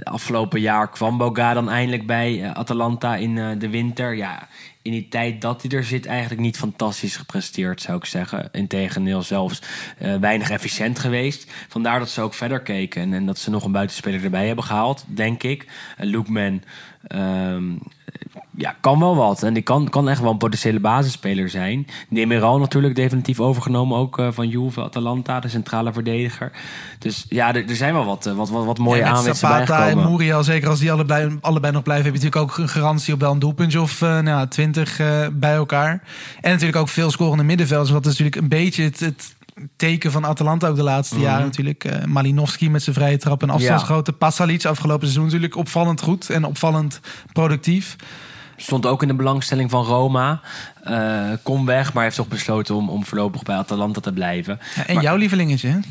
S3: Afgelopen jaar kwam Boga dan eindelijk bij Atalanta in de winter. Ja, in die tijd dat hij er zit eigenlijk niet fantastisch gepresteerd, zou ik zeggen. Integendeel zelfs eh, weinig efficiënt geweest. Vandaar dat ze ook verder keken en, en dat ze nog een buitenspeler erbij hebben gehaald, denk ik. Uh, Loekman ehm, ja, kan wel wat. En die kan, kan echt wel een potentiële basisspeler zijn. Demiral natuurlijk definitief overgenomen ook eh, van Juve, Atalanta, de centrale verdediger. Dus ja, er, er zijn wel wat, eh, wat, wat, wat mooie
S4: en met
S3: aanwinsten
S4: Zapata en
S3: bijgekomen.
S4: Muriel, zeker als die allebei, allebei nog blijven... heb je natuurlijk ook een garantie op wel een doelpuntje of eh nou, 20 eh, bij elkaar. En natuurlijk ook veel scorende middenvelders. Wat is natuurlijk een beetje het, het teken van Atalanta ook de laatste
S3: Mhm.
S4: jaren natuurlijk. Eh, Malinowski met zijn vrije trap en afstandsgrote. Pasalic afgelopen seizoen natuurlijk opvallend goed en opvallend productief.
S3: Stond ook in de belangstelling van Roma. Eh kom weg, maar heeft toch besloten om, om voorlopig bij Atalanta te blijven.
S4: Ja, en jouw lievelingetje, hè?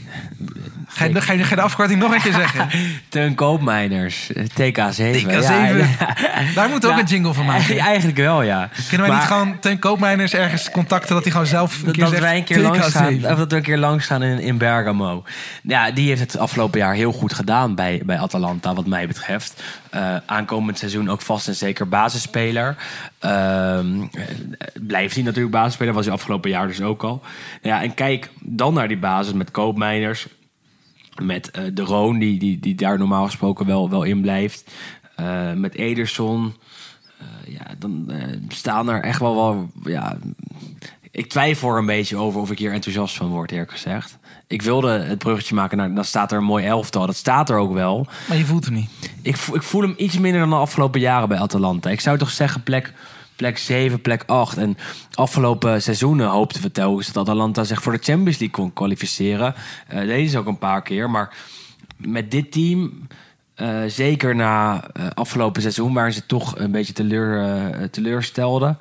S4: Ga je, ga, je, ga je de afkorting nog een keer zeggen?
S3: Teun Koopmeiners, eh, TK7.
S4: TK7.
S3: Ja,
S4: Daar moet ook een jingle van maken.
S3: Eigenlijk wel, ja.
S4: Kunnen wij
S3: Maar-
S4: niet gewoon Teun Koopmeiners ergens contacten... dat hij gewoon zelf een
S3: dat,
S4: keer
S3: dat
S4: zegt...
S3: wij een keer
S4: TK7.
S3: langs gaan, of dat we een keer langs gaan in, in Bergamo. Ja, die heeft het afgelopen jaar heel goed gedaan bij, bij Atalanta, wat mij betreft. Eh, aankomend seizoen ook vast en zeker basisspeler. Ehm, eh, blijft hij natuurlijk basisspeler, was hij afgelopen jaar dus ook al. Ja, en kijk dan naar die basis met Koopmeiners. Met eh, De Roon, die, die, die daar normaal gesproken wel, wel in blijft. Eh, met Ederson. Eh, ja, dan staan er echt wel wel. Ja, ik twijfel er een beetje over of ik hier enthousiast van word, eerlijk gezegd. Ik wilde het bruggetje maken naar. Dan staat er een mooi elftal. Dat staat er ook wel.
S4: Maar je voelt hem niet.
S3: Ik, ik voel hem iets minder dan de afgelopen jaren bij Atalanta. Ik zou toch zeggen plek, plek 7, plek 8. En afgelopen seizoenen hoopten we telkens dat Atalanta zich voor de Champions League kon kwalificeren. Eh deden ze ook een paar keer. Maar met dit team, eh, zeker na eh, afgelopen seizoen... waarin ze toch een beetje teleur, teleurstelden...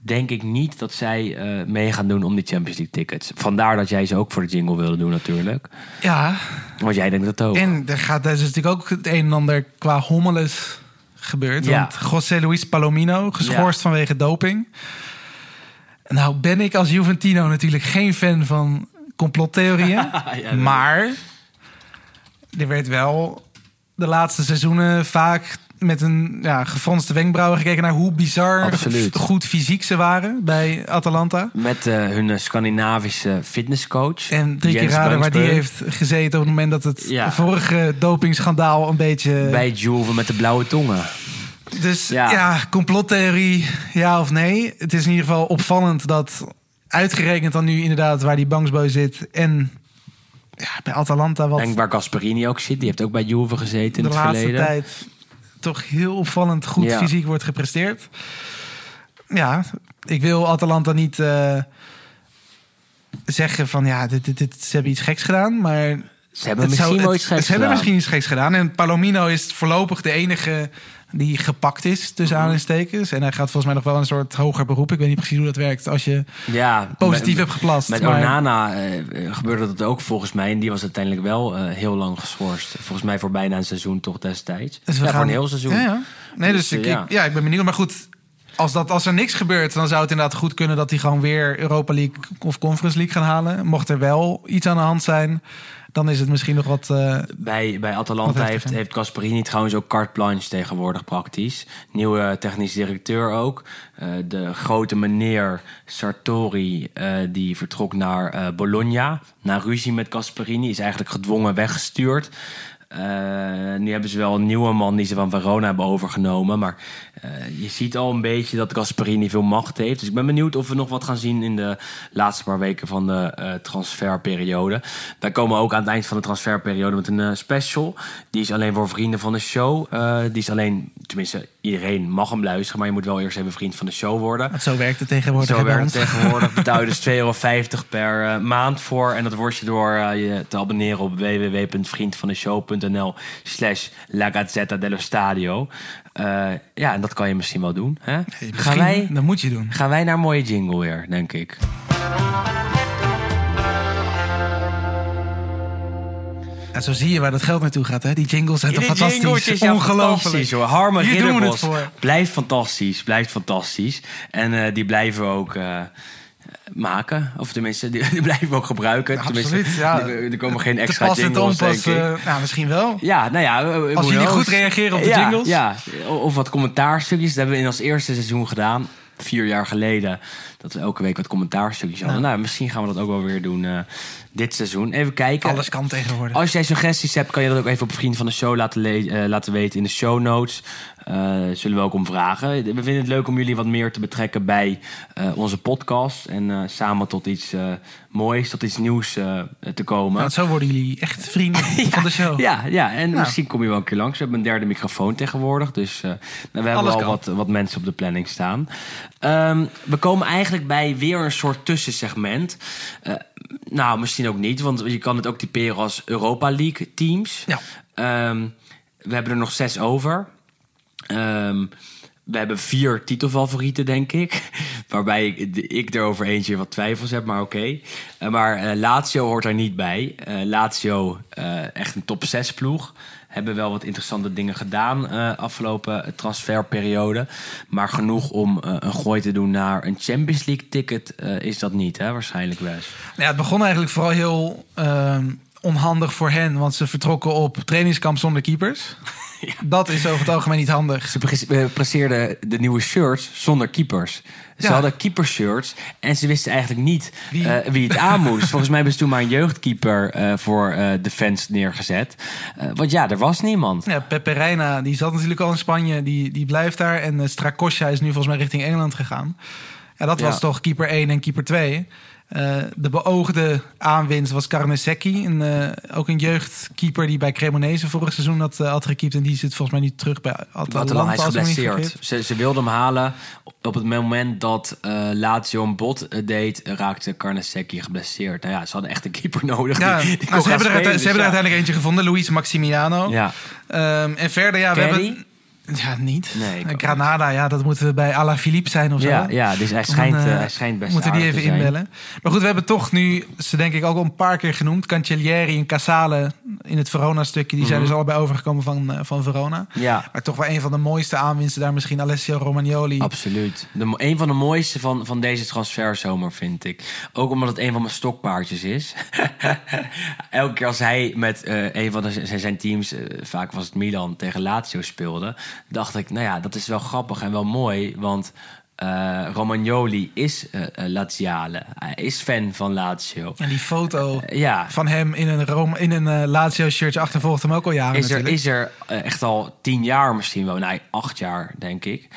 S3: denk ik niet dat zij eh, mee gaan doen om die Champions League tickets. Vandaar dat jij ze ook voor de jingle wilde doen natuurlijk.
S4: Ja,
S3: Want jij denkt dat ook.
S4: en er gaat er is natuurlijk ook het een en ander qua hommeles gebeurd.
S3: Ja.
S4: Want José Luis Palomino, geschorst vanwege doping. Nou ben ik als Juventino natuurlijk geen fan van complottheorieën.
S3: Ja,
S4: maar er werd wel de laatste seizoenen vaak met een ja, gefronste wenkbrauwen gekeken naar hoe bizar goed fysiek ze waren bij Atalanta.
S3: Met eh, hun eh, Scandinavische fitnesscoach.
S4: En drie keer raden waar die heeft gezeten op het moment dat het
S3: Ja.
S4: vorige dopingschandaal een beetje...
S3: Bij Juve met de blauwe tongen.
S4: Dus
S3: Ja.
S4: ja. complottheorie, ja of nee. Het is in ieder geval opvallend dat uitgerekend dan nu inderdaad waar die Bangsboy zit en ja, bij Atalanta wat
S3: En waar Gasperini ook zit. Die heeft ook bij Juve gezeten in
S4: de
S3: het
S4: laatste
S3: verleden.
S4: tijd toch heel opvallend goed
S3: Ja.
S4: fysiek wordt gepresteerd. Ja, ik wil Atalanta niet eh, zeggen van ja, dit, dit, dit, ze hebben iets geks gedaan, maar
S3: Ze hebben
S4: zou-
S3: misschien
S4: het-
S3: geks
S4: Ze hebben misschien iets geks gedaan. En Palomino is voorlopig de enige die gepakt is, tussen
S3: Mhm.
S4: aanhalingstekens. En hij gaat volgens mij nog wel een soort hoger beroep. Ik weet niet precies hoe dat werkt als je
S3: Ja,
S4: positief
S3: met,
S4: hebt geplast.
S3: Met
S4: maar-
S3: Onana eh, gebeurde dat ook volgens mij. En die was uiteindelijk wel eh, heel lang geschorst. Volgens mij voor bijna een seizoen toch destijds.
S4: Dus
S3: ja,
S4: gaan-
S3: voor een heel seizoen.
S4: Ja, ja. Nee, dus,
S3: Dus,
S4: ik,
S3: eh,
S4: ik- ja. ik ben benieuwd. Maar goed, als, dat, als er niks gebeurt, dan zou het inderdaad goed kunnen dat hij gewoon weer Europa League of Conference League gaan halen. Mocht er wel iets aan de hand zijn, dan is het misschien nog wat. eh,
S3: Bij, bij Atalanta
S4: heeft
S3: heeft, Gasperini trouwens ook carte blanche tegenwoordig praktisch. Nieuwe technisch directeur ook. Eh, de grote meneer Sartori, eh, die vertrok naar Bologna. Na ruzie met Gasperini, is eigenlijk gedwongen weggestuurd. Eh, nu hebben ze wel een nieuwe man die ze van Verona hebben overgenomen. Maar eh, je ziet al een beetje dat Gasperini veel macht heeft. Dus ik ben benieuwd of we nog wat gaan zien in de laatste paar weken van de eh, transferperiode. Wij komen ook aan het eind van de transferperiode met een special. Die is alleen voor vrienden van de show. Die is alleen, tenminste, iedereen mag hem luisteren. Maar je moet wel eerst even vriend van de show worden.
S4: want zo werkt het tegenwoordig.
S3: Zo werkt het tegenwoordig. Betaal je dus 2,50 euro per maand voor. En dat word je door je te abonneren op www.vriendvandeshow.nl slash La Gazzetta dello Stadio. Eh, ja, en dat kan je misschien wel doen. Hè? Gaan, wij,
S4: Dat moet je doen.
S3: gaan wij naar mooie jingle weer, denk ik.
S4: En zo zie je waar dat geld naartoe gaat. Hè? Die jingles zijn fantastisch. Ongelooflijk.
S3: hoor. Harme
S4: Hier doen we het
S3: Ridderbos blijft fantastisch, blijft fantastisch. En eh, die blijven ook eh, maken. Of tenminste, die, die blijven we ook gebruiken.
S4: Absoluut, ja.
S3: er, komen geen extra
S4: pas en te
S3: jingles, denk ik.
S4: nou, misschien wel.
S3: Ja, nou ja. eh, who
S4: jullie goed reageren op de
S3: ja,
S4: jingles.
S3: Ja, of wat commentaarstukjes. Dat hebben we in ons eerste seizoen gedaan. Vier jaar geleden. Dat we elke week wat commentaarstukjes hadden. Nou, misschien gaan we dat ook wel weer doen eh, dit seizoen. Even kijken.
S4: Alles kan tegenwoordig.
S3: Als jij suggesties hebt, kan je dat ook even op Vriend van de Show laten, eh, laten weten in de show notes. Eh, zullen we ook om vragen. We vinden het leuk om jullie wat meer te betrekken bij onze podcast. En samen tot iets moois, tot iets nieuws te komen.
S4: Nou, zo worden jullie echt vrienden van de show.
S3: Ja, ja, en
S4: Nou.
S3: misschien kom je wel een keer langs. We hebben een derde microfoon tegenwoordig. Dus nou, we hebben
S4: Alles
S3: al
S4: kan.
S3: wat, wat mensen op de planning staan. Ehm, we komen eigenlijk bij weer een soort tussensegment. Eh, Nou, misschien ook niet, want je kan het ook typeren als Europa League teams.
S4: Ja.
S3: Ehm, we hebben er nog zes over. Ehm, we hebben vier titelfavorieten, denk ik. Waarbij ik, ik er over eentje wat twijfels heb, maar oké. Eh, maar eh, Lazio hoort er niet bij. Lazio, echt een top 6 ploeg. Hebben wel wat interessante dingen gedaan eh, afgelopen transferperiode. Maar genoeg om eh, een gooi te doen naar een Champions League ticket eh, is dat niet, hè? waarschijnlijk best.
S4: Nou ja, het begon eigenlijk vooral heel ehm, onhandig voor hen. Want ze vertrokken op trainingskamp zonder keepers. Dat is over het algemeen niet handig.
S3: Ze pre- eh, presseerden de nieuwe shirts zonder keepers. Ze
S4: Ja.
S3: hadden keepershirts en ze wisten eigenlijk niet
S4: Wie-
S3: wie, wie het aan moest. Volgens mij hebben ze toen maar een jeugdkeeper eh, voor eh, de fans neergezet. Eh, want ja, er was niemand.
S4: Ja, Pepe Reina, die zat natuurlijk al in Spanje, die, die blijft daar. En uh, Strakosja is nu volgens mij richting Engeland gegaan. Ja, dat was
S3: Ja.
S4: toch keeper 1 en keeper 2. Eh, de beoogde aanwinst was Carnesecchi, een, eh, ook een jeugdkeeper die bij Cremonese vorig seizoen had, eh, had gekiept. En die zit volgens mij nu terug bij Atalanta.
S3: Atalanta is
S4: niet
S3: geblesseerd. Ze, ze wilden hem halen. Op het moment dat Lazio een bot deed, raakte Carnesecchi geblesseerd. Nou ja, ze hadden echt een keeper nodig.
S4: Ja,
S3: die, die
S4: nou, ze hebben, er, hebben er
S3: dus
S4: uiteindelijk eentje gevonden, Luis Maximiano.
S3: ja.
S4: Ehm, en verder, ja, we hebben... Ja, niet.
S3: Nee, ik
S4: Eh,
S3: ook
S4: Granada, ja, dat moeten we bij Alaphilippe zijn of zo.
S3: Ja, ja, dus hij schijnt,
S4: Dan,
S3: eh,
S4: eh,
S3: hij schijnt best
S4: Moeten die even inbellen. Maar goed, we hebben toch nu, ze denk ik ook al een paar keer genoemd. Cancellieri en Casale in het Verona-stukje. Die zijn
S3: Mhm.
S4: dus allebei overgekomen van, eh, van Verona.
S3: Ja,
S4: Maar toch wel een van de mooiste aanwinsten daar misschien Alessio Romagnoli.
S3: absoluut. De, een van de mooiste van, van deze transferzomer, vind ik. Ook omdat het een van mijn stokpaardjes is. Elke keer als hij met eh, een van de, zijn, teams, eh, vaak was het Milan, tegen Lazio speelde... dacht ik, nou ja, dat is wel grappig en wel mooi, want... eh, Romagnoli is eh, Laziale. Hij is fan van Lazio.
S4: En die foto
S3: ja,
S4: van hem in een, Rome, in een Lazio-shirtje achtervolgt hem ook al jaren
S3: is er, is er echt al tien jaar misschien wel. Nee, acht jaar, denk ik.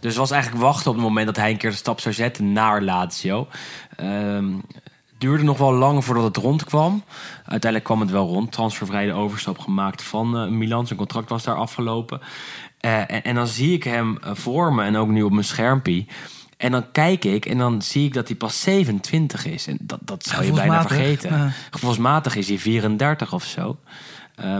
S3: Dus was eigenlijk wachten op het moment dat hij een keer de stap zou zetten naar Lazio. Het duurde nog wel lang voordat het rondkwam. Uiteindelijk kwam het wel rond. Transfervrije overstap gemaakt van eh, Milan. Zijn contract was daar afgelopen. Eh, en, en dan zie ik hem eh, voor me en ook nu op mijn schermpje. En dan kijk ik en dan zie ik dat hij pas 27 is. En dat, dat zou je bijna vergeten.
S4: ja.
S3: Gevoelsmatig is hij 34 of zo.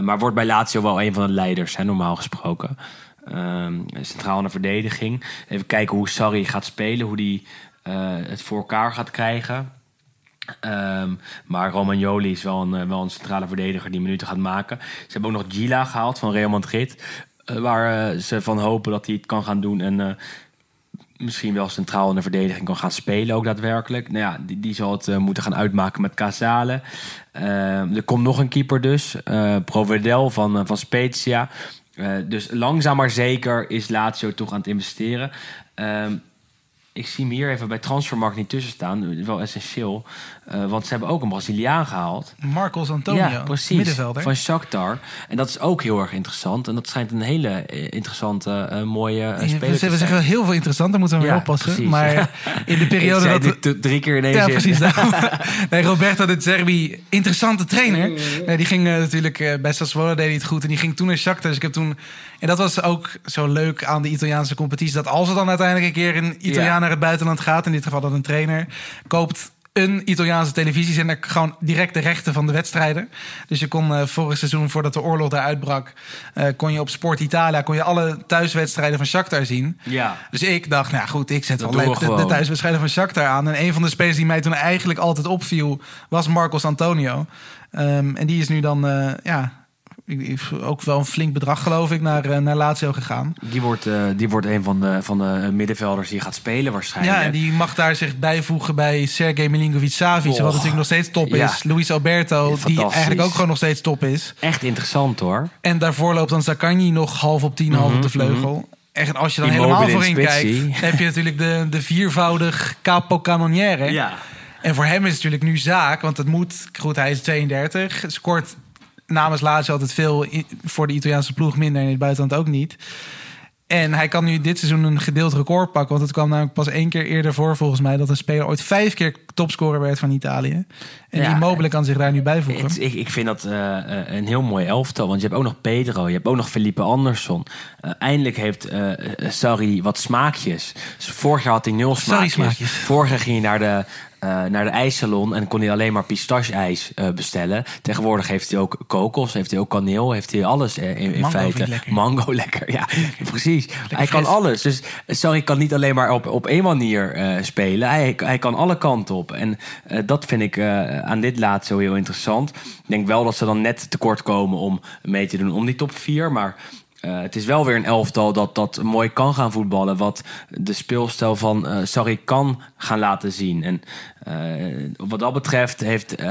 S3: Maar wordt bij Lazio wel een van de leiders, hè, normaal gesproken. Ehm, centraal in de verdediging. Even kijken hoe Sarri gaat spelen, hoe hij het voor elkaar gaat krijgen. Ehm, maar Romagnoli is wel een, eh, wel een centrale verdediger die minuten gaat maken. Ze hebben ook nog Gila gehaald van Real Madrid. eh, waar eh, ze van hopen dat hij het kan gaan doen. En misschien wel centraal in de verdediging kan gaan spelen ook daadwerkelijk. Nou ja, die, die zal het moeten gaan uitmaken met Casale. Ehm, er komt nog een keeper dus. Provedel van, van Spezia. Dus langzaam maar zeker is Lazio toch aan het investeren. Ehm, ik zie hem hier even bij Transfermarkt niet tussen staan. Wel essentieel. Eh, want ze hebben ook een Braziliaan gehaald.
S4: Marcos Antonio,
S3: ja, precies.
S4: middenvelder.
S3: Van Shakhtar. En dat is ook heel erg interessant. En dat schijnt een hele eh, interessante, eh, mooie
S4: Ja,
S3: speler te
S4: we
S3: zijn.
S4: zeggen heel veel interessant, daar moeten we mee
S3: Ja,
S4: oppassen.
S3: precies.
S4: Maar
S3: Ja.
S4: in de periode dat...
S3: dit drie keer in één
S4: Ja,
S3: zin.
S4: precies. daarom. nee, Roberto de Zerbi, interessante trainer. Nee, die ging natuurlijk bij Sassuolo deed hij het goed. En die ging toen naar Shakhtar. Dus ik heb toen... En dat was ook zo leuk aan de Italiaanse competitie. Dat als er dan uiteindelijk een keer een Italiaan
S3: Ja.
S4: Naar het buitenland gaat... in dit geval dan een trainer... koopt een Italiaanse televisiezender gewoon direct de rechten van de wedstrijden. Dus je kon eh, vorig seizoen, voordat de oorlog daar uitbrak... eh, kon je op Sport Italia kon je alle thuiswedstrijden van Shakhtar zien.
S3: Ja.
S4: Dus ik dacht, nou goed, ik zet
S3: Dat
S4: wel leuk de, de thuiswedstrijden van Shakhtar aan. En een van de spelers die mij toen eigenlijk altijd opviel... was Marcos Antonio. Ehm, en die is nu dan, eh, ja... Ook wel een flink bedrag, geloof ik, naar, eh, naar Lazio gegaan.
S3: Die wordt, eh, die wordt een van de, van de middenvelders die gaat spelen waarschijnlijk.
S4: Ja, en die mag daar zich bijvoegen bij Sergej Milinkovic-Savic... wat
S3: Och.
S4: natuurlijk nog steeds top
S3: Ja.
S4: is. Luis Alberto, die eigenlijk ook gewoon nog steeds top is.
S3: Echt interessant hoor.
S4: En daarvoor loopt dan Zaccagni nog half op tien, half op de vleugel. Echt, als je dan
S3: Immobile
S4: helemaal
S3: in
S4: voorin kijkt... heb je natuurlijk de, de viervoudig capo cannoniere.
S3: Ja.
S4: En voor hem is het natuurlijk nu zaak, want het moet... Goed, hij is 32, scoort namens Lazio altijd veel... voor de Italiaanse ploeg minder en in het buitenland ook niet. En hij kan nu dit seizoen een gedeeld record pakken. Want het kwam namelijk pas één keer eerder voor, volgens mij... dat een speler ooit vijf keer topscorer werd van Italië. En
S3: Ja.
S4: Immobile kan zich daar nu bijvoegen.
S3: Het- ik, ik vind dat eh, eh, een heel mooi elftal. Want je hebt ook nog Pedro, je hebt ook nog Felipe Anderson. Eh, eindelijk heeft eh eh, Sarri wat smaakjes. Dus vorig jaar had hij nul smaakjes.
S4: smaakjes.
S3: Vorig jaar ging hij naar de eh, naar de ijssalon en kon hij alleen maar pistache-ijs eh, bestellen. Tegenwoordig heeft hij ook kokos, heeft hij ook kaneel, heeft hij alles eh, in, in
S4: Mango
S3: feite.
S4: lekker.
S3: Mango lekker, ja, precies. hij kan alles. Dus sorry, kan niet alleen maar op, op één manier spelen. Hij, hij kan alle kanten op. En dat vind ik aan dit laat zo heel interessant. Ik denk wel dat ze dan net tekort komen om mee te doen om die top 4. Maar eh, het is wel weer een elftal dat, dat mooi kan gaan voetballen. Wat de speelstijl van eh Sarri kan gaan laten zien. En eh, wat dat betreft heeft eh,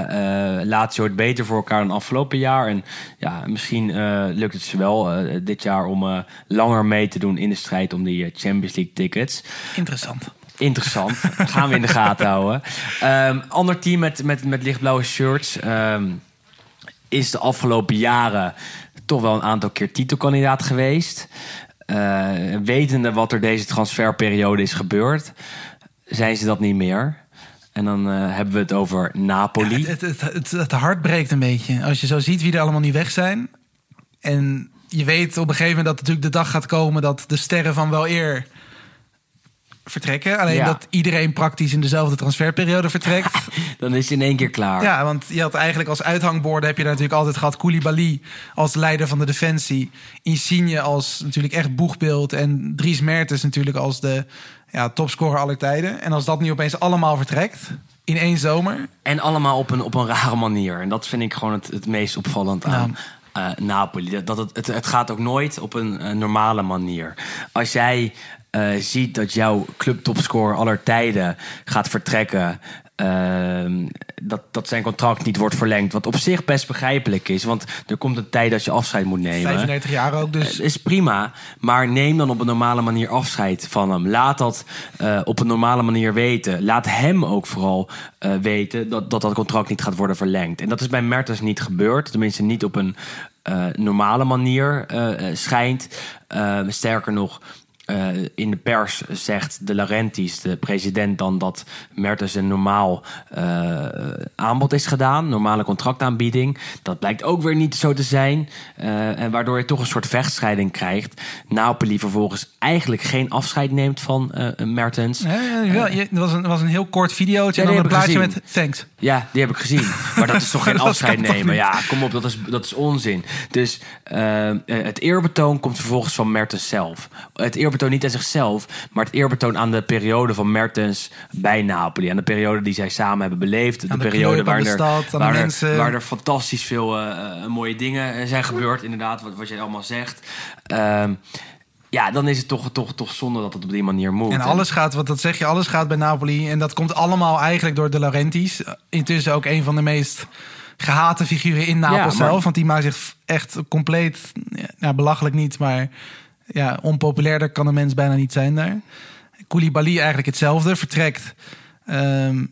S3: Lazio het beter voor elkaar dan afgelopen jaar. En ja, misschien lukt het ze wel dit jaar om langer mee te doen in de strijd om die Champions League tickets.
S4: Interessant.
S3: Interessant. Gaan we in de gaten houden. Ehm, ander team met, met, met lichtblauwe shirts ehm, is de afgelopen jaren toch wel een aantal keer titelkandidaat geweest. Eh, wetende wat er deze transferperiode is gebeurd, zijn ze dat niet meer. En dan eh, hebben we het over Napoli.
S4: Het, het, het, het hart breekt een beetje. Als je zo ziet wie er allemaal niet weg zijn. En je weet op een gegeven moment dat natuurlijk de dag gaat komen dat de sterren van wel eer vertrekken. Alleen
S3: Ja.
S4: dat iedereen praktisch in dezelfde transferperiode vertrekt.
S3: Dan is het in één keer klaar.
S4: ja, want je had eigenlijk als uithangborden heb je daar natuurlijk altijd gehad Koulibaly als leider van de defensie. Insigne als natuurlijk echt boegbeeld. En Dries Mertens natuurlijk als de ja, topscorer aller tijden. En als dat nu opeens allemaal vertrekt in één zomer.
S3: En allemaal op een, op een rare manier. En dat vind ik gewoon het, het meest opvallend aan eh, Napoli. Dat, het, het gaat ook nooit op een, eh, normale manier. Als jij eh, ziet dat jouw clubtopscorer aller tijden gaat vertrekken... ehm, dat, dat zijn contract niet wordt verlengd. Wat op zich best begrijpelijk is. Want er komt een tijd dat je afscheid moet nemen.
S4: 35 jaar ook, dus
S3: Het is prima, maar neem dan op een normale manier afscheid van hem. Laat dat eh, op een normale manier weten. Laat hem ook vooral weten dat, dat dat contract niet gaat worden verlengd. En dat is bij Mertens niet gebeurd. Tenminste, niet op een normale manier schijnt. Eh, sterker nog. Eh, in de pers zegt de Laurentiis, de president, dan dat Mertens een normaal eh, aanbod is gedaan, normale contractaanbieding. Dat blijkt ook weer niet zo te zijn, eh, en waardoor je toch een soort vechtscheiding krijgt. Napoli vervolgens eigenlijk geen afscheid neemt van Mertens.
S4: Ja, ja, wel, je- er was een, was een heel kort videootje
S3: Ja,
S4: en dan
S3: die
S4: een
S3: heb ik
S4: plaatje
S3: gezien.
S4: met thanks.
S3: Ja, die heb ik gezien. Maar dat is toch geen afscheid nemen? Ja, kom op, dat is, dat is onzin. Dus het eerbetoon komt vervolgens van Mertens zelf. Het eerbetoon niet aan zichzelf, maar het eerbetoon aan de periode van Mertens bij Napoli. Aan de periode die zij samen hebben beleefd. De, periode
S4: club,
S3: waar,
S4: de
S3: er,
S4: stad,
S3: waar, er,
S4: mensen.
S3: waar er fantastisch veel eh, eh, mooie dingen eh, zijn gebeurd. Inderdaad, wat, wat jij allemaal zegt. Ehm, ja, dan is het toch, toch, toch zonde dat het op die manier moet.
S4: En alles gaat, wat dat zeg je, alles gaat bij Napoli. En dat komt allemaal eigenlijk door de Laurentiis. Intussen ook een van de meest gehate figuren in Napels
S3: Ja, maar-
S4: zelf. Want die maakt zich echt compleet, ja, belachelijk niet, maar ja, onpopulairder kan een mens bijna niet zijn daar. Koulibaly eigenlijk hetzelfde, vertrekt. Ehm,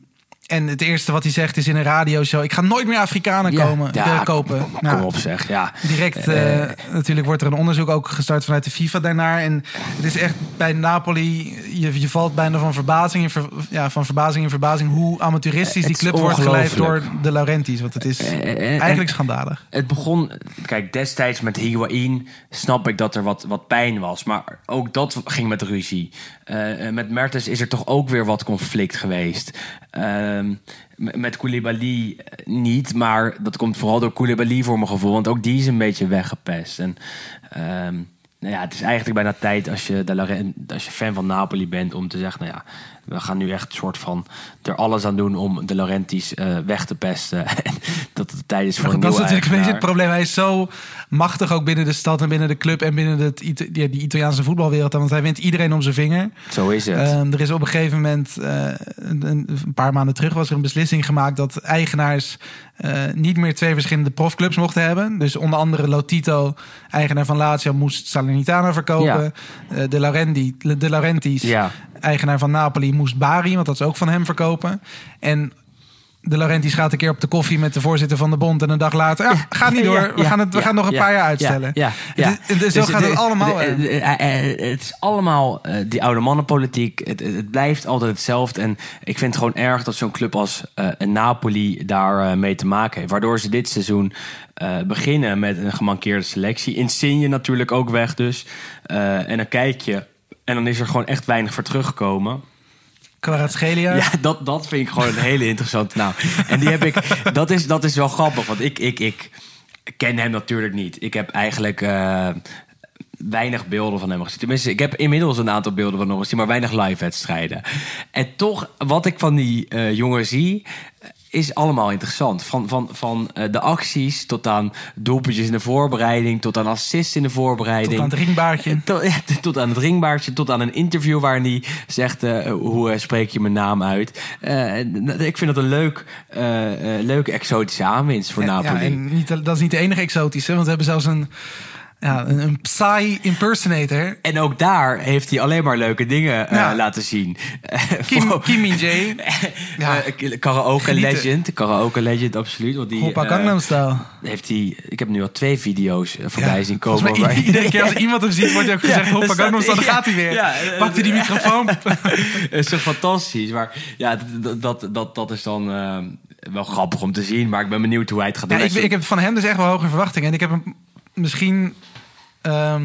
S4: en het eerste wat hij zegt is in een radioshow... ik ga nooit meer Afrikanen
S3: Ja,
S4: komen,
S3: ja,
S4: eh, kopen.
S3: Kom,
S4: Nou,
S3: kom op zeg, ja.
S4: Direct, eh, natuurlijk wordt er een onderzoek ook gestart vanuit de FIFA daarnaar. En het is echt bij Napoli, je, je valt bijna van verbazing, in ver- ja, van verbazing in verbazing hoe amateuristisch die club wordt geleid door de Laurentiis. Want het is
S3: Eh, eh, eh,
S4: eigenlijk schandalig.
S3: Het begon, kijk, destijds met Higuain snap ik dat er wat, wat pijn was. Maar ook dat ging met ruzie. Eh, met Mertens is er toch ook weer wat conflict geweest. Ehm, met Koulibaly eh, niet, maar dat komt vooral door Koulibaly voor mijn gevoel. Want ook die is een beetje weggepest. En ehm, nou ja, het is eigenlijk bijna tijd als je, als je fan van Napoli bent om te zeggen, nou ja, we gaan nu echt soort van er alles aan doen om de Laurentiis eh, weg te pesten. En dat het tijd is voor
S4: Maar
S3: een
S4: dat is natuurlijk een beetje het probleem. Hij is zo machtig ook binnen de stad en binnen de club en binnen het, Ita- ja, die Italiaanse voetbalwereld. Want hij wint iedereen om zijn vinger.
S3: Zo is het.
S4: Ehm, er is op een gegeven moment, eh, een, een paar maanden terug, was er een beslissing gemaakt dat eigenaars eh, niet meer twee verschillende profclubs mochten hebben. Dus onder andere Lotito, eigenaar van Lazio, moest Salernitana verkopen. Eh, de, Laurenti, de Laurentiis,
S3: ja.
S4: eigenaar van Napoli, moest Bari, want dat is ook van hem verkopen. En de Laurentiis gaat een keer op de koffie met de voorzitter van de bond. En een dag later, ja, gaat niet door. we gaan, het, we gaan nog een paar jaar
S3: ja,
S4: uitstellen.
S3: Ja, ja,
S4: dus zo gaat het allemaal,
S3: eh, eh, het is allemaal eh, die oude mannenpolitiek. Het, het blijft altijd hetzelfde. En ik vind het gewoon erg dat zo'n club als eh, Napoli daar mee te maken heeft. Waardoor ze dit seizoen beginnen met een gemankeerde selectie. Insigne natuurlijk ook weg dus. En dan kijk je en dan is er gewoon echt weinig voor teruggekomen.
S4: Kvaratskhelia.
S3: Ja, dat, dat vind ik gewoon een hele interessante naam. En die heb ik, dat is, dat is wel grappig, want ik, ik, ik ken hem natuurlijk niet. Ik heb eigenlijk eh, weinig beelden van hem gezien. Tenminste, ik heb inmiddels een aantal beelden van hem gezien, maar weinig live-wedstrijden. En toch, wat ik van die eh, jongen zie, is allemaal interessant. Van, van, van eh, de acties tot aan doelpuntjes in de voorbereiding, tot aan assists in de voorbereiding.
S4: Tot aan het ringbaardje.
S3: Tot, ja, tot aan het ringbaardje, tot aan een interview waarin hij zegt: eh, Hoe eh, spreek je mijn naam uit? Eh, ik vind dat een leuk, eh, eh, leuke exotische aanwinst voor
S4: Ja,
S3: Napoli.
S4: ja, en niet, dat is niet de enige exotische, want we hebben zelfs een, ja, een, een Psy impersonator.
S3: En ook daar heeft hij alleen maar leuke dingen eh, laten zien.
S4: Kim,
S3: Voor-
S4: Kim Min Jae. Ja.
S3: Eh, karaoke
S4: Genieten.
S3: legend. Karaoke legend, absoluut. Want die
S4: Hoppa
S3: eh,
S4: Gangnam Style.
S3: heeft hij. Ik heb nu al twee video's eh, voorbij
S4: Ja,
S3: zien komen.
S4: iedere keer als iemand hem ziet, wordt hij ook gezegd: Hoppa Gangnam Style, dan gaat hij weer.
S3: eh,
S4: Pakt hij die microfoon.
S3: is zo fantastisch. Maar ja, dat, dat, dat, dat is dan eh, wel grappig om te zien. Maar ik ben benieuwd hoe hij het gaat doen.
S4: Ja, ik, ik heb van hem dus echt wel hoge verwachtingen. En ik heb hem misschien ehm,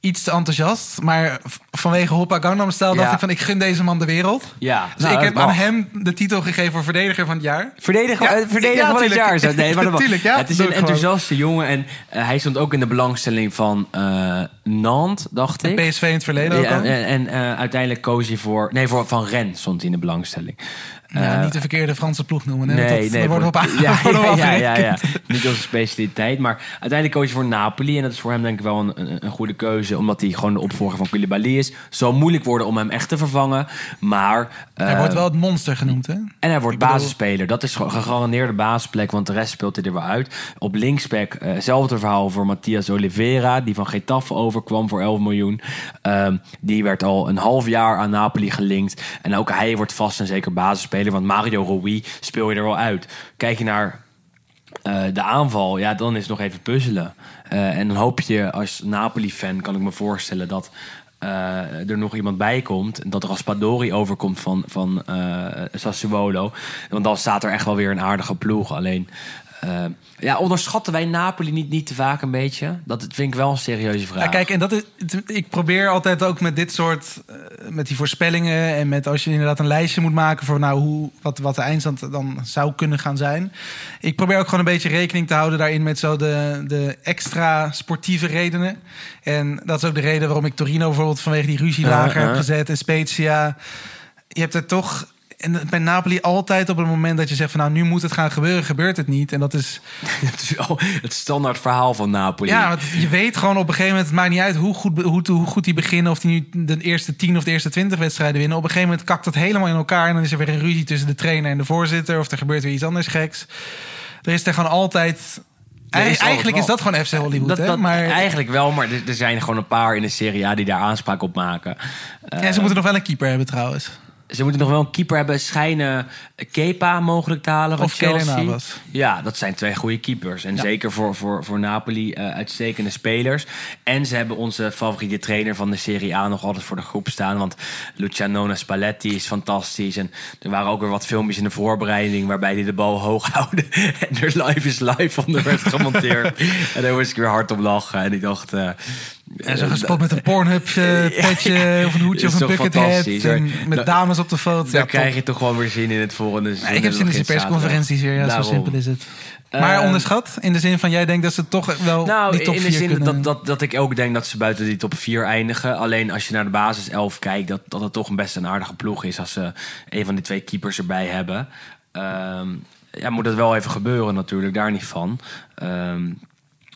S4: iets te enthousiast. Maar vanwege Hoppa Gangnam Style dacht ik van... ik gun deze man de wereld.
S3: Ja,
S4: Dus
S3: nou,
S4: ik heb aan hem de titel gegeven voor verdediger van het jaar.
S3: Verdediger,
S4: Ja,
S3: eh, verdediger
S4: ja,
S3: van het jaar. Zo. Nee, maar dat mag.
S4: Tuurlijk, ja,
S3: het is een
S4: gewoon.
S3: enthousiaste jongen. En eh, hij stond ook in de belangstelling van eh Nantes, dacht ik.
S4: PSV in het verleden ook
S3: en en uiteindelijk koos hij voor... Nee, voor Van Ren stond hij in de belangstelling.
S4: Ja,
S3: Eh,
S4: niet de verkeerde Franse ploeg noemen. Hè?
S3: Nee,
S4: dat,
S3: nee.
S4: wordt op,
S3: ja, ja, ja, ja. Niet onze specialiteit. Maar uiteindelijk koos je voor Napoli. En dat is voor hem denk ik wel een, een, goede keuze. Omdat hij gewoon de opvolger van Koulibaly is. Het zal moeilijk worden om hem echt te vervangen. Maar...
S4: Hij
S3: eh,
S4: wordt wel het monster genoemd, hè?
S3: en hij wordt basisspeler. Dat is gewoon gegarandeerde basisplek, want de rest speelt hij er wel uit. Op linksback, eh, hetzelfde verhaal voor Matthias Oliveira, die van Getafe overkwam voor 11 miljoen. Ehm, die werd al een half jaar aan Napoli gelinkt. En ook hij wordt vast en zeker basisspeler, want Mario Rui speel je er wel uit. Kijk je naar eh, de aanval, ja, dan is het nog even puzzelen. Eh, en dan hoop je als Napoli-fan, kan ik me voorstellen dat eh, er nog iemand bij komt. Dat Raspadori overkomt van, van Sassuolo. Want dan staat er echt wel weer een aardige ploeg. Alleen, eh, ja, onderschatten wij Napoli niet, niet te vaak een beetje? Dat vind ik wel een serieuze vraag.
S4: Ja, kijk, en dat is, ik probeer altijd ook met dit soort, eh, met die voorspellingen en met als je inderdaad een lijstje moet maken voor nou hoe, wat, wat de eindstand dan zou kunnen gaan zijn. Ik probeer ook gewoon een beetje rekening te houden daarin met zo de, de extra sportieve redenen. En dat is ook de reden waarom ik Torino bijvoorbeeld vanwege die ruzie
S3: Uh,
S4: lager heb gezet en Spezia. Je hebt er toch. En bij Napoli altijd op het moment dat je zegt van nou nu moet het gaan gebeuren, gebeurt het niet. En dat is
S3: Het is het standaard verhaal van Napoli.
S4: ja, want je weet gewoon op een gegeven moment, het maakt niet uit hoe goed, hoe, hoe goed die beginnen, of die nu de eerste 10 of de eerste 20 wedstrijden winnen. Op een gegeven moment kakt het helemaal in elkaar en dan is er weer een ruzie tussen de trainer en de voorzitter, of er gebeurt weer iets anders geks. Er is er gewoon altijd.
S3: Is
S4: eigenlijk is dat gewoon FC Hollywood,
S3: Dat,
S4: hè?
S3: dat,
S4: maar
S3: Eigenlijk wel, maar er, er zijn gewoon een paar in de Serie A die daar aanspraak op maken. Eh,
S4: ja, ze moeten nog wel een keeper hebben trouwens.
S3: Ze moeten nog wel een keeper hebben. Schijnen Kepa mogelijk te halen van
S4: Of
S3: Chelsea. Ja, dat zijn twee goede keepers. En
S4: Ja.
S3: zeker voor, voor, voor Napoli eh, uitstekende spelers. En ze hebben onze favoriete trainer van de Serie A nog altijd voor de groep staan. Want Luciano Spalletti is fantastisch. En er waren ook weer wat filmpjes in de voorbereiding... waarbij hij de bal hoog houden. En er live is live onder werd gemonteerd. en daar moest ik weer hard op lachen. En ik dacht... eh,
S4: En zo gespot met een Pornhub eh, petje of een hoedje of een
S3: toch
S4: bucket hat.
S3: fantastisch, hoor.
S4: En met
S3: Nou,
S4: dames op de foto.
S3: Dan
S4: Ja,
S3: krijg je toch gewoon weer zin in het volgende seizoen.
S4: Ik heb zin in
S3: geen
S4: persconferenties weer. Ja, zo simpel is het. Maar
S3: Eh,
S4: onderschat? In de zin van, jij denkt dat ze toch wel
S3: Nou,
S4: die top
S3: in de
S4: 4
S3: zin
S4: kunnen...
S3: dat, dat, dat ik ook denk dat ze buiten die top 4 eindigen. Alleen als je naar de basis 11 kijkt, dat, dat het toch een best een aardige ploeg is als ze een van die twee keepers erbij hebben. Ehm, ja, moet dat wel even gebeuren natuurlijk, daar niet van. Ehm,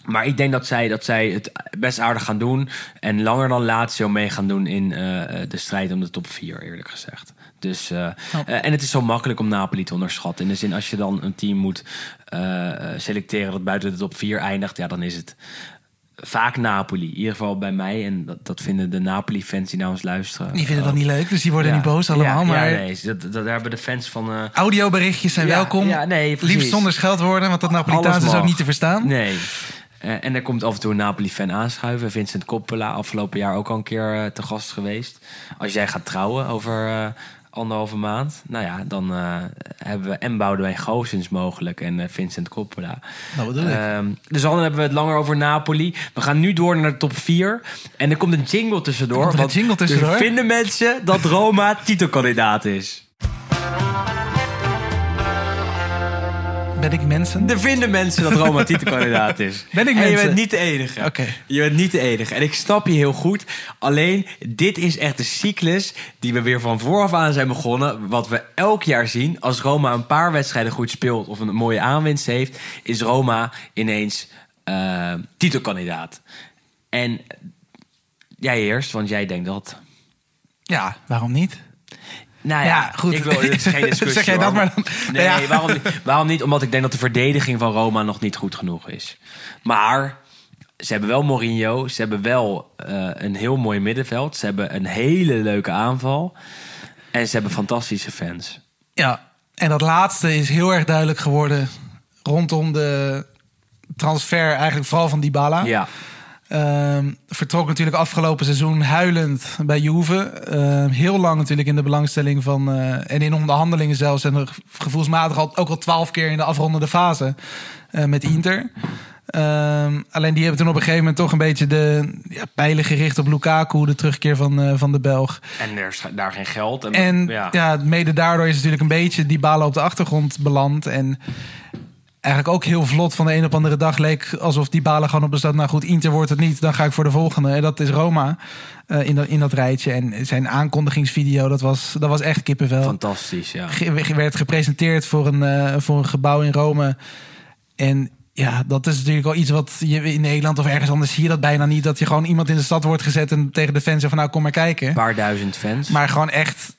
S3: maar ik denk dat zij, dat zij het best aardig gaan doen. En langer dan Lazio mee gaan doen in eh, de strijd om de top 4, eerlijk gezegd. Dus, eh, eh, en het is zo makkelijk om Napoli te onderschatten. In de zin, als je dan een team moet eh, selecteren dat buiten de top 4 eindigt, ja, dan is het vaak Napoli. In ieder geval bij mij. En dat, dat vinden de Napoli-fans die naar ons luisteren.
S4: Die vinden dat niet leuk, dus die worden
S3: Ja.
S4: niet boos allemaal.
S3: Ja,
S4: maar
S3: ja, nee, dat, dat, daar hebben de fans van... eh,
S4: audioberichtjes zijn welkom.
S3: ja, nee, precies.
S4: Liefst zonder scheldwoorden, want dat Napolitaans is ook niet te verstaan.
S3: Nee. Eh, en er komt af en toe een Napoli-fan aanschuiven. Vincent Coppola, afgelopen jaar ook al een keer eh, te gast geweest. Als jij gaat trouwen over, eh, anderhalve maand. Nou ja, dan hebben we en Boudewijn Goossens mogelijk en Vincent Coppola.
S4: Dat bedoel ik.
S3: Ehm, dus dan hebben we het langer over Napoli. We gaan nu door naar de top 4. En er komt een jingle tussendoor.
S4: Er komt een jingle tussendoor?
S3: er vinden mensen dat Roma titelkandidaat is.
S4: Ben ik mensen?
S3: Er vinden mensen dat Roma titelkandidaat is.
S4: Ben ik
S3: en je bent niet de enige.
S4: Oké.
S3: Je bent niet de enige. En ik snap je heel goed. Alleen, dit is echt de cyclus die we weer van vooraf aan zijn begonnen. Wat we elk jaar zien. Als Roma een paar wedstrijden goed speelt of een mooie aanwinst heeft... is Roma ineens eh, titelkandidaat. En jij eerst, want jij denkt dat...
S4: Ja, waarom niet?
S3: Nou ja,
S4: Ja, goed.
S3: Ik wil, dit is geen discussie.
S4: Zeg jij dat maar dan.
S3: Nee,
S4: Ja.
S3: waarom, niet? waarom niet? Omdat ik denk dat de verdediging van Roma nog niet goed genoeg is. Maar ze hebben wel Mourinho. Ze hebben wel eh, een heel mooi middenveld. Ze hebben een hele leuke aanval. En ze hebben fantastische fans.
S4: Ja, en dat laatste is heel erg duidelijk geworden rondom de transfer, eigenlijk vooral van Dybala.
S3: Ja,
S4: Ehm, vertrok natuurlijk afgelopen seizoen huilend bij Juve. Ehm, heel lang natuurlijk in de belangstelling van... eh, en in onderhandelingen zelfs. En gevoelsmatig al, ook al twaalf keer in de afrondende fase eh, met Inter. Ehm, alleen die hebben toen op een gegeven moment toch een beetje de ja, pijlen gericht op Lukaku. De terugkeer van, eh, van de Belg.
S3: en er is daar geen geld. En,
S4: En
S3: ja.
S4: ja. mede daardoor is natuurlijk een beetje die balen op de achtergrond beland. En eigenlijk ook heel vlot van de een op andere dag leek alsof die balen gewoon op bestaan. Nou goed, Inter wordt het niet, dan ga ik voor de volgende. En dat is Roma eh, in, dat, in dat rijtje. En zijn aankondigingsvideo, dat was, dat was echt kippenvel.
S3: Fantastisch, ja.
S4: Ge- werd gepresenteerd voor een, eh, voor een gebouw in Rome. En ja, dat is natuurlijk wel iets wat je in Nederland of ergens anders zie je dat bijna niet. Dat je gewoon iemand in de stad wordt gezet en tegen de fans zegt van nou kom maar kijken.
S3: Een paar duizend fans.
S4: Maar gewoon echt,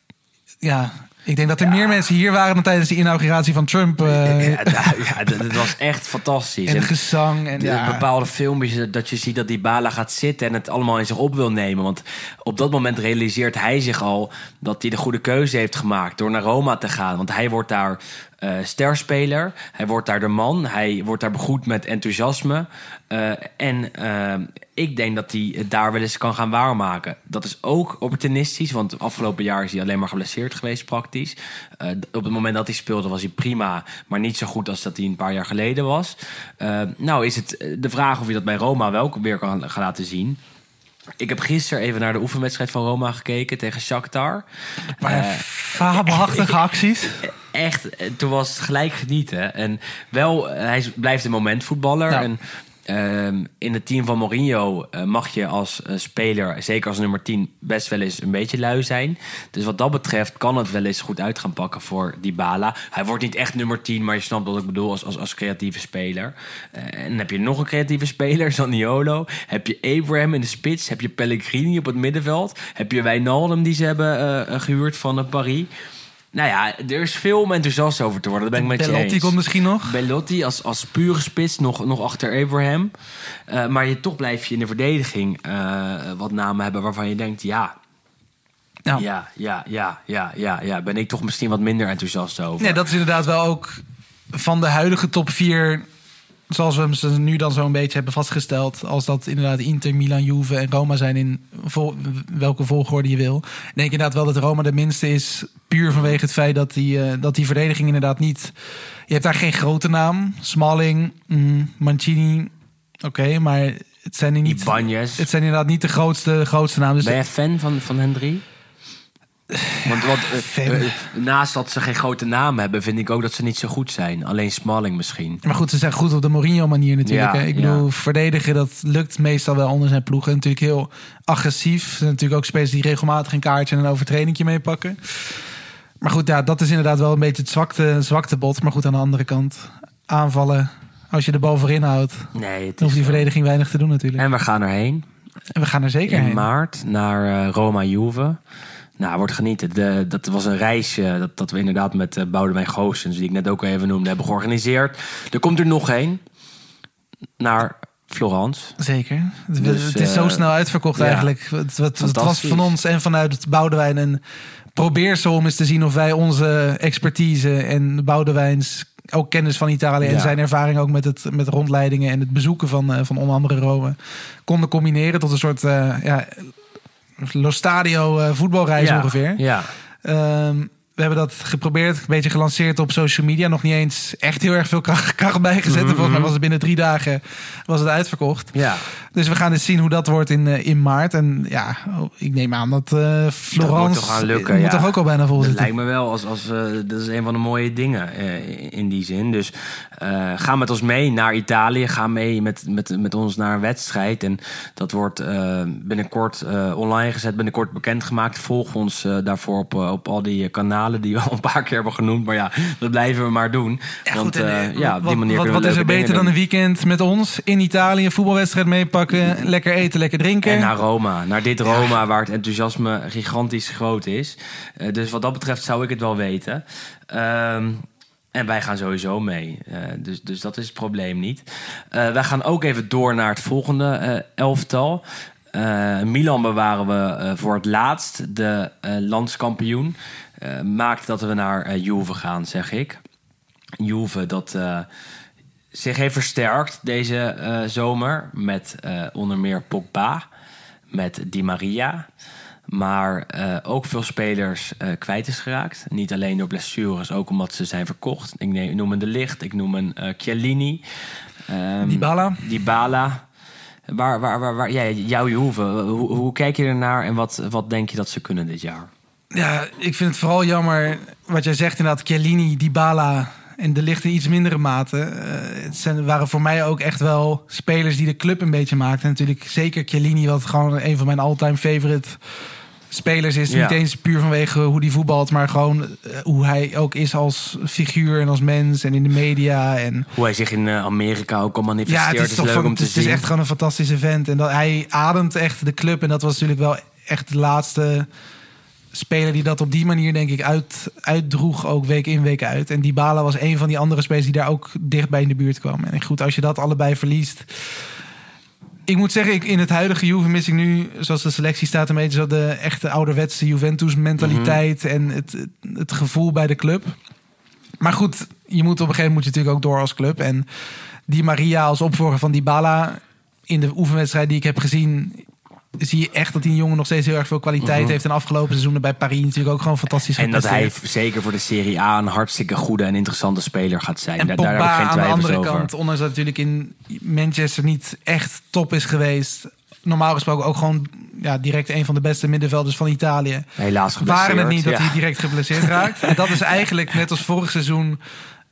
S4: ja. Ik denk dat er meer mensen hier waren dan tijdens de inauguratie van Trump. eh,
S3: ja, ja, ja, dat dat was echt fantastisch.
S4: en
S3: En-
S4: gezang. En
S3: De-
S4: ja,
S3: bepaalde filmpjes dat je ziet dat die Bala gaat zitten en het allemaal in zich op wil nemen. Want op dat moment realiseert hij zich al dat hij de goede keuze heeft gemaakt door naar Roma te gaan. Want hij wordt daar eh, sterspeler, hij wordt daar de man, hij wordt daar begroet met enthousiasme. Eh, en eh, ik denk dat hij het daar wel eens kan gaan waarmaken. Dat is ook opportunistisch, want afgelopen jaar is hij alleen maar geblesseerd geweest praktisch. Eh, op het moment dat hij speelde was hij prima, maar niet zo goed als dat hij een paar jaar geleden was. Eh, nou is het eh, de vraag of je dat bij Roma wel weer kan gaan laten zien. Ik heb gisteren even naar de oefenwedstrijd van Roma gekeken tegen Shakhtar.
S4: maar fabelachtige acties.
S3: echt, toen was het gelijk genieten. En wel, hij blijft een momentvoetballer. En ehm, in het team van Mourinho eh, mag je als eh, speler, zeker als nummer 10, best wel eens een beetje lui zijn. Dus wat dat betreft kan het wel eens goed uit gaan pakken voor Dybala. Hij wordt niet echt nummer 10, maar je snapt wat ik bedoel als, als, creatieve speler. Eh, en dan heb je nog een creatieve speler, Zaniolo. Heb je Abraham in de spits. Heb je Pellegrini op het middenveld. Heb je Wijnaldum die ze hebben eh, eh, gehuurd van Paris. Nou ja, er is veel om enthousiast over te worden. Dat ben ik met je
S4: Belotti
S3: eens.
S4: komt misschien nog.
S3: Belotti als, als pure spits, nog, nog achter Abraham. Eh, maar je, toch blijf je in de verdediging eh, wat namen hebben waarvan je denkt... Ja,
S4: Ja.
S3: ja, ja, ja, ja, ja, ja. Ben ik toch misschien wat minder enthousiast over.
S4: Nee, dat is inderdaad wel ook van de huidige top 4. Zoals we hem ze nu dan zo'n beetje hebben vastgesteld. Als dat inderdaad Inter, Milan, Juve en Roma zijn in vol- welke volgorde je wil. Ik denk inderdaad wel dat Roma de minste is. Puur vanwege het feit dat die, eh, dat die verdediging inderdaad niet... Je hebt daar geen grote naam. Smalling, mm, Mancini. Oké, maar het zijn niet...
S3: Ibanez.
S4: Het zijn inderdaad niet de grootste, grootste namen. Dus
S3: Ben jij fan van, van hen drie? Want wat, eh,
S4: Fan.
S3: eh, naast dat ze geen grote naam hebben, vind ik ook dat ze niet zo goed zijn. Alleen Smalling misschien.
S4: Maar goed, ze zijn goed op de Mourinho-manier natuurlijk.
S3: Ja,
S4: hè. Ik
S3: ja.
S4: bedoel, verdedigen, dat lukt meestal wel onder zijn ploegen. Natuurlijk heel agressief. Er zijn natuurlijk ook spelers die regelmatig een kaartje en een overtredingje meepakken. Maar goed, ja, dat is inderdaad wel een beetje het zwakte, zwakte bot. Maar goed, aan de andere kant, aanvallen, als je de bal voorin houdt...
S3: Nee, het
S4: dan hoeft die verdediging weinig te doen natuurlijk.
S3: En we gaan erheen.
S4: En we gaan er zeker
S3: in
S4: heen.
S3: maart naar eh, Roma Juve. Nou, wordt genieten. De, dat was een reisje dat, dat we inderdaad met uh, Boudewijn Goossens, die ik net ook al even noemde, hebben georganiseerd. Er komt er nog één naar Florence.
S4: Zeker. Het-
S3: Dus,
S4: het is zo
S3: eh,
S4: snel uitverkocht
S3: ja.
S4: eigenlijk. Het, het, het was van ons en vanuit het Boudewijn een probeersel om eens te zien of wij onze expertise en Boudewijns ook kennis van Italië en
S3: Ja.
S4: zijn ervaring ook met het met rondleidingen en het bezoeken van, eh, van onder andere Rome konden combineren tot een soort ja, Lo Stadio eh, voetbalreis ongeveer.
S3: Ja.
S4: Ehm, we hebben dat geprobeerd, een beetje gelanceerd op social media. Nog niet eens echt heel erg veel kracht, kracht bijgezet. En Volgens mij was het binnen drie dagen was het uitverkocht.
S3: Ja,
S4: Dus we gaan eens zien hoe dat wordt in, eh, in maart. En ja, oh, ik neem aan dat eh Florence
S3: toch gaan lukken,
S4: moet
S3: ja.
S4: toch ook al bijna vol
S3: dat
S4: zitten.
S3: lijkt me wel. Als, als, eh, dat is een van de mooie dingen in die zin. Dus ga met ons mee naar Italië. Ga mee met, met, met ons naar een wedstrijd. En dat wordt binnenkort online gezet, binnenkort bekendgemaakt. Volg ons daarvoor op, op al die kanalen die we al een paar keer hebben genoemd. Maar ja, dat blijven we maar doen.
S4: Ja,
S3: Want
S4: goed, en,
S3: eh,
S4: eh,
S3: ja, op die
S4: wat,
S3: manier
S4: wat, wat is er beter dan een weekend met ons in Italië? Een voetbalwedstrijd meepakken, lekker eten, lekker drinken.
S3: En naar Roma. Naar dit Roma waar het enthousiasme gigantisch groot is. Eh, dus wat dat betreft zou ik het wel weten. Ehm, en wij gaan sowieso mee. Dus, dus dat is het probleem niet. Wij gaan ook even door naar het volgende elftal. Milan bewaren we voor het laatst. De landskampioen. Eh, maakt dat we naar eh, Juve gaan, zeg ik. Juve dat eh, zich heeft versterkt deze zomer. Met onder meer Pogba. Met Di Maria. Maar ook veel spelers kwijt is geraakt. Niet alleen door blessures, ook omdat ze zijn verkocht. Ik neem- noem een De Licht, ik noem een Chiellini. Ehm,
S4: Dybala.
S3: Dybala. Waar, waar, waar, waar, ja, jouw Juve, hoe, hoe kijk je ernaar en wat, wat denk je dat ze kunnen dit jaar?
S4: Ja, ik vind het vooral jammer wat jij zegt inderdaad. Chiellini, Dybala en de licht in iets mindere mate. Eh, het zijn, waren voor mij ook echt wel spelers die de club een beetje maakten. En natuurlijk zeker Chiellini, wat gewoon een van mijn all-time favorite spelers is.
S3: Ja.
S4: Niet eens puur vanwege hoe hij voetbalt, maar gewoon eh, hoe hij ook is als figuur en als mens en in de media. En
S3: Hoe hij zich in eh, Amerika ook al manifesteert,
S4: ja, het is,
S3: is
S4: toch
S3: leuk
S4: van-
S3: om te
S4: het
S3: zien.
S4: is echt gewoon een fantastische vent. En dat, hij ademt echt de club. En dat was natuurlijk wel echt de laatste speler die dat op die manier, denk ik, uit, uitdroeg. Ook week in, week uit. En Dybala was een van die andere spelers die daar ook dichtbij in de buurt kwam. En goed, als je dat allebei verliest... Ik moet zeggen, ik, in het huidige Juve mis ik nu, zoals de selectie staat, een beetje zo de echte ouderwetse Juventus-mentaliteit en het, het, het gevoel bij de club. Maar goed, je moet op een gegeven moment moet je natuurlijk ook door als club. En die Maria als opvolger van Dybala in de oefenwedstrijd die ik heb gezien, zie je echt dat die jongen nog steeds heel erg veel kwaliteit heeft. En afgelopen seizoenen bij Paris natuurlijk ook gewoon fantastisch
S3: Mhm. En dat hij zeker voor de Serie A een hartstikke goede en interessante speler gaat zijn.
S4: En
S3: daar, daar heb ik geen
S4: aan de andere
S3: over.
S4: kant, ondanks dat natuurlijk in Manchester niet echt top is geweest. Normaal gesproken ook gewoon ja, direct een van de beste middenvelders van Italië.
S3: Helaas geblesseerd.
S4: Waren het niet dat
S3: ja.
S4: hij direct geblesseerd raakt. En dat is eigenlijk net als vorig seizoen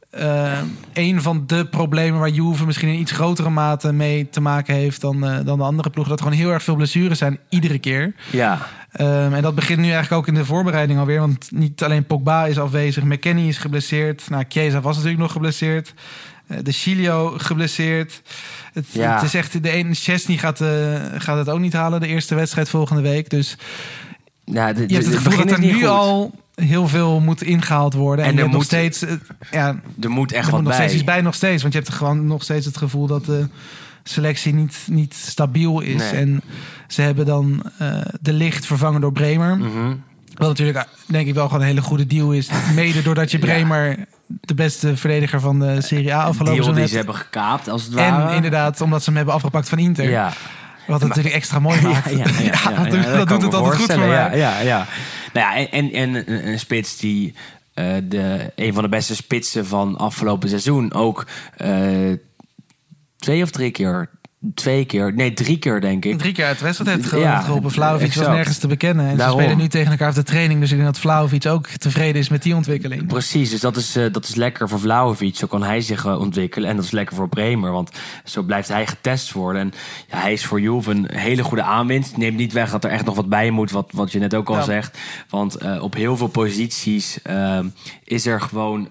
S4: eh, een van de problemen waar Juve misschien in iets grotere mate mee te maken heeft dan, eh, dan de andere ploegen. Dat er gewoon heel erg veel blessures zijn, iedere keer.
S3: Ja,
S4: Ehm, en dat begint nu eigenlijk ook in de voorbereiding alweer. Want niet alleen Pogba is afwezig, McKennie is geblesseerd. Nou, Chiesa was natuurlijk nog geblesseerd. Eh, de Chilio geblesseerd. Het,
S3: Ja.
S4: het is echt, de ene Chesney gaat, gaat het ook niet halen, de eerste wedstrijd volgende week. Dus
S3: de,
S4: je hebt het gevoel dat er nu
S3: goed.
S4: al heel veel moet ingehaald worden. En,
S3: er
S4: hebt nog
S3: moet-
S4: steeds, eh, ja,
S3: Er moet echt
S4: er
S3: wat
S4: moet nog
S3: bij.
S4: steeds iets bij, nog steeds. Want je hebt gewoon nog steeds het gevoel dat de selectie niet, niet stabiel is.
S3: Nee.
S4: En ze hebben dan eh, de licht vervangen door Bremer.
S3: Mhm.
S4: Wat natuurlijk, eh, denk ik, wel gewoon een hele goede deal is. Mede doordat je Bremer de beste verdediger van de Serie A afgelopen seizoen
S3: die
S4: hebt.
S3: ze hebben gekaapt, als het ware.
S4: En inderdaad, omdat ze hem hebben afgepakt van Inter.
S3: Ja.
S4: Wat het natuurlijk extra mooi maakt.
S3: Ja, ja,
S4: dat, dat doet het altijd goed voor mij.
S3: Ja, ja, ja. Nou ja, en, en, en een, een spits die eh, de, een van de beste spitsen van afgelopen seizoen ook eh, twee of drie keer, twee keer, nee drie keer denk ik.
S4: Drie keer uit de wedstrijd heeft ge-
S3: Ja,
S4: geholpen. Vlaovic was nergens te bekennen. En
S3: Daarom.
S4: ze spelen nu tegen elkaar op de training. Dus ik denk dat Vlaovic ook tevreden is met die ontwikkeling.
S3: Precies, dus dat is, eh, dat is lekker voor Vlaovic. Zo kan hij zich eh, ontwikkelen. En dat is lekker voor Bremer. Want zo blijft hij getest worden. En ja, hij is voor Juve een hele goede aanwinst. Neemt niet weg dat er echt nog wat bij moet. Wat, wat je net ook al
S4: Ja.
S3: zegt. Want eh, op heel veel posities is er gewoon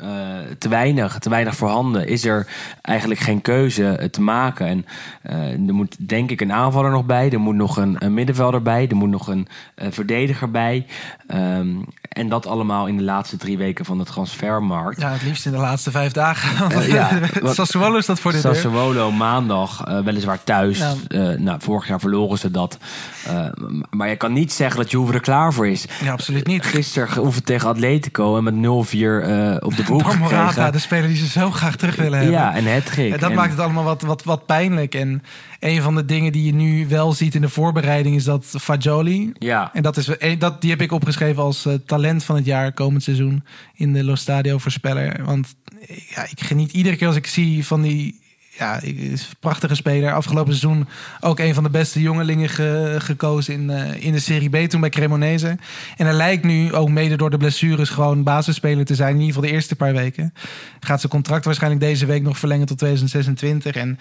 S3: te weinig. Te weinig voorhanden. Is er eigenlijk geen keuze te maken. En er moet denk ik een aanvaller nog bij. Er moet nog een, een middenvelder bij. Er moet nog een eh, verdediger bij. Ehm, en dat allemaal in de laatste drie weken van de transfermarkt.
S4: Ja, het liefst in de laatste vijf dagen.
S3: Eh, ja, wat-
S4: Sassuolo is dat voor de deur.
S3: Sassuolo maandag, eh, weliswaar thuis.
S4: Ja.
S3: Eh, nou, vorig jaar verloren ze dat. Eh, maar je kan niet zeggen dat Juve er klaar voor is.
S4: Ja, absoluut niet.
S3: Gisteren geoefend tegen Atletico en met 0-4 eh, op de broek
S4: Morata, de speler die ze zo graag terug willen hebben.
S3: Ja, en het
S4: En dat maakt het allemaal wat, wat, wat pijnlijk. En een van de dingen die je nu wel ziet in de voorbereiding is dat Fagioli.
S3: Ja.
S4: En dat is, dat, die heb ik opgeschreven als eh, talent van het jaar komend seizoen in de Lo Stadio voorspeller. Want ja, ik geniet iedere keer als ik zie van die ja, is een prachtige speler. Afgelopen seizoen ook een van de beste jongelingen ge- gekozen in, eh, in de Serie B toen bij Cremonese. En hij lijkt nu ook mede door de blessures gewoon basisspeler te zijn. In ieder geval de eerste paar weken. Gaat zijn contract waarschijnlijk deze week nog verlengen tot 2026. En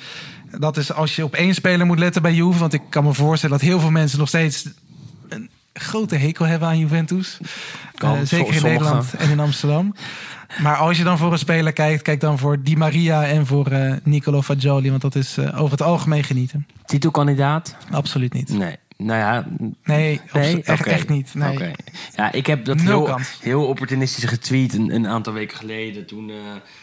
S4: dat is als je op één speler moet letten bij Juve. Want ik kan me voorstellen dat heel veel mensen nog steeds een grote hekel hebben aan Juventus.
S3: Kan,
S4: Eh, zeker in. Nederland en in Amsterdam. Maar als je dan voor een speler kijkt, kijk dan voor Di Maria en voor eh Nicolo Fagioli. Want dat is eh, over het algemeen genieten.
S3: Titelkandidaat?
S4: Absoluut niet.
S3: Nee. Nou ja,
S4: Nee, echt, echt niet. Nee.
S3: Ja, ik heb dat heel, heel opportunistisch getweet een, een aantal weken geleden toen eh,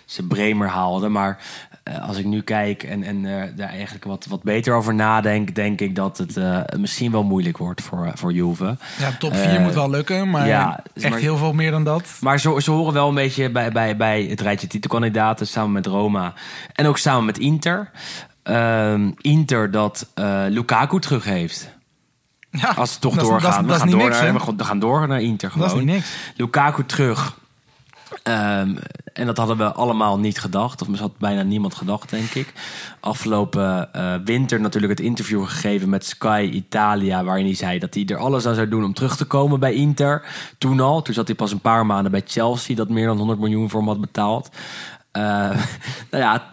S3: ze Bremer haalden. Maar eh, als ik nu kijk en, en eh, daar eigenlijk wat, wat beter over nadenk, denk ik dat het misschien wel moeilijk wordt voor, voor Juve.
S4: Ja, top 4
S3: Eh,
S4: moet wel lukken, maar
S3: ja,
S4: echt
S3: maar-
S4: heel veel meer dan dat.
S3: Maar ze, ze horen wel een beetje bij, bij, bij het rijtje titelkandidaten samen met Roma en ook samen met Inter. Ehm, Inter dat Lukaku terug heeft.
S4: Ja,
S3: Als ze toch doorgaan. we, gaan door
S4: niks,
S3: naar, we gaan- we gaan door naar Inter gewoon.
S4: Dat is niet niks.
S3: Lukaku terug. Ehm, en dat hadden we allemaal niet gedacht. Of misschien had bijna niemand gedacht, denk ik. Afgelopen eh, winter natuurlijk het interview gegeven met Sky Italia... waarin hij zei dat hij er alles aan zou doen om terug te komen bij Inter. Toen al. Toen zat hij pas een paar maanden bij Chelsea... dat meer dan 100 miljoen voor hem had betaald. Eh, nou ja,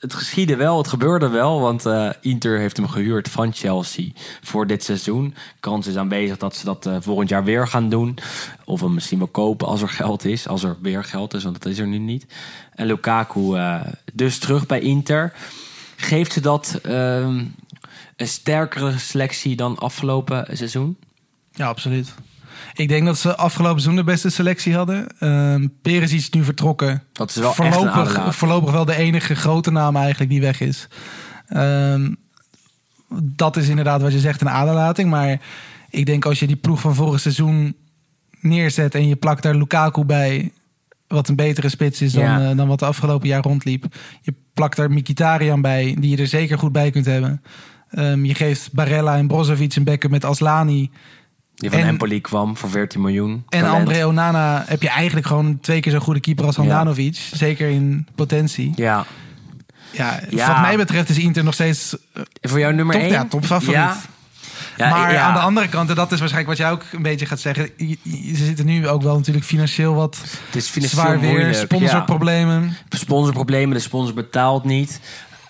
S3: het geschiedde wel, het gebeurde wel. Want eh, Inter heeft hem gehuurd van Chelsea voor dit seizoen. Kans is aanwezig dat ze dat eh, volgend jaar weer gaan doen. Of hem misschien wel kopen als er geld is. Als er weer geld is, want dat is er nu niet. En Lukaku eh, dus terug bij Inter. Geeft ze dat ehm, een sterkere selectie dan afgelopen seizoen?
S4: Ja, absoluut. Ik denk dat ze afgelopen seizoen de beste selectie hadden. Ehm Perez is nu vertrokken.
S3: Dat is wel echt
S4: voorlopig,
S3: aderlating.
S4: voorlopig wel de enige grote naam eigenlijk die weg is. Ehm, dat is inderdaad wat je zegt, een aderlating. Maar ik denk als je die ploeg van vorig seizoen neerzet... en je plakt daar Lukaku bij, wat een betere spits is dan,
S3: Ja.
S4: eh, dan wat de afgelopen jaar rondliep. Je plakt daar Mikitarian bij, die je er zeker goed bij kunt hebben. Ehm, je geeft Barella en Brozovic een backup met Aslani...
S3: Die van
S4: En-
S3: Empoli kwam voor 14 miljoen.
S4: En
S3: Talent.
S4: André Onana heb je eigenlijk gewoon twee keer zo'n goede keeper als Handanovic. Zeker in potentie.
S3: Ja.
S4: Ja,
S3: Ja.
S4: Wat mij betreft is Inter nog steeds eh,
S3: Voor jou nummer
S4: top,
S3: 1?
S4: ja, topfavoriet.
S3: Ja. Ja,
S4: maar
S3: ja.
S4: aan de andere kant, en dat is waarschijnlijk wat jij ook een beetje gaat zeggen. Ze zitten nu ook wel natuurlijk financieel wat
S3: Het is financieel
S4: zwaar weer.
S3: moeilijk,
S4: Sponsorproblemen.
S3: ja. Sponsorproblemen, de sponsor betaalt niet.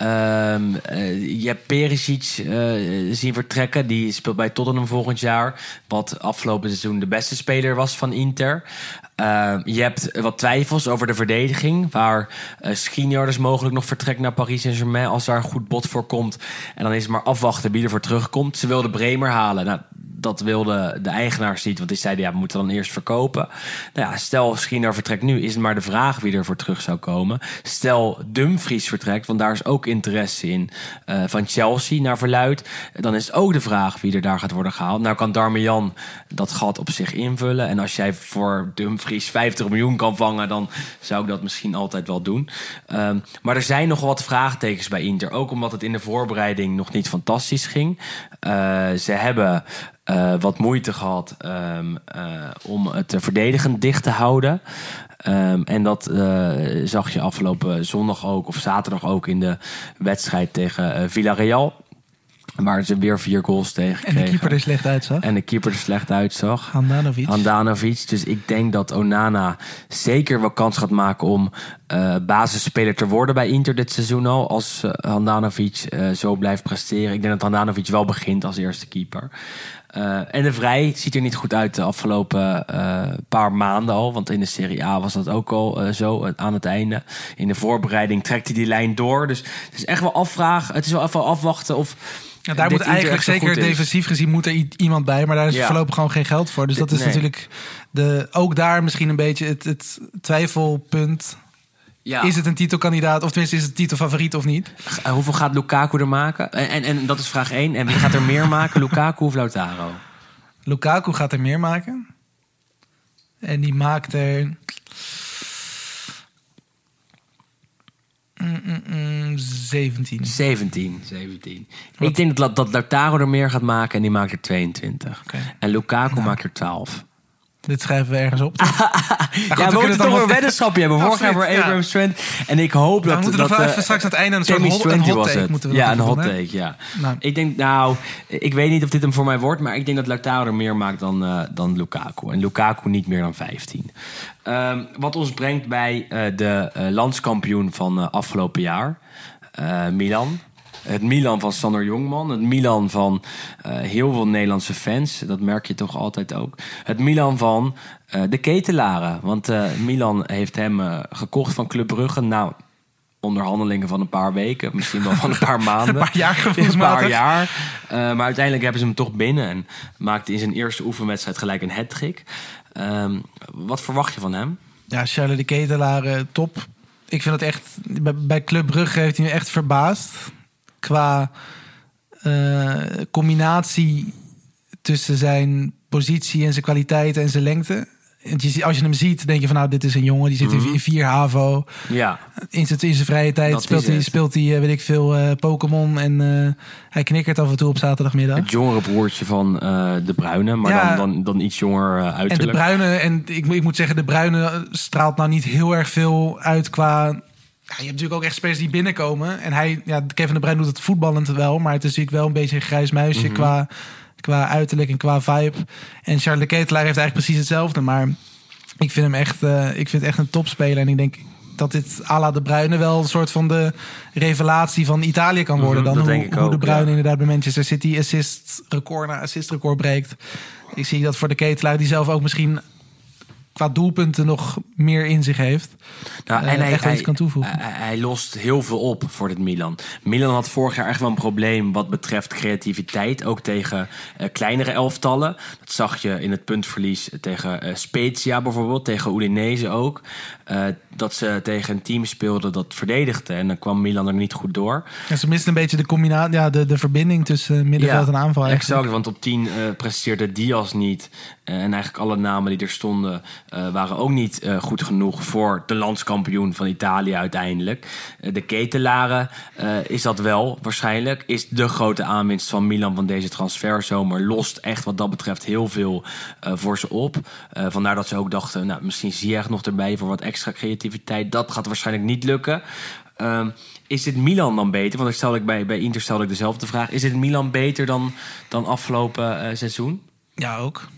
S3: Ehm, eh, je hebt Perisic eh, zien vertrekken. Die speelt bij Tottenham volgend jaar. Wat afgelopen seizoen de beste speler was van Inter. Ehm, je hebt wat twijfels over de verdediging. Waar uh, dus mogelijk nog vertrekt naar Paris Saint-Germain. Als daar een goed bod voor komt. En dan is het maar afwachten wie er voor terugkomt. Ze wilden Bremer halen. Nou, dat wilden de eigenaars niet. Want die zeiden, ja, we moeten dan eerst verkopen. Nou ja, stel Skriniar vertrekt nu, is het maar de vraag wie er voor terug zou komen. Stel Dumfries vertrekt, want daar is ook interesse in eh, van Chelsea naar verluid. Dan is ook de vraag wie er daar gaat worden gehaald. Nou kan Darmian dat gat op zich invullen. En als jij voor Dumfries 50 miljoen kan vangen, dan zou ik dat misschien altijd wel doen. Ehm, maar er zijn nog wat vraagtekens bij Inter. Ook omdat het in de voorbereiding nog niet fantastisch ging. Uh, ze hebben uh, wat moeite gehad um, uh, om het verdedigend dicht te houden. Um, en dat zag je afgelopen zondag ook, of zaterdag ook in de wedstrijd tegen Villarreal. Waar ze weer vier goals tegen
S4: En de keeper er slecht uitzag.
S3: En de keeper er slecht uitzag.
S4: Handanovic.
S3: Handanovic. Dus ik denk dat Onana zeker wel kans gaat maken om uh, basisspeler te worden bij Inter dit seizoen al. Als uh, Handanovic uh, zo blijft presteren. Ik denk dat Handanovic wel begint als eerste keeper. Uh, en de Vrij ziet er niet goed uit de afgelopen uh, paar maanden al. Want in de Serie A was dat ook al uh, zo aan het einde. In de voorbereiding trekt hij die lijn door. Dus het is echt wel afvragen. Het is wel even afwachten of.
S4: Ja, daar moet eigenlijk zeker defensief gezien moet er iemand bij. Maar daar is ja. voorlopig gewoon geen geld voor. Dus dat is nee. natuurlijk de, ook daar misschien een beetje het, het twijfelpunt. Ja. Is het een titelkandidaat? Of tenminste, is het titelfavoriet of niet?
S3: Uh, hoeveel gaat Lukaku er maken? En, en, en, dat is vraag 1. En wie gaat er meer maken? Lukaku of Lautaro?
S4: Lukaku gaat er meer maken. En die maakt er... Mm, mm, mm, 17.
S3: 17. 17. Ik denk dat, dat Lautaro er meer gaat maken en die maakt er 22.
S4: Oké.
S3: En Lukaku maakt er 12.
S4: Dit schrijven we ergens op.
S3: ja,
S4: we
S3: moeten toch een weddenschapje hebben. Vorig jaar voor. Abraham Trent. En ik hoop dat...
S4: we moeten
S3: dat,
S4: nog wel
S3: eh,
S4: straks aan het einde een hot, een hot take
S3: het.
S4: moeten we
S3: Ja, een hot take, ja.
S4: Nou.
S3: Ik denk, nou, ik weet niet of dit hem voor mij wordt, maar ik denk dat Lautaro er meer maakt dan, eh, dan Lukaku. En Lukaku niet meer dan 15. Ehm, wat ons brengt bij eh, de landskampioen van afgelopen jaar, Milan. Het Milan van Sander Jongman. Het Milan van eh, heel veel Nederlandse fans. Dat merk je toch altijd ook. Het Milan van eh, de ketelaren. Want eh, Milan heeft hem gekocht van Club Brugge. Nou, onderhandelingen van een paar weken. Misschien wel van een paar maanden.
S4: Een paar jaar
S3: Een paar jaar. Maar uiteindelijk hebben ze hem toch binnen. En maakte in zijn eerste oefenwedstrijd gelijk een hat-trick. Ehm, wat verwacht je van hem?
S4: Ja, Charles de Ketelaar, eh, top. Ik vind het echt... Bij, bij Club Brugge heeft hij me echt verbaasd. Qua eh, combinatie tussen zijn positie en zijn kwaliteit en zijn lengte. Want je ziet- Als je hem ziet, denk je van nou, dit is een jongen. Die zit in in 4 HAVO.
S3: Ja,
S4: In zijn, in zijn vrije tijd
S3: Dat
S4: speelt hij, speelt hij eh, weet ik veel, eh, Pokémon. En hij knikkert af en toe op zaterdagmiddag.
S3: het jongere broertje van De Bruyne. Maar
S4: Ja.
S3: dan, dan, dan iets jonger eh,
S4: En de
S3: uiterlijk.
S4: bruine, en ik moet zeggen, de bruine straalt nou niet heel erg veel uit qua. Ja, je hebt natuurlijk ook echt spelers die binnenkomen. En hij, ja, Kevin de Bruin doet het voetballend wel, maar het is natuurlijk wel een beetje een grijs muisje
S3: Mhm.
S4: qua, qua uiterlijk en qua vibe. En Charles Ketelaar heeft eigenlijk precies hetzelfde, maar ik vind hem echt, eh, ik vind het echt een topspeler. En ik denk dat dit à la de Bruyne wel een soort van de revelatie van Italië kan worden.
S3: Mhm,
S4: dan hoe,
S3: denk ik
S4: hoe de
S3: ook,
S4: Bruyne
S3: ja.
S4: inderdaad bij Manchester City assist record na assist record breekt. Ik zie dat voor de ketelaar die zelf ook misschien qua doelpunten nog meer in zich heeft.
S3: Nou,
S4: eh, echt wel iets kan toevoegen.
S3: Hij, hij lost heel veel op voor dit Milan. Milan had vorig jaar echt wel een probleem wat betreft creativiteit. Ook tegen eh, kleinere elftallen. Dat zag je in het puntverlies tegen eh, Spezia bijvoorbeeld. Tegen Udinese ook. Dat ze tegen een team speelden dat verdedigde. En dan kwam Milan er niet goed door.
S4: En ze mist een beetje de combinatie, ja, de, de verbinding tussen middenveld en aanval. eigenlijk.
S3: Exact, want op 10 eh presteerde Diaz niet. En eigenlijk alle namen die er stonden eh, waren ook niet eh, goed genoeg voor de landskampioen van Italië uiteindelijk. Eh, de ketelaren is dat wel waarschijnlijk. Is de grote aanwinst van Milan van deze transferzomer. Lost echt wat dat betreft heel veel voor ze op. Vandaar dat ze ook dachten, nou, misschien Ziyech nog erbij voor wat extra creativiteit. Dat gaat waarschijnlijk niet lukken. Ehm, is dit Milan dan beter? Want ik stelde ik bij, bij Inter stelde ik dezelfde vraag. Is dit Milan beter dan, dan afgelopen seizoen?
S4: Ja, ook.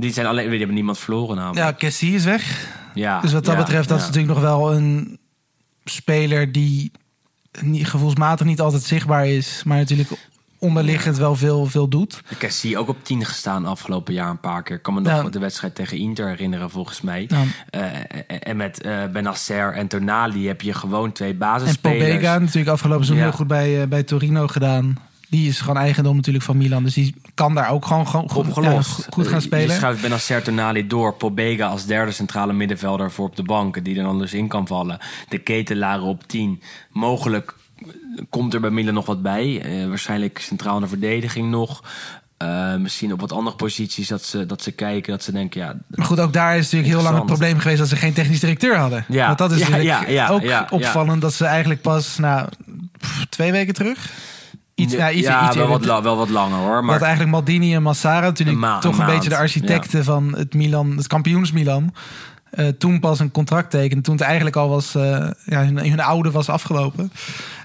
S3: Die zijn alleen, die hebben niemand verloren namelijk.
S4: Ja, Cassie is weg.
S3: Ja,
S4: Dus wat dat
S3: ja,
S4: betreft, dat
S3: ja.
S4: is natuurlijk nog wel een speler die niet, gevoelsmatig niet altijd zichtbaar is, maar natuurlijk onderliggend wel veel, veel doet.
S3: Ik heb zie ook op 10 gestaan afgelopen jaar een paar keer. Ik kan me nog
S4: Ja.
S3: de wedstrijd tegen Inter herinneren volgens mij.
S4: Ja.
S3: Eh, en met eh Benacer en Tonali heb je gewoon twee
S4: En
S3: basisspelers.
S4: Pobega natuurlijk afgelopen seizoen
S3: Ja.
S4: heel goed bij, eh, bij Torino gedaan. Die is gewoon eigendom natuurlijk van Milan. Dus die kan daar ook gewoon, gewoon goed, ja, goed gaan spelen.
S3: Je schuift Benacer Tonali door. Pobega als derde centrale middenvelder voor op de bank. Die er dan dus in kan vallen. De ketelaren op 10. Mogelijk komt er bij Milan nog wat bij. Eh, waarschijnlijk centraal in de verdediging nog. Eh, misschien op wat andere posities dat ze, dat ze kijken. Dat ze denken, ja,
S4: Maar goed, ook daar is natuurlijk heel lang het probleem geweest dat ze geen technisch directeur hadden.
S3: Ja.
S4: Want dat is
S3: Ja,
S4: natuurlijk
S3: ja, ja,
S4: ook opvallend dat ze eigenlijk pas nou, pff, twee weken terug. Iets, ja, iets,
S3: ja
S4: iets
S3: wel, wat, la- wel wat langer hoor.
S4: Dat
S3: Maar
S4: eigenlijk Maldini en Massara natuurlijk
S3: ma-
S4: toch
S3: een maand,
S4: beetje de architecten van het Milan, het kampioens Milan. eh, toen pas een contract tekenen. Toen het eigenlijk al was, eh, ja, hun, hun oude was afgelopen.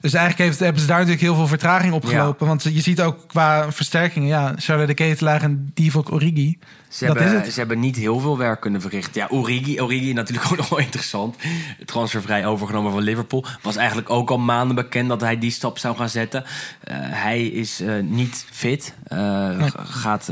S4: Dus eigenlijk heeft, hebben ze daar natuurlijk heel veel vertraging opgelopen. Want je ziet ook qua versterkingen, ja, Charles de Ketelaar en Divock Origi.
S3: Ze
S4: dat
S3: hebben, ze hebben niet heel veel werk kunnen verrichten. Ja, Origi, Origi natuurlijk ook nog wel interessant. Transfervrij overgenomen van Liverpool. Was eigenlijk ook al maanden bekend dat hij die stap zou gaan zetten. Eh, hij is eh, niet fit.
S4: Nee.
S3: g- Gaat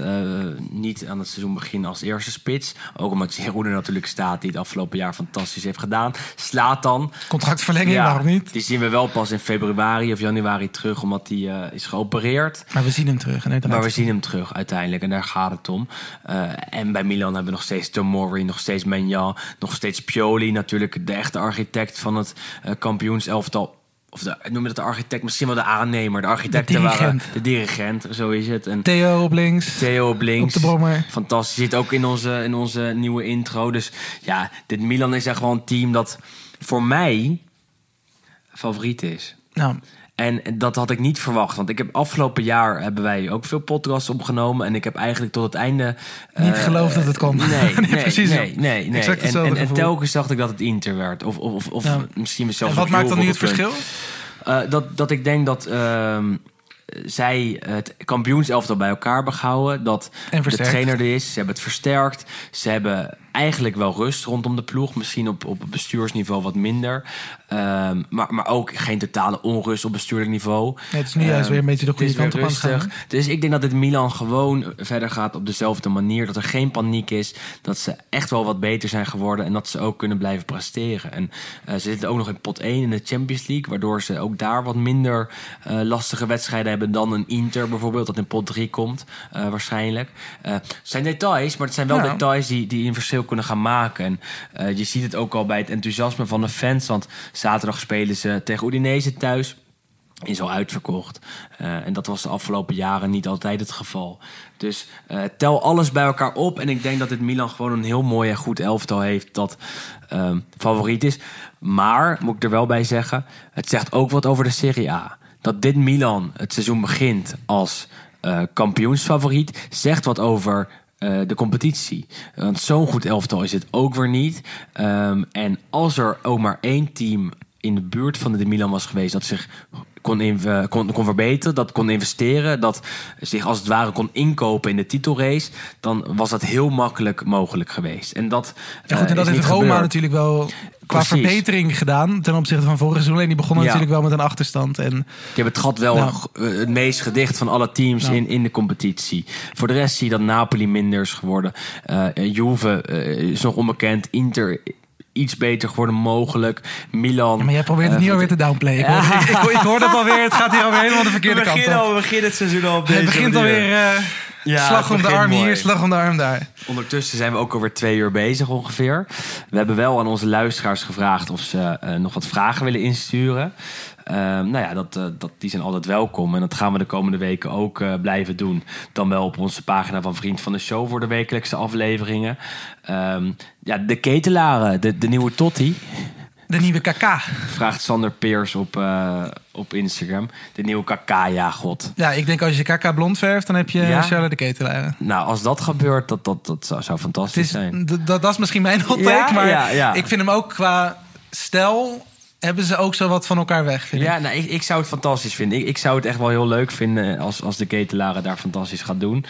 S3: niet aan het seizoen beginnen als eerste spits. Ook omdat Giroud er natuurlijk staat die het afgelopen jaar fantastisch heeft gedaan. Slaat dan.
S4: Contractverlenging, waarom niet?
S3: Die zien we wel pas in februari of januari terug, omdat hij is geopereerd.
S4: Maar we zien hem terug.
S3: Maar we zien hem terug uiteindelijk en daar gaat het om. Eh, en bij Milan hebben we nog steeds Tomori, nog steeds Menjan, nog steeds Pioli. Natuurlijk de echte architect van het eh kampioenselftal. Of de, noem je dat de architect? Misschien wel de aannemer. De architecten
S4: De
S3: waren de dirigent, zo is het. En
S4: Theo op links.
S3: Theo op links.
S4: Op de brommer.
S3: Fantastisch. Zit ook in onze, in onze nieuwe intro. Dus ja, dit Milan is echt wel een team dat voor mij favoriet is.
S4: Nou,
S3: En dat had ik niet verwacht. Want ik heb afgelopen jaar hebben wij ook veel podcasts opgenomen. En ik heb eigenlijk tot het einde.
S4: Niet
S3: eh,
S4: geloofd dat het kon.
S3: Nee,
S4: Nee,
S3: nee,
S4: precies.
S3: Nee, nee, nee. En, telkens dacht ik dat het Inter werd. Of, of, of
S4: Ja.
S3: misschien zelfs
S4: en wat maakt dan nu het verschil?
S3: Eh, dat, dat ik denk dat ehm, zij het kampioenselftal bij elkaar hebben gehouden. Dat de trainer er is. Ze hebben het versterkt. Ze hebben eigenlijk wel rust rondom de ploeg. Misschien op, op bestuursniveau wat minder. Ehm, maar, maar ook geen totale onrust op bestuurlijk niveau.
S4: Het is nu juist
S3: Ehm,
S4: weer een beetje de goede kant op aan het gaan.
S3: rustig. Dus ik denk dat dit Milan gewoon verder gaat op dezelfde manier. Dat er geen paniek is. Dat ze echt wel wat beter zijn geworden. En dat ze ook kunnen blijven presteren. En eh, ze zitten ook nog in pot 1 in de Champions League. Waardoor ze ook daar wat minder eh, lastige wedstrijden hebben dan een Inter bijvoorbeeld. Dat in pot 3 komt eh, waarschijnlijk. Het zijn details, maar het zijn wel
S4: Ja.
S3: details die, die een verschil kunnen gaan maken. En eh, je ziet het ook al bij het enthousiasme van de fans. Want zaterdag spelen ze tegen Udinese thuis is al uitverkocht. Eh, en dat was de afgelopen jaren niet altijd het geval. Dus eh, tel alles bij elkaar op. En ik denk dat dit Milan gewoon een heel mooi en goed elftal heeft dat ehm, favoriet is. Maar, moet ik er wel bij zeggen, het zegt ook wat over de Serie A. Dat dit Milan het seizoen begint als kampioensfavoriet, zegt wat over eh, de competitie. Want zo'n goed elftal is het ook weer niet. Ehm, en als er ook maar één team in de buurt van de Milan was geweest dat zich kon, in, kon, kon verbeteren, dat kon investeren, dat zich als het ware kon inkopen in de titelrace, dan was dat heel makkelijk mogelijk geweest. En dat,
S4: Ja, goed, en
S3: eh,
S4: dat
S3: is
S4: heeft Roma
S3: gebeurd.
S4: natuurlijk wel qua
S3: Precies.
S4: verbetering gedaan ten opzichte van vorig seizoen. En die begonnen
S3: Ja.
S4: natuurlijk wel met een achterstand. En
S3: Die hebben het gat wel
S4: Nou.
S3: eh, het meest gedicht van alle teams
S4: Nou.
S3: in, in de competitie. Voor de rest zie je dat Napoli minder is geworden. Eh Juve is nog onbekend. Inter iets beter geworden mogelijk. Milan.
S4: Ja, maar jij probeert het niet alweer te downplayen. Ik, hoor, ik, ik, ik hoor het alweer. Het gaat hier alweer helemaal de verkeerde kant op.
S3: we beginnen het seizoen al op
S4: Het begint alweer
S3: Ja,
S4: slag om de arm
S3: mooi.
S4: hier, slag om de arm daar.
S3: Ondertussen zijn we ook alweer twee uur bezig ongeveer. We hebben wel aan onze luisteraars gevraagd of ze eh, nog wat vragen willen insturen. Ehm, nou ja, dat, eh, dat, die zijn altijd welkom. En dat gaan we de komende weken ook eh, blijven doen. Dan wel op onze pagina van Vriend van de Show voor de wekelijkse afleveringen. Ehm, ja, de ketelaren, de, de nieuwe Totti,
S4: De nieuwe KK.
S3: vraagt Sander Peers op, eh, op Instagram. De nieuwe KK, ja god.
S4: Ja, ik denk als je KK blond verft, dan heb je
S3: Ja?
S4: Charlotte de Ketelaar.
S3: Nou, als dat gebeurt, dat, dat, dat zou, zou fantastisch
S4: is,
S3: zijn.
S4: dat, dat is misschien mijn hot take,
S3: Ja,
S4: maar
S3: ja, ja.
S4: ik vind hem ook qua stijl hebben ze ook zo wat van elkaar weg, vind ik.
S3: Ja, nou, ik, ik zou het fantastisch vinden. Ik, ik zou het echt wel heel leuk vinden als, als de ketelaren daar fantastisch gaat doen.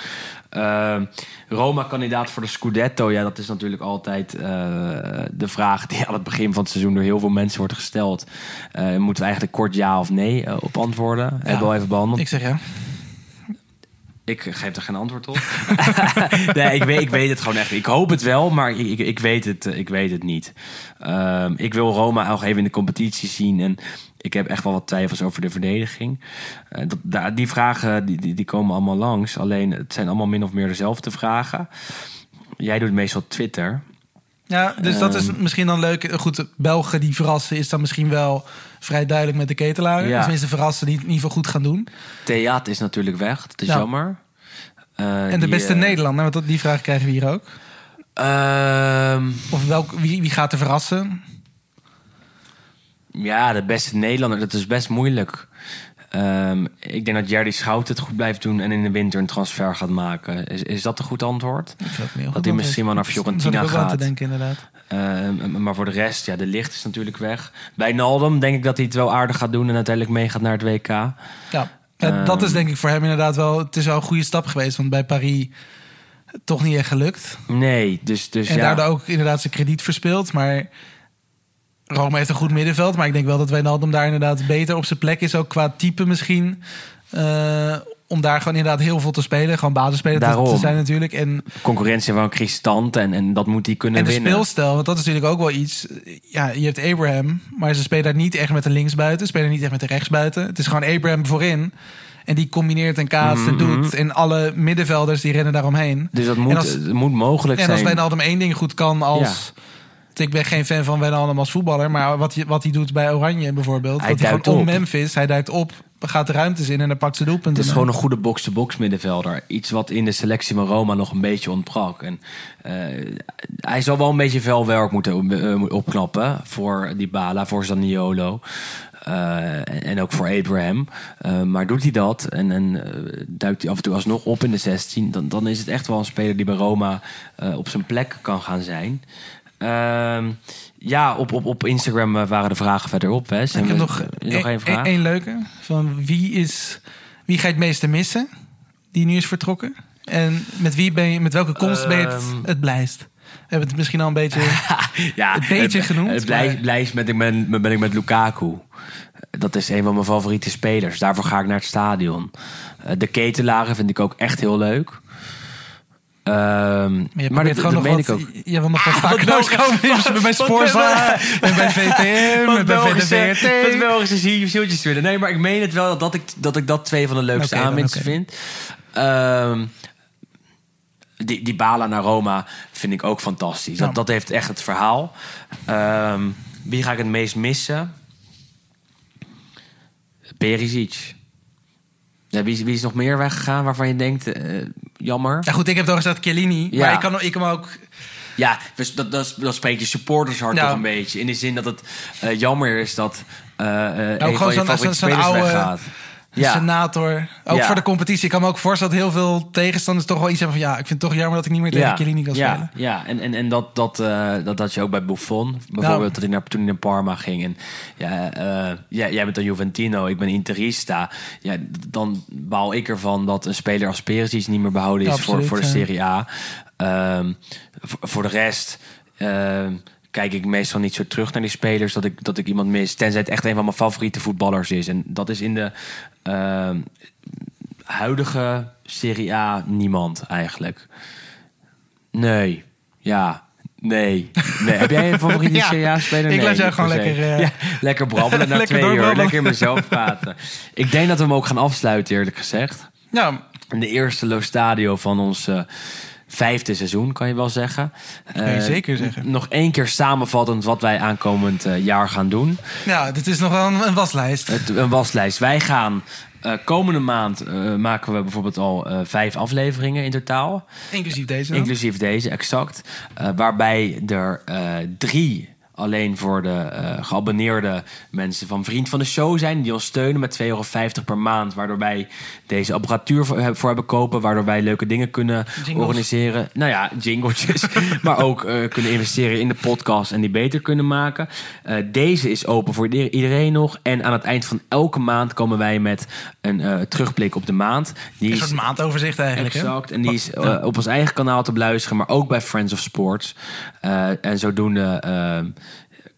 S3: Ehm, Roma-kandidaat voor de Scudetto, ja, dat is natuurlijk altijd eh, de vraag die aan het begin van het seizoen door heel veel mensen wordt gesteld. Eh, moeten we eigenlijk kort ja of nee eh, op antwoorden? Hebben we al even behandeld.
S4: Ik zeg ja.
S3: Ik geef er geen antwoord op. nee, ik weet, ik weet het gewoon echt. Ik hoop het wel, maar ik, ik, weet, het, eh, ik weet het niet. Ehm, ik wil Roma nog even in de competitie zien. En ik heb echt wel wat twijfels over de verdediging. Eh, dat, die vragen die, die, die komen allemaal langs. Alleen het zijn allemaal min of meer dezelfde vragen. Jij doet meestal Twitter.
S4: Ja, dus dat is
S3: Ehm.
S4: misschien dan leuk. Goed, Belgen die verrassen is dan misschien wel vrij duidelijk met de ketelaren.
S3: Ja.
S4: Tenminste verrassen die het in ieder geval goed gaan doen.
S3: Theat is natuurlijk weg. Dat is
S4: Ja.
S3: jammer. Eh,
S4: En de
S3: die,
S4: beste
S3: eh,
S4: Nederlander, want dat, die vraag krijgen we hier ook.
S3: ehm,
S4: Of welk, wie, wie gaat er verrassen?
S3: Ja, de beste Nederlander, dat is best moeilijk. Ehm, ik denk dat Jerry Schout het goed blijft doen en in de winter een transfer gaat maken. Is, is dat een goed antwoord? Dat hij misschien wel naar Fiorentina gaat.
S4: denken, inderdaad.
S3: Ehm, maar voor de rest, ja, de licht is natuurlijk weg. Bij Naldum denk ik dat hij het wel aardig gaat doen en uiteindelijk meegaat naar het WK.
S4: Ja, Ja,
S3: Ehm.
S4: dat is denk ik voor hem inderdaad wel... Het is wel een goede stap geweest, want bij Paris toch niet echt gelukt.
S3: Nee, dus, dus
S4: En
S3: ja.
S4: daardoor ook inderdaad zijn krediet verspeeld. Maar Rome heeft een goed middenveld. Maar ik denk wel dat Wijnaldum daar inderdaad beter op zijn plek is. Ook qua type misschien. Eh, om daar gewoon inderdaad heel veel te spelen. Gewoon basisspeler te,
S3: Daarom.
S4: te zijn natuurlijk. En,
S3: concurrentie van Christant en, en dat moet hij kunnen
S4: en de
S3: winnen.
S4: speelstijl, want dat is natuurlijk ook wel iets. Ja, je hebt Abraham. Maar ze spelen daar niet echt met de linksbuiten. Ze spelen niet echt met de rechtsbuiten. Het is gewoon Abraham voorin. En die combineert en kaatst en
S3: Mhm.
S4: doet. En alle middenvelders die rennen daaromheen.
S3: Dus dat moet,
S4: En als-
S3: moet mogelijk
S4: En als
S3: zijn.
S4: Wijnaldum één ding goed kan als... Ik ben geen fan van Wijnaldum als voetballer. Maar wat hij, wat hij doet bij Oranje bijvoorbeeld.
S3: Hij
S4: dat hij
S3: duikt
S4: gewoon om. Memphis. Hij duikt op, gaat de ruimtes in en dan pakt ze doelpunten.
S3: Het is gewoon een goede box-to-box middenvelder. Iets wat in de selectie van Roma nog een beetje ontbrak. En, eh, hij zal wel een beetje veel werk moeten eh, opknappen voor Dybala, voor Zaniolo. Eh, en, ook voor Abraham. Maar doet hij dat en, en duikt hij af en toe alsnog op in de 16, dan, dan is het echt wel een speler die bij Roma op zijn plek kan gaan zijn. Ehm, ja, op, op, op Instagram eh, waren de vragen verderop. Hè.
S4: Ik heb nog,
S3: nog één vraag.
S4: één leuke. Van wie, is, wie ga je het meeste missen? Die nu is vertrokken. En met wie ben je, met welke komst ben je het,
S3: Ehm.
S4: het blijst? We hebben het misschien al een beetje.
S3: ja,
S4: een beetje genoemd,
S3: Het
S4: maar-
S3: blijft met, ik ben, ben ik met Lukaku. Dat is een van mijn favoriete spelers. Daarvoor ga ik naar het stadion. Eh, de ketelaren vind ik ook echt heel leuk. Ehm,
S4: Maar je
S3: maar dat,
S4: probeert gewoon
S3: dat
S4: nog
S3: meen
S4: wat,
S3: ik ook.
S4: Je wil nog wat
S3: Ah,
S4: vaker langskomen. Bij Sporza, en bij VTM, en bij
S3: Belgische,
S4: VT.
S3: wat Belgische zie- zieltjes willen. Nee, maar ik meen het wel dat ik dat, ik dat twee van de leukste aanwinsten
S4: oké.
S3: vind. Ehm, die, die Bala naar Roma vind ik ook fantastisch.
S4: Ja.
S3: Dat, dat heeft echt het verhaal. Ehm, wie ga ik het meest missen? Perisic. Ja, wie, is- wie is nog meer weggegaan waarvan je denkt, eh, jammer?
S4: Ja, goed, ik heb toch gezegd Chiellini.
S3: Ja.
S4: Maar ik kan, ik kan ook...
S3: Ja, dus dat, dat, dat spreekt je supportershart
S4: Ja.
S3: toch een beetje. In de zin dat het eh, jammer is dat eh eh, een van je favoriete spelers
S4: oude-
S3: weggaat. Ja.
S4: Senator. Ook
S3: Ja.
S4: voor de competitie. Ik kan me ook voorstellen dat heel veel tegenstanders toch wel iets hebben van... ja, ik vind het toch jammer dat ik niet meer tegen Chiellini kan
S3: ja,
S4: spelen.
S3: Ja, en, en, en dat, dat, eh, dat had je ook bij Buffon. Bijvoorbeeld
S4: Nou.
S3: dat hij naar, toen hij naar Parma ging. En ja, eh, ja, jij bent een Juventino, ik ben Interista. Ja, dan baal ik ervan dat een speler als Perisic niet meer behouden is
S4: Ja,
S3: voor, voor de
S4: ja.
S3: Serie A. Ehm, voor, voor de rest... ehm, Kijk ik meestal niet zo terug naar die spelers dat ik, dat ik iemand mis. Tenzij het echt een van mijn favoriete voetballers is. En dat is in de ehm, huidige Serie A niemand eigenlijk. Nee. Ja. Nee. nee. Heb jij een favoriete
S4: Ja.
S3: Serie A-speler?
S4: Ik laat jou gewoon lekker, eh,
S3: Ja, lekker brabbelen na
S4: lekker
S3: twee uur. Lekker mezelf praten. Ik denk dat we hem ook gaan afsluiten, eerlijk gezegd.
S4: Ja,
S3: In de eerste Lo Stadio van ons vijfde seizoen, kan je wel zeggen.
S4: je
S3: Eh,
S4: zeker zeggen.
S3: Nog één keer samenvattend wat wij aankomend eh, jaar gaan doen.
S4: ja, dit is nog wel een, een waslijst.
S3: Het, een waslijst. Wij gaan eh, komende maand maken we bijvoorbeeld al vijf afleveringen in totaal.
S4: Inclusief deze. dan.
S3: Inclusief deze, exact. Waarbij er drie alleen voor de eh, geabonneerde mensen van Vriend van de Show zijn. Die ons steunen met 2,50 euro per maand. Waardoor wij deze apparatuur voor, voor hebben kopen. Waardoor wij leuke dingen kunnen
S4: Jingles.
S3: organiseren. Nou ja, jingletjes. maar ook eh, kunnen investeren in de podcast en die beter kunnen maken. Eh, deze is open voor ieder- iedereen nog. En aan het eind van elke maand komen wij met een terugblik op de maand. Die
S4: Een
S3: is
S4: soort maandoverzicht eigenlijk. hè?
S3: Exact. En die is op ons eigen kanaal te beluisteren, maar ook bij Friends of Sports. En zodoende eh,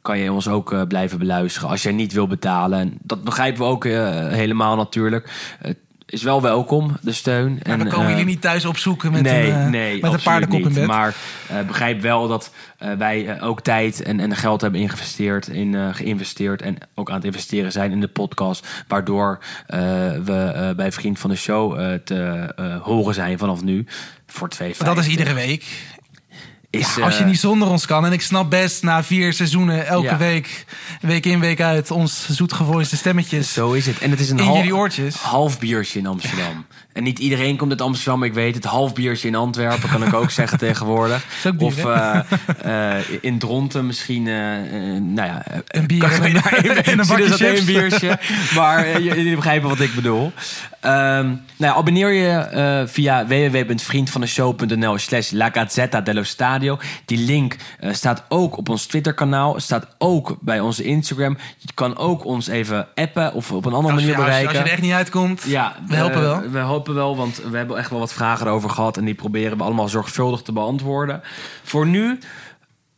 S3: kan je ons ook eh, blijven beluisteren als jij niet wil betalen. En dat begrijpen we ook eh, helemaal natuurlijk. Het is wel welkom, de steun.
S4: Maar
S3: en,
S4: dan komen
S3: eh,
S4: jullie niet thuis opzoeken met
S3: nee,
S4: een, eh,
S3: nee,
S4: met een paardenkop in bed.
S3: Maar eh, begrijp wel dat eh, wij eh, ook tijd en, en geld hebben ingevesteerd, in, eh, geïnvesteerd en ook aan het investeren zijn in de podcast. Waardoor eh, we eh, bij Vriend van de Show eh, te eh, horen zijn vanaf nu. Voor 2,50.
S4: dat is iedere week.
S3: Is,
S4: Ja, als je
S3: eh,
S4: niet zonder ons kan. En ik snap best na vier seizoenen elke
S3: Ja.
S4: week, week in, week uit, ons zoetgevoiste stemmetjes.
S3: Zo is het. En het is een
S4: In
S3: hal-
S4: jullie oortjes.
S3: half biertje in Amsterdam. En niet iedereen komt uit Amsterdam, ik weet het. Half biertje in Antwerpen kan ik ook zeggen tegenwoordig.
S4: Is ook bier,
S3: of eh, eh, in Dronten misschien, eh, nou ja...
S4: Een bier
S3: kan
S4: een- een chips.
S3: biertje. Maar jullie begrijpen wat ik bedoel. Ehm, nou ja, abonneer je eh, via www.vriendvandeshow.nl slash La Gazzetta dello Stadio. Die link eh, staat ook op ons Twitter kanaal. Staat ook bij onze Instagram. Je kan ook ons even appen of op een andere
S4: Als
S3: manier
S4: je,
S3: bereiken.
S4: als je er echt niet uitkomt,
S3: Ja,
S4: we helpen
S3: eh,
S4: wel.
S3: We helpen wel, want we hebben echt wel wat vragen erover gehad. En die proberen we allemaal zorgvuldig te beantwoorden. Voor nu...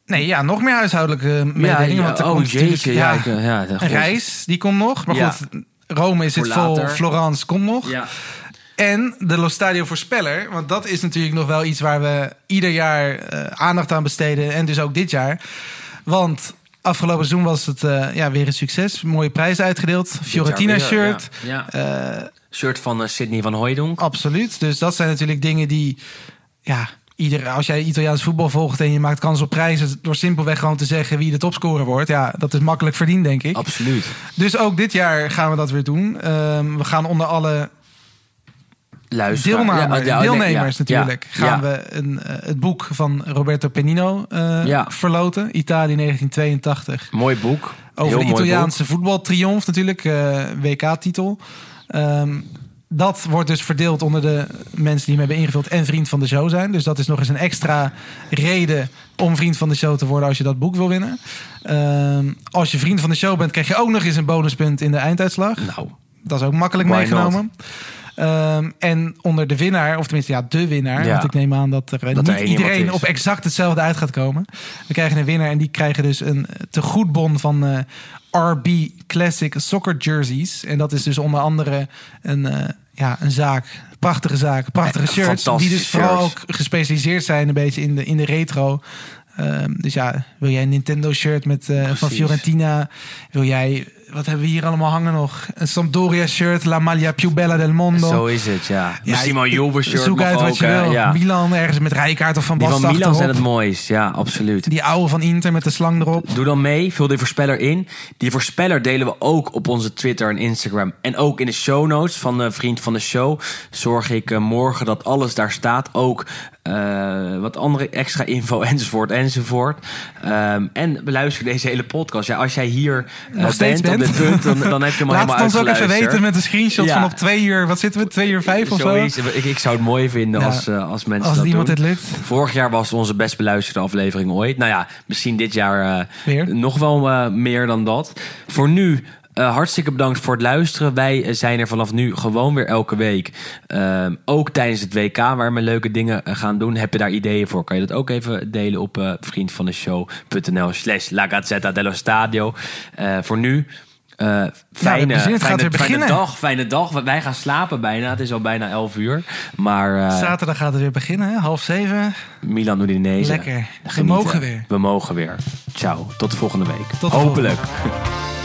S4: Nee, ja, nog meer huishoudelijke mededelingen. want er
S3: oh
S4: komt natuurlijk,
S3: jeetje. Ja, ik, ja,
S4: reis, die komt nog. Maar
S3: Ja.
S4: goed, Rome is het vol. Florence komt nog.
S3: Ja,
S4: En de Lo Stadio Voorspeller, want dat is natuurlijk nog wel iets waar we ieder jaar eh, aandacht aan besteden. En dus ook dit jaar. Want afgelopen seizoen was het eh, ja, weer een succes. Mooie prijs uitgedeeld. Fiorentina shirt.
S3: Ja, ja.
S4: Eh,
S3: Shirt van Sydney van Hooijdonk.
S4: absoluut. Dus dat zijn natuurlijk dingen die... Ja, ieder, als jij Italiaans voetbal volgt en je maakt kans op prijzen... door simpelweg gewoon te zeggen wie de topscorer wordt... ja, dat is makkelijk verdiend, denk ik.
S3: Absoluut.
S4: Dus ook dit jaar gaan we dat weer doen. Ehm, we gaan onder alle deelname,
S3: Ja,
S4: deelnemers
S3: ja, ja.
S4: natuurlijk, gaan we een, eh, het boek van Roberto Penino eh,
S3: Ja.
S4: verloten. Italië 1982.
S3: Mooi boek.
S4: Over
S3: Heel
S4: de Italiaanse voetbaltriomf natuurlijk, eh, WK-titel. Ehm, dat wordt dus verdeeld onder de mensen die hem hebben ingevuld en vriend van de show zijn. Dus dat is nog eens een extra reden om vriend van de show te worden als je dat boek wil winnen. Ehm, als je vriend van de show bent, krijg je ook nog eens een bonuspunt in de einduitslag.
S3: Nou,
S4: Dat is ook makkelijk
S3: Why
S4: meegenomen. Ehm, en onder de winnaar, of tenminste ja, de winnaar.
S3: Ja.
S4: Want ik neem aan dat er eh,
S3: Dat
S4: niet iedereen op exact hetzelfde uit gaat komen. We krijgen een winnaar en die krijgen dus een tegoedbon van eh, RB Classic Soccer Jerseys. En dat is dus onder andere een, eh, ja, een zaak, prachtige zaak, prachtige
S3: Eh,
S4: shirts. Die dus vooral ook gespecialiseerd zijn een beetje in de, in de retro. Ehm, dus ja, wil jij een Nintendo shirt met, eh, van. Fiorentina? Wil jij, wat hebben we hier allemaal hangen nog? Een Sampdoria shirt, La Maglia Più Bella del Mondo.
S3: zo is het, ja.
S4: Ja,
S3: Juve shirt
S4: Zoek uit wat
S3: ook,
S4: je wil.
S3: ja.
S4: Milan ergens met Rijkaard of Van
S3: Die
S4: Basten
S3: van Milan zijn het mooist. Ja, absoluut.
S4: Die oude van Inter met de slang erop.
S3: Doe dan mee, vul die voorspeller in. Die voorspeller delen we ook op onze Twitter en Instagram. En ook in de show notes van de Vriend van de Show. Zorg ik eh, morgen dat alles daar staat. Ook eh, wat andere extra info enzovoort enzovoort. Ehm, en beluister deze hele podcast. Ja, als jij hier eh,
S4: Nog steeds
S3: bent,
S4: bent.
S3: op dit punt, dan, dan heb je hem al
S4: Laat het
S3: helemaal
S4: ons ook even weten met een screenshot
S3: Ja.
S4: van op twee uur. Wat zitten we? Twee uur vijf of zo?
S3: Ik, ik zou het mooi vinden
S4: Ja.
S3: als, eh, als mensen
S4: Als
S3: dat
S4: iemand
S3: doen.
S4: het lukt.
S3: Vorig jaar was het onze best beluisterde aflevering ooit. Nou ja, misschien dit jaar nog wel meer dan dat. Voor nu eh, hartstikke bedankt voor het luisteren. Wij eh, zijn er vanaf nu gewoon weer elke week. Ehm, ook tijdens het WK waar we leuke dingen eh, gaan doen. Heb je daar ideeën voor? Kan je dat ook even delen op eh vriendvandeshow.nl slash La Gazzetta dello Stadio. Voor nu... fijne,
S4: plezier. Gaat
S3: fijne,
S4: weer
S3: fijne
S4: beginnen.
S3: dag, fijne dag. Wij gaan slapen bijna. Het is al bijna 11 uur. Maar
S4: Zaterdag gaat het weer beginnen, hè? half zeven.
S3: Milan Udinese.
S4: Lekker. We
S3: Genieten.
S4: mogen weer.
S3: We mogen weer. Ciao. Tot volgende week.
S4: Tot de
S3: Hopelijk.
S4: volgende.